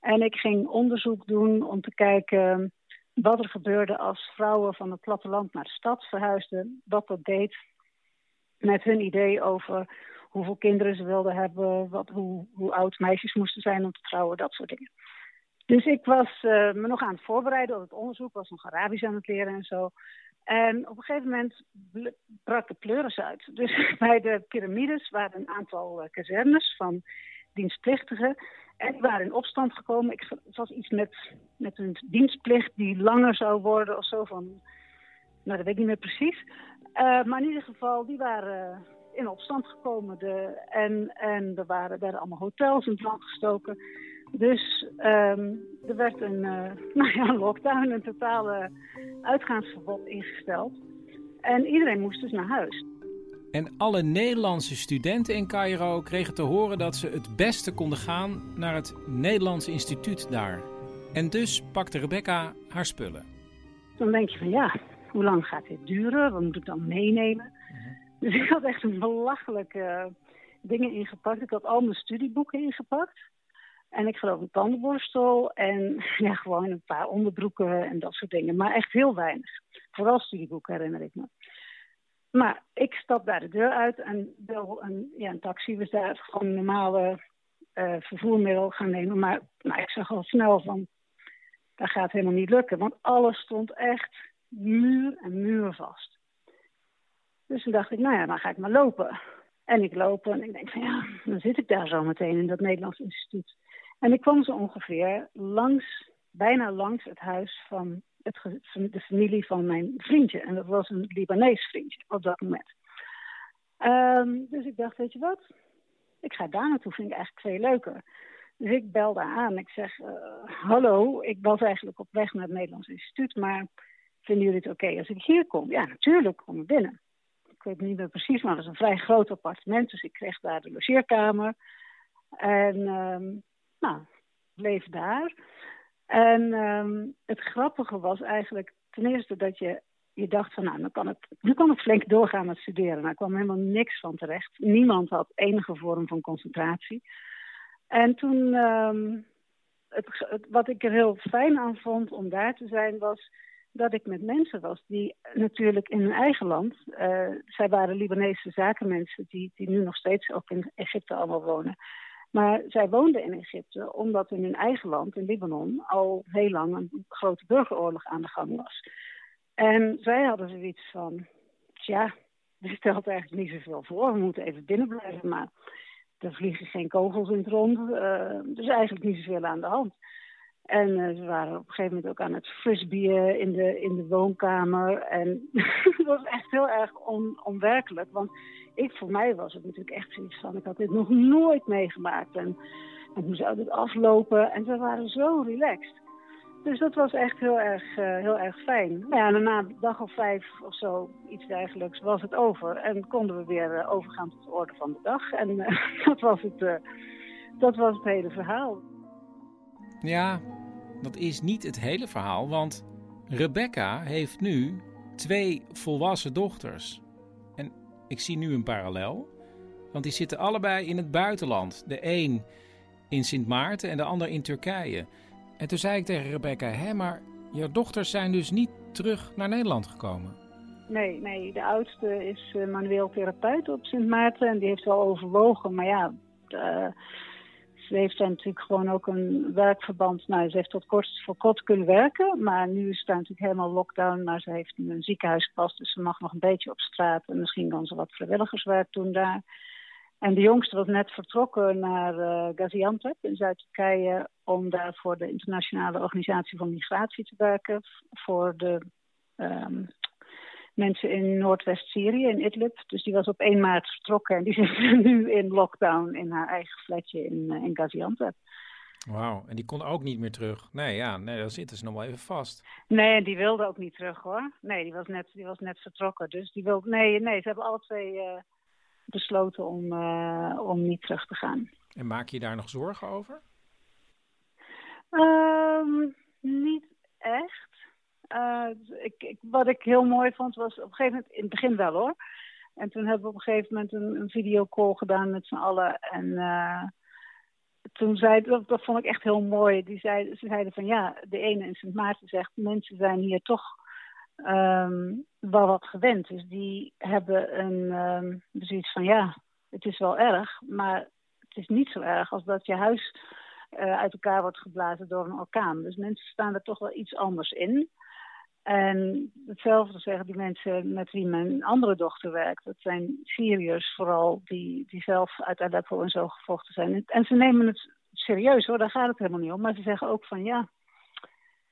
En ik ging onderzoek doen om te kijken wat er gebeurde als vrouwen van het platteland naar de stad verhuisden. Wat dat deed met hun idee over hoeveel kinderen ze wilden hebben, wat, hoe, oud meisjes moesten zijn om te trouwen, dat soort dingen. Dus ik was eh, me nog aan het voorbereiden op het onderzoek, was nog Arabisch aan het leren en zo. En op een gegeven moment brak de pleuris uit. Dus [laughs] bij de piramides waren een aantal eh, kazernes van dienstplichtigen. En die waren in opstand gekomen. Ik, het was iets met, met een dienstplicht die langer zou worden of zo. Van, nou, dat weet ik niet meer precies. Uh, maar in ieder geval, die waren in opstand gekomen. De, en, en er waren, werden allemaal hotels in brand gestoken. Dus um, er werd een uh, [laughs] nou ja, lockdown, een totale uitgaansverbod ingesteld. En iedereen moest dus naar huis. En alle Nederlandse studenten in Cairo kregen te horen dat ze het beste konden gaan naar het Nederlands instituut daar. En dus pakte Rebecca haar spullen. Dan denk je van ja, hoe lang gaat dit duren? Wat moet ik dan meenemen? Dus ik had echt een belachelijke dingen ingepakt. Ik had al mijn studieboeken ingepakt. En ik geloof een tandenborstel en [laughs] ja, gewoon een paar onderbroeken en dat soort dingen. Maar echt heel weinig. Vooral studieboeken herinner ik me. Maar ik stap daar de deur uit en bel een, ja, een taxi. We daar gewoon een normale uh, vervoermiddel gaan nemen. Maar nou, ik zag al snel van, dat gaat helemaal niet lukken. Want alles stond echt muur en muur vast. Dus toen dacht ik, nou ja, dan ga ik maar lopen. En ik loop en ik denk van ja, dan zit ik daar zo meteen in dat Nederlands instituut. En ik kwam zo ongeveer langs, bijna langs het huis van het, de familie van mijn vriendje. En dat was een Libanees vriendje op dat moment. Um, dus ik dacht, weet je wat? Ik ga daar naartoe, vind ik eigenlijk veel leuker. Dus ik belde aan. Ik zeg, uh, hallo, ik was eigenlijk op weg naar het Nederlands instituut, maar vinden jullie het oké als ik hier kom? Ja, natuurlijk, kom er binnen. Ik weet niet meer precies, maar het was een vrij groot appartement, dus ik kreeg daar de logeerkamer. En um, nou, bleef daar. En um, het grappige was eigenlijk ten eerste dat je, je dacht van nou, nu kan, het, nu kan het flink doorgaan met studeren. Nou, er kwam helemaal niks van terecht. Niemand had enige vorm van concentratie. En toen, het, wat ik er heel fijn aan vond om daar te zijn, was dat ik met mensen was die natuurlijk in hun eigen land, uh, zij waren Libanese zakenmensen die, die nu nog steeds ook in Egypte allemaal wonen. Maar zij woonden in Egypte omdat in hun eigen land, in Libanon, al heel lang een grote burgeroorlog aan de gang was. En zij hadden zoiets van, tja, er stelt eigenlijk niet zoveel voor, we moeten even binnen blijven, maar er vliegen geen kogels in het rond, uh, dus eigenlijk niet zoveel aan de hand. En uh, ze waren op een gegeven moment ook aan het frisbeeën in de, in de woonkamer. En [laughs] het was echt heel erg on, onwerkelijk. Want ik, voor mij was het natuurlijk echt zoiets van... ik had dit nog nooit meegemaakt. En, hoe zou dit aflopen? En ze waren zo relaxed. Dus dat was echt heel erg, uh, heel erg fijn. Nou ja, na een dag of vijf of zo, iets dergelijks, was het over. En konden we weer uh, overgaan tot de orde van de dag. En [laughs] dat, was het, dat was het hele verhaal. Ja, dat is niet het hele verhaal, want Rebecca heeft nu twee volwassen dochters. En ik zie nu een parallel, want die zitten allebei in het buitenland. De een in Sint Maarten en de ander in Turkije. En toen zei ik tegen Rebecca, hè, maar jouw dochters zijn dus niet terug naar Nederland gekomen. Nee, nee, de oudste is uh, manueel therapeut op Sint Maarten en die heeft wel overwogen, maar ja, uh, ze heeft natuurlijk gewoon ook een werkverband. Nou, ze heeft tot kort voor kort kunnen werken. Maar nu is het natuurlijk helemaal lockdown. Maar ze heeft nu een ziekenhuispas. Dus ze mag nog een beetje op straat. En misschien kan ze wat vrijwilligerswerk doen daar. En de jongste was net vertrokken naar uh, Gaziantep in Zuid-Turkije. Om daar voor de Internationale Organisatie voor Migratie te werken. Voor de um, mensen in Noordwest-Syrië, in Idlib. Dus die was op 1 maart vertrokken en die [laughs] zit nu in lockdown in haar eigen flatje in, uh, in Gaziantep. Wauw, en die kon ook niet meer terug. Nee, ja, nee, dan zitten ze nog wel even vast. Nee, die wilde ook niet terug hoor. Nee, die was net, die was net vertrokken. Dus die wilde, nee, nee, ze hebben alle twee uh, besloten om, uh, om niet terug te gaan. En maak je daar nog zorgen over? Um, niet echt. Uh, ik, ik, wat ik heel mooi vond was op een gegeven moment, in het begin wel hoor. En toen hebben we op een gegeven moment een, een videocall gedaan met z'n allen. En uh, toen zei, dat, dat vond ik echt heel mooi. Die zei, ze zeiden van ja, de ene in Sint Maarten zegt, mensen zijn hier toch um, wel wat gewend. Dus die hebben een um, zoiets van ja, het is wel erg, maar het is niet zo erg als dat je huis uh, uit elkaar wordt geblazen door een orkaan. Dus mensen staan er toch wel iets anders in. En hetzelfde zeggen die mensen met wie mijn andere dochter werkt. Dat zijn Syriërs vooral, die, die zelf uit Aleppo en zo gevochten zijn. En ze nemen het serieus hoor, daar gaat het helemaal niet om. Maar ze zeggen ook van ja,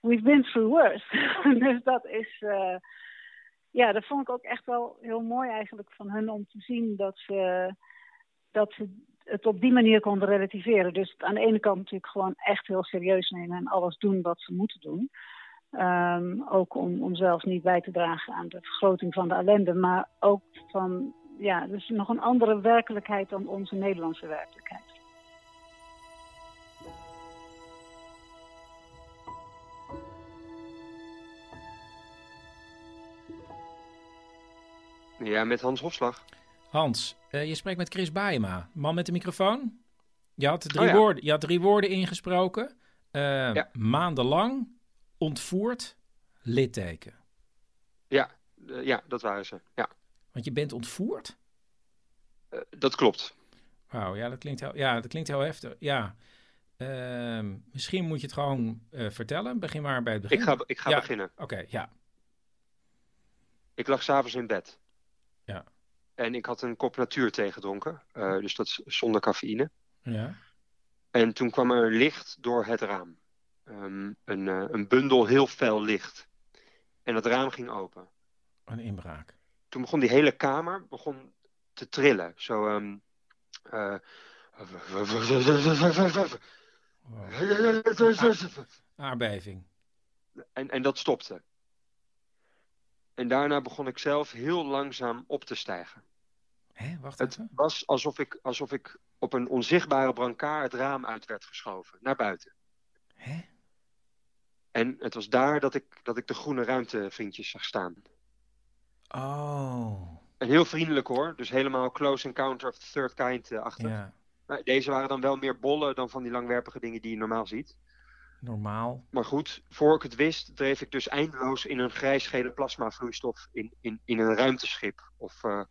we've been through worse. [laughs] dus dat is, uh, ja, dat vond ik ook echt wel heel mooi eigenlijk van hun om te zien dat ze, dat ze het op die manier konden relativeren. Dus aan de ene kant natuurlijk gewoon echt heel serieus nemen en alles doen wat ze moeten doen. Um, ook om, om zelfs niet bij te dragen aan de vergroting van de ellende. Maar ook van, ja, dus nog een andere werkelijkheid dan onze Nederlandse werkelijkheid. Ja, met Hans Hofslag. Hans, uh, je spreekt met Chris Baema, man met de microfoon. Je had drie, Oh ja. woorden, je had drie woorden ingesproken. Uh, Ja. Maandenlang, ontvoerd, litteken. Ja, eh, ja, dat waren ze. Ja, Want je bent ontvoerd? Eh, dat klopt. Wauw, ja, dat klinkt heel, ja, dat klinkt heel heftig. Ja. Ehm, misschien moet je het gewoon eh, vertellen. Begin maar bij het begin. Ik ga, ik ga Ja, beginnen. Oké, ja. Ik lag s'avonds in bed. Ja. En ik had een kop natuurthee gedronken. eh, dus dat is zonder cafeïne. Ja. En toen kwam er licht door het raam. Ehm, een, eh, een bundel heel fel licht. En het raam ging open. Een inbraak. Toen begon die hele kamer begon te trillen. Zo... eh, Aardbeving. En, en dat stopte. En daarna begon ik zelf heel langzaam op te stijgen. Hé, wacht Het even. was alsof ik, alsof ik op een onzichtbare brancard het raam uit werd geschoven, naar buiten. En het was daar dat ik, dat ik de groene ruimtevriendjes zag staan. Oh. En heel vriendelijk hoor, dus helemaal close encounter of the third kind eh, achter. Ja, Maar deze waren dan wel meer bollen dan van die langwerpige dingen die je normaal ziet. normaal. Maar goed, voor ik het wist, dreef ik dus eindeloos in een grijsgele plasmavloeistof in, in, in een ruimteschip. Of eh,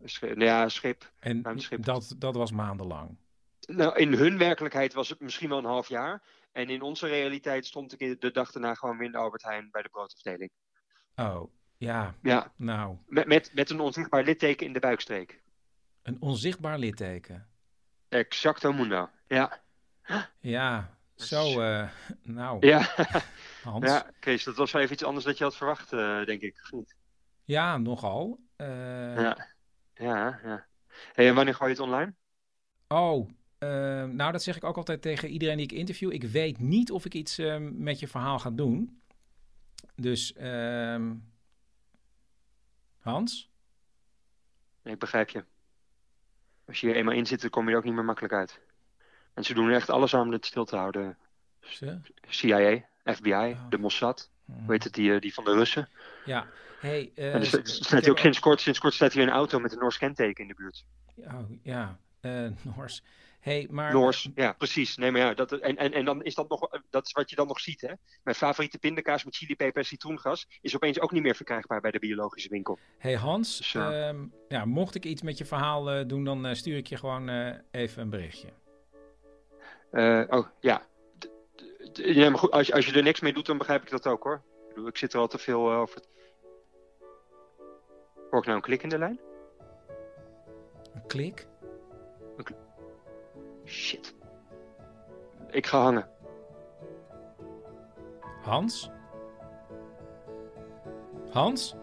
een schip, nou ja, schip, En ruimteschip. dat, dat was maandenlang. Nou, in hun werkelijkheid was het misschien wel een half jaar. En in onze realiteit stond ik de dag daarna gewoon weer in de Albert Heijn bij de broodafdeling. Oh, ja. Ja. Nou, Met, met, met een onzichtbaar litteken in de buikstreek. een onzichtbaar litteken. Exacto mundo. Ja. Ja, zo, eh, nou. Ja. [laughs] Hans. ja, Kees, dat was wel even iets anders dan je had verwacht, eh, denk ik. of niet? Ja, nogal. Eh, Ja. Ja, ja. Hey, en wanneer gooi je het online? Oh, eh, nou dat zeg ik ook altijd tegen iedereen die ik interview. Ik weet niet of ik iets eh, met je verhaal ga doen. Dus, ehm, Hans? Nee, ik begrijp je. Als je er eenmaal in zit, dan kom je er ook niet meer makkelijk uit. En ze doen er echt alles aan om dit stil te houden. Ze? CIA, FBI, de Mossad. Hoe heet het, die, eh, die van de Russen. Ja, hey, eh, en er staat- hier ook sinds kort, sinds kort staat hier een auto met een Noors kenteken in de buurt. Oh, ja, eh [laughs] Noors. Hey, maar... Noors, ja, precies. Nee, maar ja, dat, en, en, en dan is dat nog, eh, dat is wat je dan nog ziet, hè. Mijn favoriete pindakaas met chilipeper en citroengas is opeens ook niet meer verkrijgbaar bij de biologische winkel. Hey Hans, Dus, eh, ehm, ja, mocht ik iets met je verhaal eh, doen, dan stuur ik je gewoon even een berichtje. Oh, ja. D- ja, maar goed, als je, als je er niks mee doet, dan begrijp ik dat ook, hoor. Ik bedoel, ik zit er al te veel over. Hoor ik nou een klik in de lijn? Een klik? Shit. Ik ga hangen. Hans? Hans?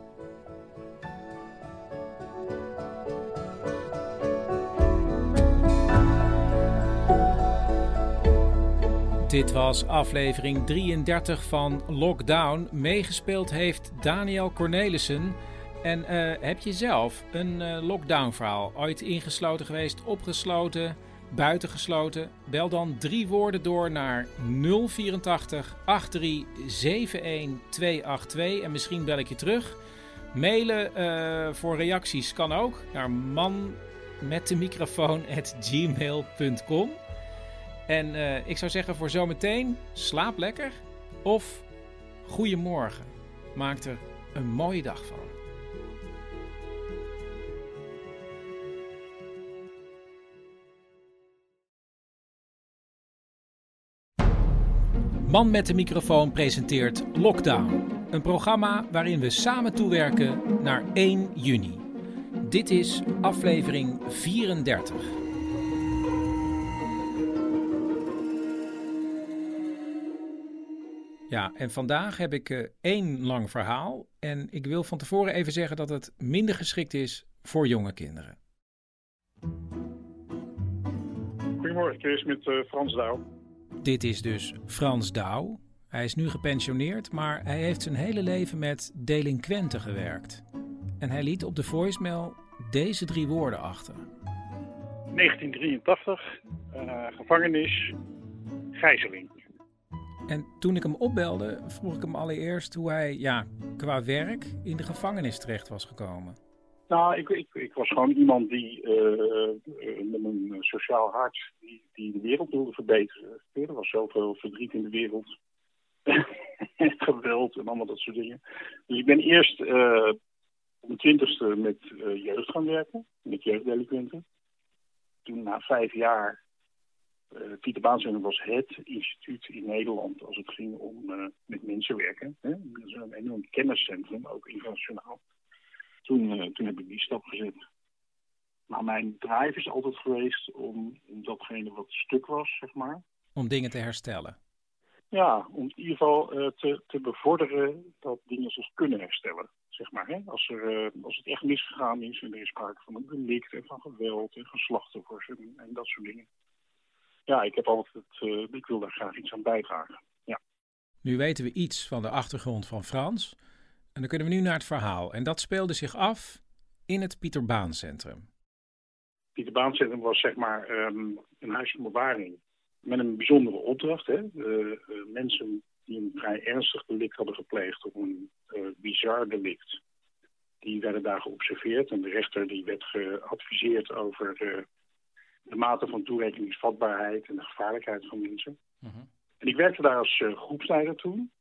Dit was aflevering 33 van Lockdown. Meegespeeld heeft Daniel Cornelissen. En eh, heb je zelf een eh, lockdown verhaal? Ooit ingesloten geweest, opgesloten, buitengesloten? Bel dan drie woorden door naar 084 83 71 282 en misschien bel ik je terug. Mailen eh, voor reacties kan ook naar man met de microfoon [laughs] at gmail.com. En eh, ik zou zeggen voor zometeen, slaap lekker of goedemorgen. Maak er een mooie dag van. Man met de microfoon presenteert Lockdown. Een programma waarin we samen toewerken naar 1 juni. Dit is aflevering 34. Ja, en vandaag heb ik uh, één lang verhaal. En ik wil van tevoren even zeggen dat het minder geschikt is voor jonge kinderen. Goedemorgen, Chris, met uh, Frans Douw. Dit is dus Frans Douw. Hij is nu gepensioneerd, maar hij heeft zijn hele leven met delinquenten gewerkt. En hij liet op de voicemail deze drie woorden achter. 1983, uh, gevangenis, gijzeling. En toen ik hem opbelde, vroeg ik hem allereerst hoe hij ja, qua werk in de gevangenis terecht was gekomen. Nou, ik, ik, ik was gewoon iemand die uh, met een sociaal hart die, die de wereld wilde verbeteren. Er was zoveel verdriet in de wereld. [laughs] Geweld en allemaal dat soort dingen. Dus ik ben eerst uh, op mijn twintigste met jeugd gaan werken, met jeugddelinquenten. Toen na vijf jaar, Pieter Baansender was het instituut in Nederland als het ging om met mensen werken. Hè? Dat is een enorm kenniscentrum, ook internationaal. Toen, toen heb ik die stap gezet. Maar mijn drive is altijd geweest om, om datgene wat stuk was, zeg maar. Om dingen te herstellen. Ja, om in ieder geval uh, te, te bevorderen dat dingen zich kunnen herstellen. Zeg maar, hè? Als, er, uh, als het echt misgegaan is en er is sprake van een delict en van geweld en van slachtoffers en, en dat soort dingen. Ja, ik heb altijd, uh, ik wil daar graag iets aan bijdragen. Ja. Nu weten we iets van de achtergrond van Frans. En dan kunnen we nu naar het verhaal. En dat speelde zich af in het Pieter Baan Centrum. Pieter Baan Centrum was zeg maar um, een huis van bewaring met een bijzondere opdracht. Hè? Uh, uh, mensen die een vrij ernstig delict hadden gepleegd, of een uh, bizar delict, die werden daar geobserveerd. En de rechter die werd geadviseerd over de, de mate van toerekeningsvatbaarheid en de gevaarlijkheid van mensen. Uh -huh. En ik werkte daar als groepsleider toen.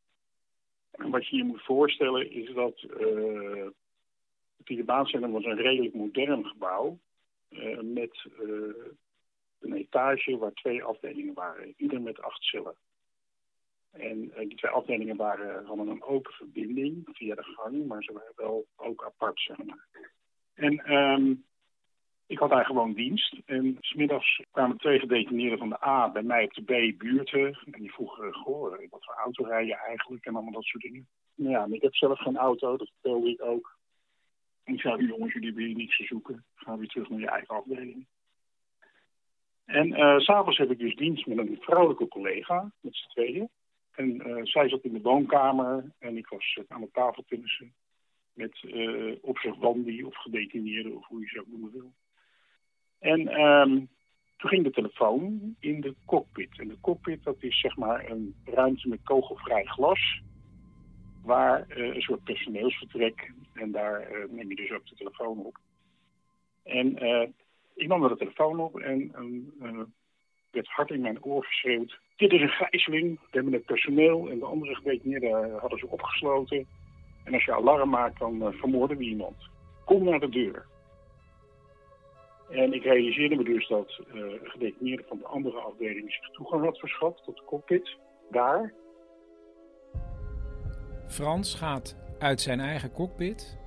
En wat je je moet voorstellen is dat het Pieter Baan Centrum was een redelijk modern gebouw. met een etage waar twee afdelingen waren, ieder met acht cellen. En uh, die twee afdelingen waren, hadden een open verbinding via de gang, maar ze waren wel ook apart, zeg. En um, ik had daar gewoon dienst. En smiddags kwamen twee gedetineerden van de A bij mij op de B buurten. En die vroegen, goh, wat voor auto rij je eigenlijk? En allemaal dat soort dingen. Nou ja, ik heb zelf geen auto, dat vertelde ik ook. En ik zei, jongens, jullie hier niets te zoeken. Ga weer terug naar je eigen afdeling. En uh, s'avonds heb ik dus dienst met een vrouwelijke collega, met z'n tweeën. En uh, zij zat in de woonkamer en ik was aan de tafel tennissen met uh, observandi of gedetineerden, of hoe je ze ook noemen wil. En um, toen ging de telefoon in de cockpit. En de cockpit, dat is zeg maar een ruimte met kogelvrij glas, waar een soort personeelsvertrek, en daar neem je dus ook de telefoon op. En ik nam de telefoon op en uh, werd hard in mijn oor geschreeuwd. Dit is een gijzeling. We hebben het personeel en de andere gedetineerden hadden ze opgesloten. En als je alarm maakt, dan vermoorden we iemand. Kom naar de deur. En ik realiseerde me dus dat uh, gedetineerden van de andere afdeling zich toegang had verschaft tot de cockpit. Daar. Frans gaat uit zijn eigen cockpit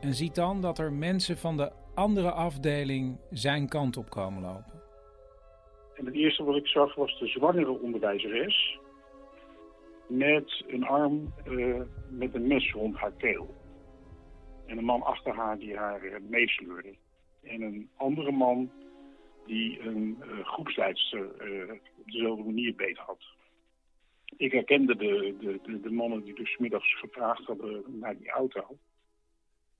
en ziet dan dat er mensen van de andere afdeling zijn kant op komen lopen. En het eerste wat ik zag was de zwangere onderwijzeres met een arm uh, met een mes rond haar keel. En een man achter haar die haar uh, meesleurde. En een andere man die een uh, groepsleidster op dezelfde manier beet had. Ik herkende de, de, de, mannen die dus middags gevraagd hadden naar die auto.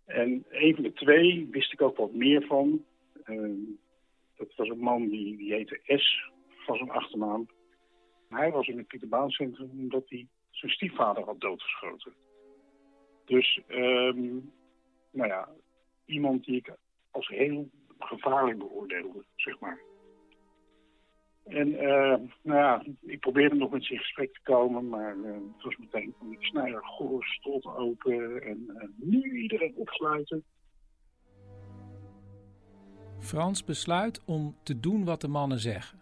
En een van de twee wist ik ook wat meer van. Uh, dat was een man die, die heette S van zijn achternaam. Hij was in het Pieter Baan Centrum omdat hij zijn stiefvader had doodgeschoten. Dus, um, nou ja, iemand die ik als heel gevaarlijk beoordeelde, zeg maar. En uh, nou ja, ik probeerde nog met ze in gesprek te komen, maar uh, het was meteen van ik snijder goor, stot open en uh, nu iedereen opsluiten. Frans besluit om te doen wat de mannen zeggen.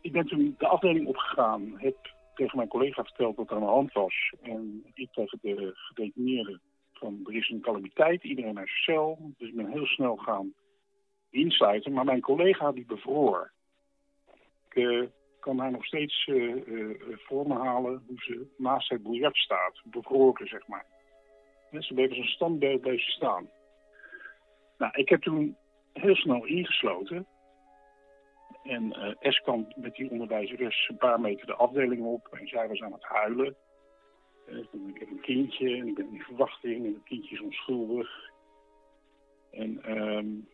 Ik ben toen de afdeling opgegaan, heb tegen mijn collega verteld wat er aan de hand was. En ik tegen de gedetineerden er is een calamiteit, iedereen naar zijn cel. Dus ik ben heel snel gaan insluiten. Maar mijn collega die bevroor. Ik uh, kan haar nog steeds uh, voor me halen hoe ze naast het biljart staat. Bevroren, zeg maar. Ze bleef als een standbeeld blijven staan. Nou, ik heb toen heel snel ingesloten. En uh, S met die onderwijzeres een paar meter de afdeling op. En zij was aan het huilen. Uh, ik heb een kindje en ik ben in verwachting. En het kindje is onschuldig. En um,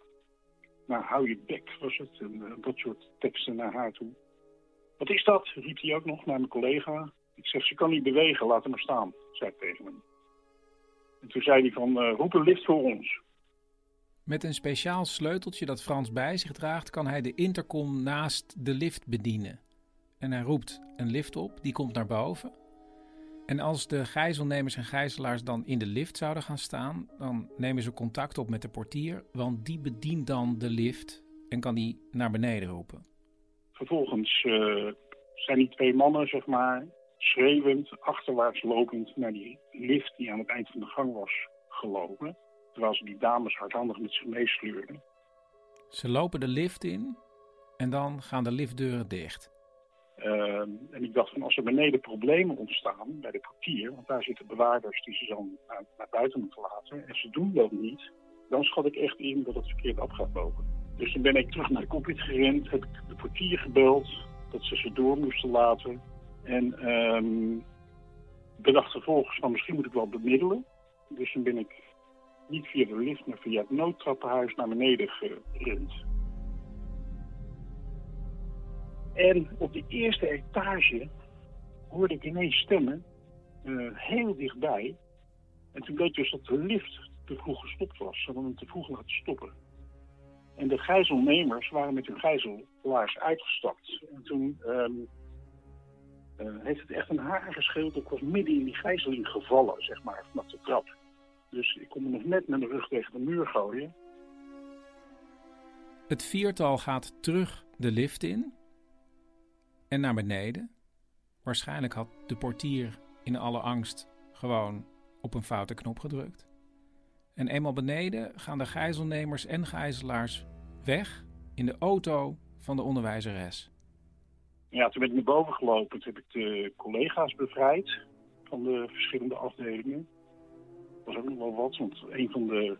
nou, hou je bek was het. En uh, dat soort teksten naar haar toe. Wat is dat? riep hij ook nog naar mijn collega. Ik zeg, ze kan niet bewegen, laat hem maar staan, zei ik tegen hem. En toen zei hij van, roep een lift voor ons. Met een speciaal sleuteltje dat Frans bij zich draagt, kan hij de intercom naast de lift bedienen. En hij roept een lift op, die komt naar boven. En als de gijzelnemers en gijzelaars dan in de lift zouden gaan staan, dan nemen ze contact op met de portier, want die bedient dan de lift en kan die naar beneden roepen. Vervolgens uh, zijn die twee mannen, zeg maar, schreeuwend, achterwaarts lopend naar die lift die aan het eind van de gang was gelopen terwijl ze die dames hardhandig met zich meesleurden. Ze lopen de lift in en dan gaan de liftdeuren dicht. Uh, en ik dacht van als er beneden problemen ontstaan bij de portier, want daar zitten bewaarders die ze dan naar, buiten moeten laten, en ze doen dat niet, dan schat ik echt in dat het verkeerd af gaat lopen. Dus toen ben ik terug naar de cockpit gerend, heb ik de portier gebeld, dat ze ze door moesten laten. En um, bedacht vervolgens van misschien moet ik wel bemiddelen. Dus toen ben ik niet via de lift, maar via het noodtrappenhuis naar beneden gerend. En op de eerste etage hoorde ik ineens stemmen, uh, heel dichtbij. En toen bleek dus dat de lift te vroeg gestopt was. Ze hadden hem te vroeg laten stoppen. En de gijzelnemers waren met hun gijzelaars uitgestapt. En toen um, uh, heeft het echt een haar gescheeld. Ik was midden in die gijzeling gevallen, zeg maar, vanaf de trap. Dus ik kon me nog net met mijn rug tegen de muur gooien. Het viertal gaat terug de lift in en naar beneden. Waarschijnlijk had de portier in alle angst gewoon op een foute knop gedrukt. En eenmaal beneden gaan de gijzelnemers en gijzelaars weg in de auto van de onderwijzeres. Ja, toen ben ik naar boven gelopen. Toen heb ik de collega's bevrijd van de verschillende afdelingen was ook nog wel wat, want een van de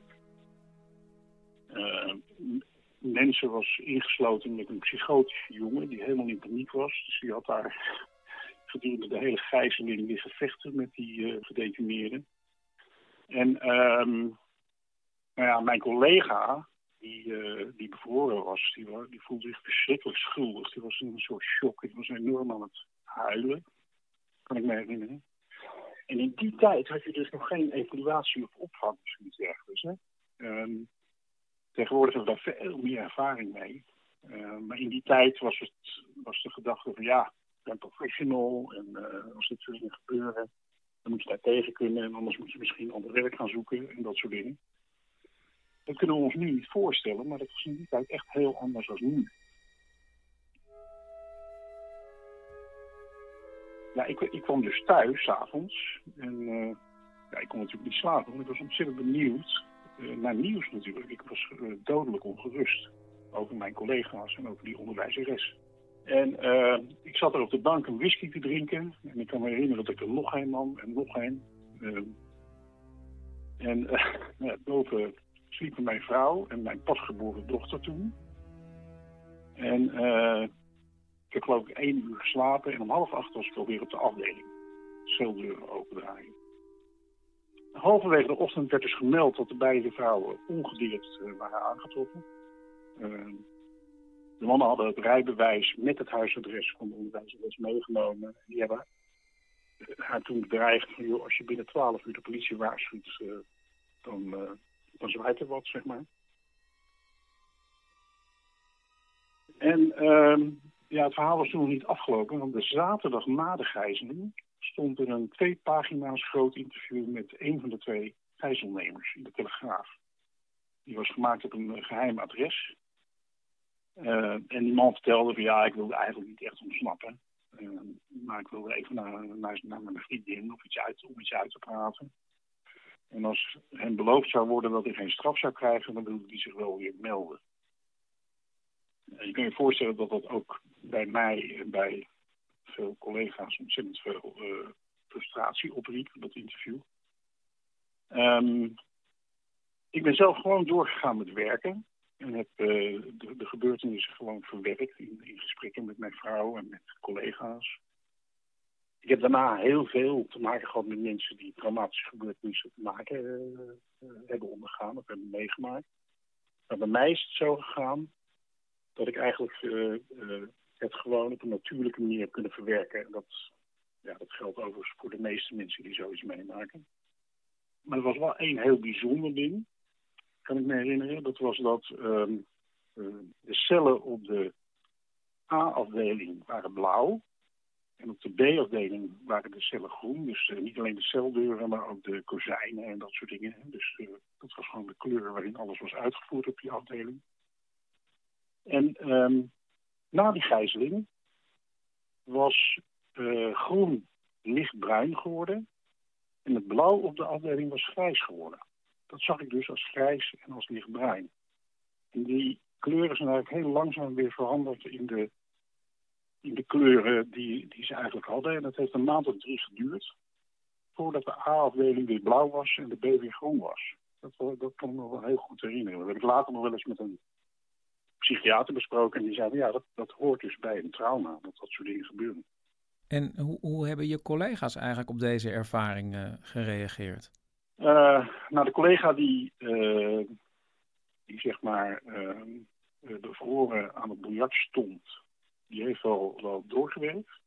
uh, mensen was ingesloten met een psychotische jongen die helemaal in paniek was. Dus die had daar gedurende de hele gijzeling liggen vechten met die uh, gedetineerden. En um, nou ja, mijn collega, die, uh, die bevroren was, die, die voelde zich verschrikkelijk schuldig. Die was in een soort shock. Die was enorm aan het huilen, kan ik me herinneren. En in die tijd had je dus nog geen evaluatie of opvang of zoiets dergelijks. Hè? Um, tegenwoordig hebben we daar veel meer ervaring mee. Uh, maar in die tijd was, het, was de gedachte van ja, ik ben professional en uh, als dit soort dingen gebeuren, dan moet je daar tegen kunnen en anders moet je misschien ander werk gaan zoeken en dat soort dingen. Dat kunnen we ons nu niet voorstellen, maar dat was in die tijd echt heel anders dan nu. Ja, ik, ik kwam dus thuis, s'avonds. En uh, ja, ik kon natuurlijk niet slapen, want ik was ontzettend benieuwd naar nieuws natuurlijk. Ik was uh, dodelijk ongerust over mijn collega's en over die onderwijzeres. En ik zat er op de bank een whisky te drinken. En ik kan me herinneren dat ik er nog een nam en nog en [laughs] ja, boven sliepen mijn vrouw en mijn pasgeboren dochter toen. En ik heb geloof ik één uur geslapen en om half acht was ik alweer op de afdeling. Celdeuren opendraaien. Halverwege de ochtend werd dus gemeld dat de beide vrouwen ongedeerd uh, waren aangetroffen. Uh, de mannen hadden het rijbewijs met het huisadres van de onderwijzeres meegenomen. Die hebben haar toen bedreigd van, joh, als je binnen twaalf uur de politie waarschuwt, uh, dan, dan zwaait er wat, zeg maar. En ehm, ja, het verhaal was toen nog niet afgelopen, want de zaterdag na de gijzeling stond er een twee pagina's groot interview met een van de twee gijzelnemers in de Telegraaf. Die was gemaakt op een geheim adres. Uh, en die man vertelde van ja, ik wilde eigenlijk niet echt ontsnappen. Eh, maar ik wilde even naar, naar, naar mijn vriendin of iets uit, om iets uit te praten. En als hem beloofd zou worden dat hij geen straf zou krijgen, dan wilde hij zich wel weer melden. En je kan je voorstellen dat dat ook bij mij en bij veel collega's ontzettend veel eh, frustratie opriep, dat interview. Ehm, ik ben zelf gewoon doorgegaan met werken. En heb eh, de, gebeurtenissen gewoon verwerkt in, in, gesprekken met mijn vrouw en met collega's. Ik heb daarna heel veel te maken gehad met mensen die traumatische gebeurtenissen te maken uh, hebben ondergaan of hebben meegemaakt. Maar bij mij is het zo gegaan dat ik eigenlijk het gewoon op een natuurlijke manier kunnen verwerken. En dat, ja, dat geldt overigens voor de meeste mensen die zoiets meemaken. Maar er was wel één heel bijzonder ding kan ik me herinneren. Dat was dat ehm, eh, de cellen op de A-afdeling waren blauw. En op de B-afdeling waren de cellen groen. Dus eh, niet alleen de celdeuren, maar ook de kozijnen en dat soort dingen. Dus uh, dat was gewoon de kleur waarin alles was uitgevoerd op die afdeling. En um, na die gijzeling was groen lichtbruin geworden. En het blauw op de afdeling was grijs geworden dat zag ik dus als grijs en als lichtbruin. En die kleuren zijn eigenlijk heel langzaam weer veranderd in de, in de kleuren die, die ze eigenlijk hadden. En dat heeft een maand of drie geduurd voordat de A-afdeling weer blauw was en de B weer groen was. Dat, dat kan ik me wel heel goed herinneren. Dat heb ik later nog wel eens met een psychiater besproken. En die zei, ja, dat, dat hoort dus bij een trauma, dat dat soort dingen gebeuren. En hoe, hoe hebben je collega's eigenlijk op deze ervaring uh, gereageerd? Uh, nou, de collega die, uh, die zeg maar de verhoren aan het biljart stond, die heeft wel, wel doorgewerkt.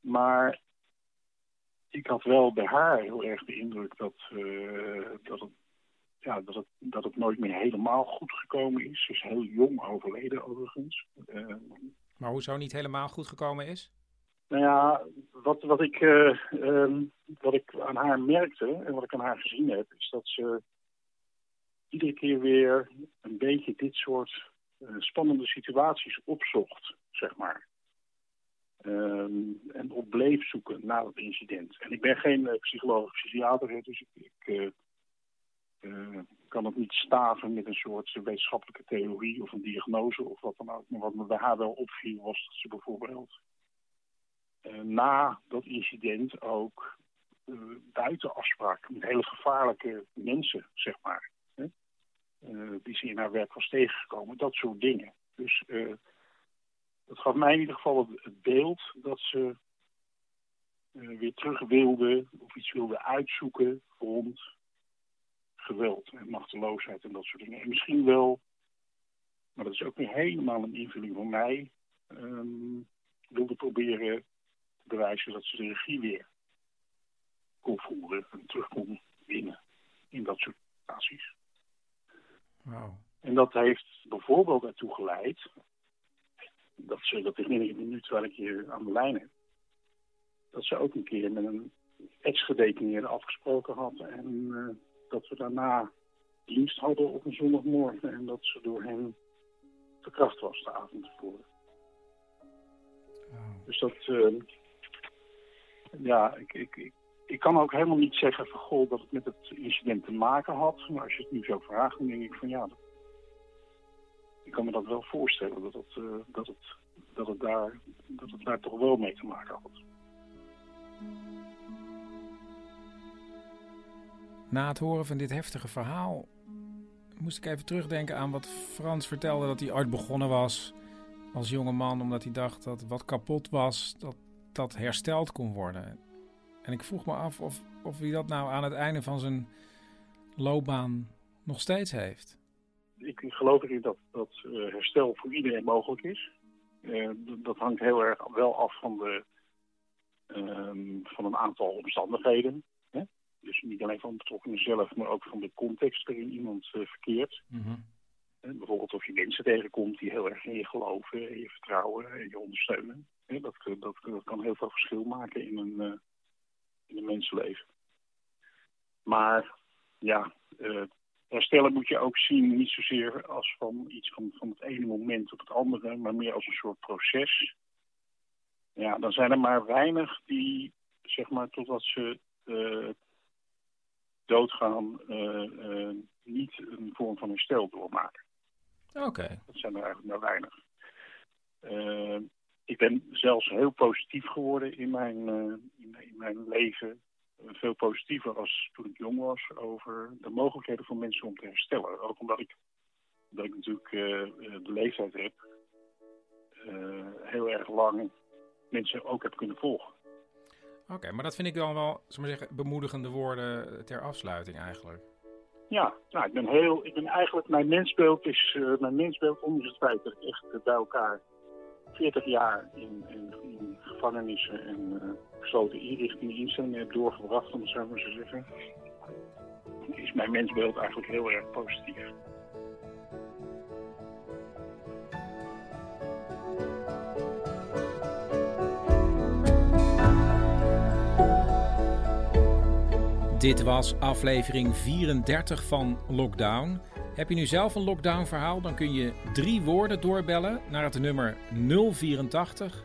Maar ik had wel bij haar heel erg de indruk dat, dat, het, ja, dat, het, dat het nooit meer helemaal goed gekomen is. Ze is heel jong overleden overigens. maar hoezo niet helemaal goed gekomen is? Nou ja, wat, wat, ik, uh, um, wat ik aan haar merkte en wat ik aan haar gezien heb, is dat ze iedere keer weer een beetje dit soort uh, spannende situaties opzocht, zeg maar. Um, en op bleef zoeken na het incident. En ik ben geen uh, psycholoog psychiater, dus ik, ik kan het niet staven met een soort wetenschappelijke theorie of een diagnose of wat dan ook. Maar wat me bij haar wel opviel was dat ze bijvoorbeeld uh, na dat incident ook uh, buiten afspraken met hele gevaarlijke mensen, zeg maar. Hè? Die ze in haar werk was tegengekomen, dat soort dingen. Dus dat gaf mij in ieder geval het beeld dat ze weer terug wilde of iets wilde uitzoeken rond geweld en machteloosheid en dat soort dingen. En misschien wel, maar dat is ook weer helemaal een invulling van mij, um, wilde proberen bewijzen dat ze de regie weer kon voeren en terug kon winnen in dat soort situaties. Wow. En dat heeft bijvoorbeeld ertoe geleid, dat ze, dat herinner ik me nu terwijl ik hier aan de lijn heb, dat ze ook een keer met een ex-gedetineerde afgesproken had en uh, dat we daarna dienst hadden op een zondagmorgen en dat ze door hem verkracht was de avond tevoren. Oh. Dus dat, uh, ja, ik, ik, ik, ik, kan ook helemaal niet zeggen van goh dat het met het incident te maken had. Maar als je het nu zo vraagt, dan denk ik van ja, dat, ik kan me dat wel voorstellen dat het, uh, dat het, dat het, daar, dat het daar toch wel mee te maken had. Na het horen van dit heftige verhaal moest ik even terugdenken aan wat Frans vertelde dat hij ooit begonnen was als jonge man omdat hij dacht dat wat kapot was, dat dat hersteld kon worden. En ik vroeg me af of, of hij dat nou aan het einde van zijn loopbaan nog steeds heeft. Ik geloof erin dat, dat uh, herstel voor iedereen mogelijk is. Uh, dat hangt heel erg wel af van, de, uh, van een aantal omstandigheden. Dus niet alleen van de betrokkenen zelf, maar ook van de context waarin iemand uh, verkeert. Mm -hmm. bijvoorbeeld of je mensen tegenkomt die heel erg in je geloven, en je vertrouwen en je ondersteunen. Dat, dat, dat, kan heel veel verschil maken in een, in een mensenleven. Maar ja, uh, herstellen moet je ook zien niet zozeer als van iets van, van het ene moment op het andere, maar meer als een soort proces. Ja, dan zijn er maar weinig die, zeg maar, totdat ze eh, doodgaan, eh, eh, niet een vorm van herstel doormaken. Oké. Dat zijn er eigenlijk maar weinig. Eh, ik ben zelfs heel positief geworden in mijn, in, in mijn leven. Veel positiever als toen ik jong was over de mogelijkheden voor mensen om te herstellen. Ook omdat ik, omdat ik natuurlijk eh, de leeftijd heb, heel erg lang mensen ook heb kunnen volgen. Oké, maar dat vind ik dan wel, zullen we zeggen, bemoedigende woorden ter afsluiting eigenlijk. Ja, nou, ik ben heel, ik ben eigenlijk, mijn mensbeeld is, eh, mijn mensbeeld, ondanks het feit dat ik echt eh, bij elkaar 40 jaar in, in, gevangenissen en gesloten inrichtingen, instellingen heb doorgebracht, om het zo maar te zeggen, is mijn mensbeeld eigenlijk heel erg positief. Dit was aflevering 34 van Lockdown. Heb je nu zelf een lockdown verhaal, dan kun je drie woorden doorbellen naar het nummer 084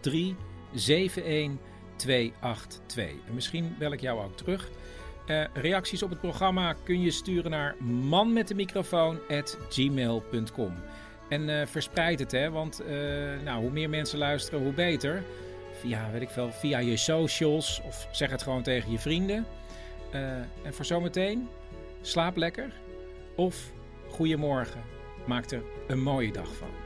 83 71 282. En misschien bel ik jou ook terug. Uh, reacties op het programma kun je sturen naar manmetdemicrofoon@gmail.com. En uh, verspreid het, hè, want uh, nou, hoe meer mensen luisteren, hoe beter. Via, weet ik veel, via je socials of zeg het gewoon tegen je vrienden. Uh, en voor zometeen, slaap lekker of goedemorgen. Maak er een mooie dag van.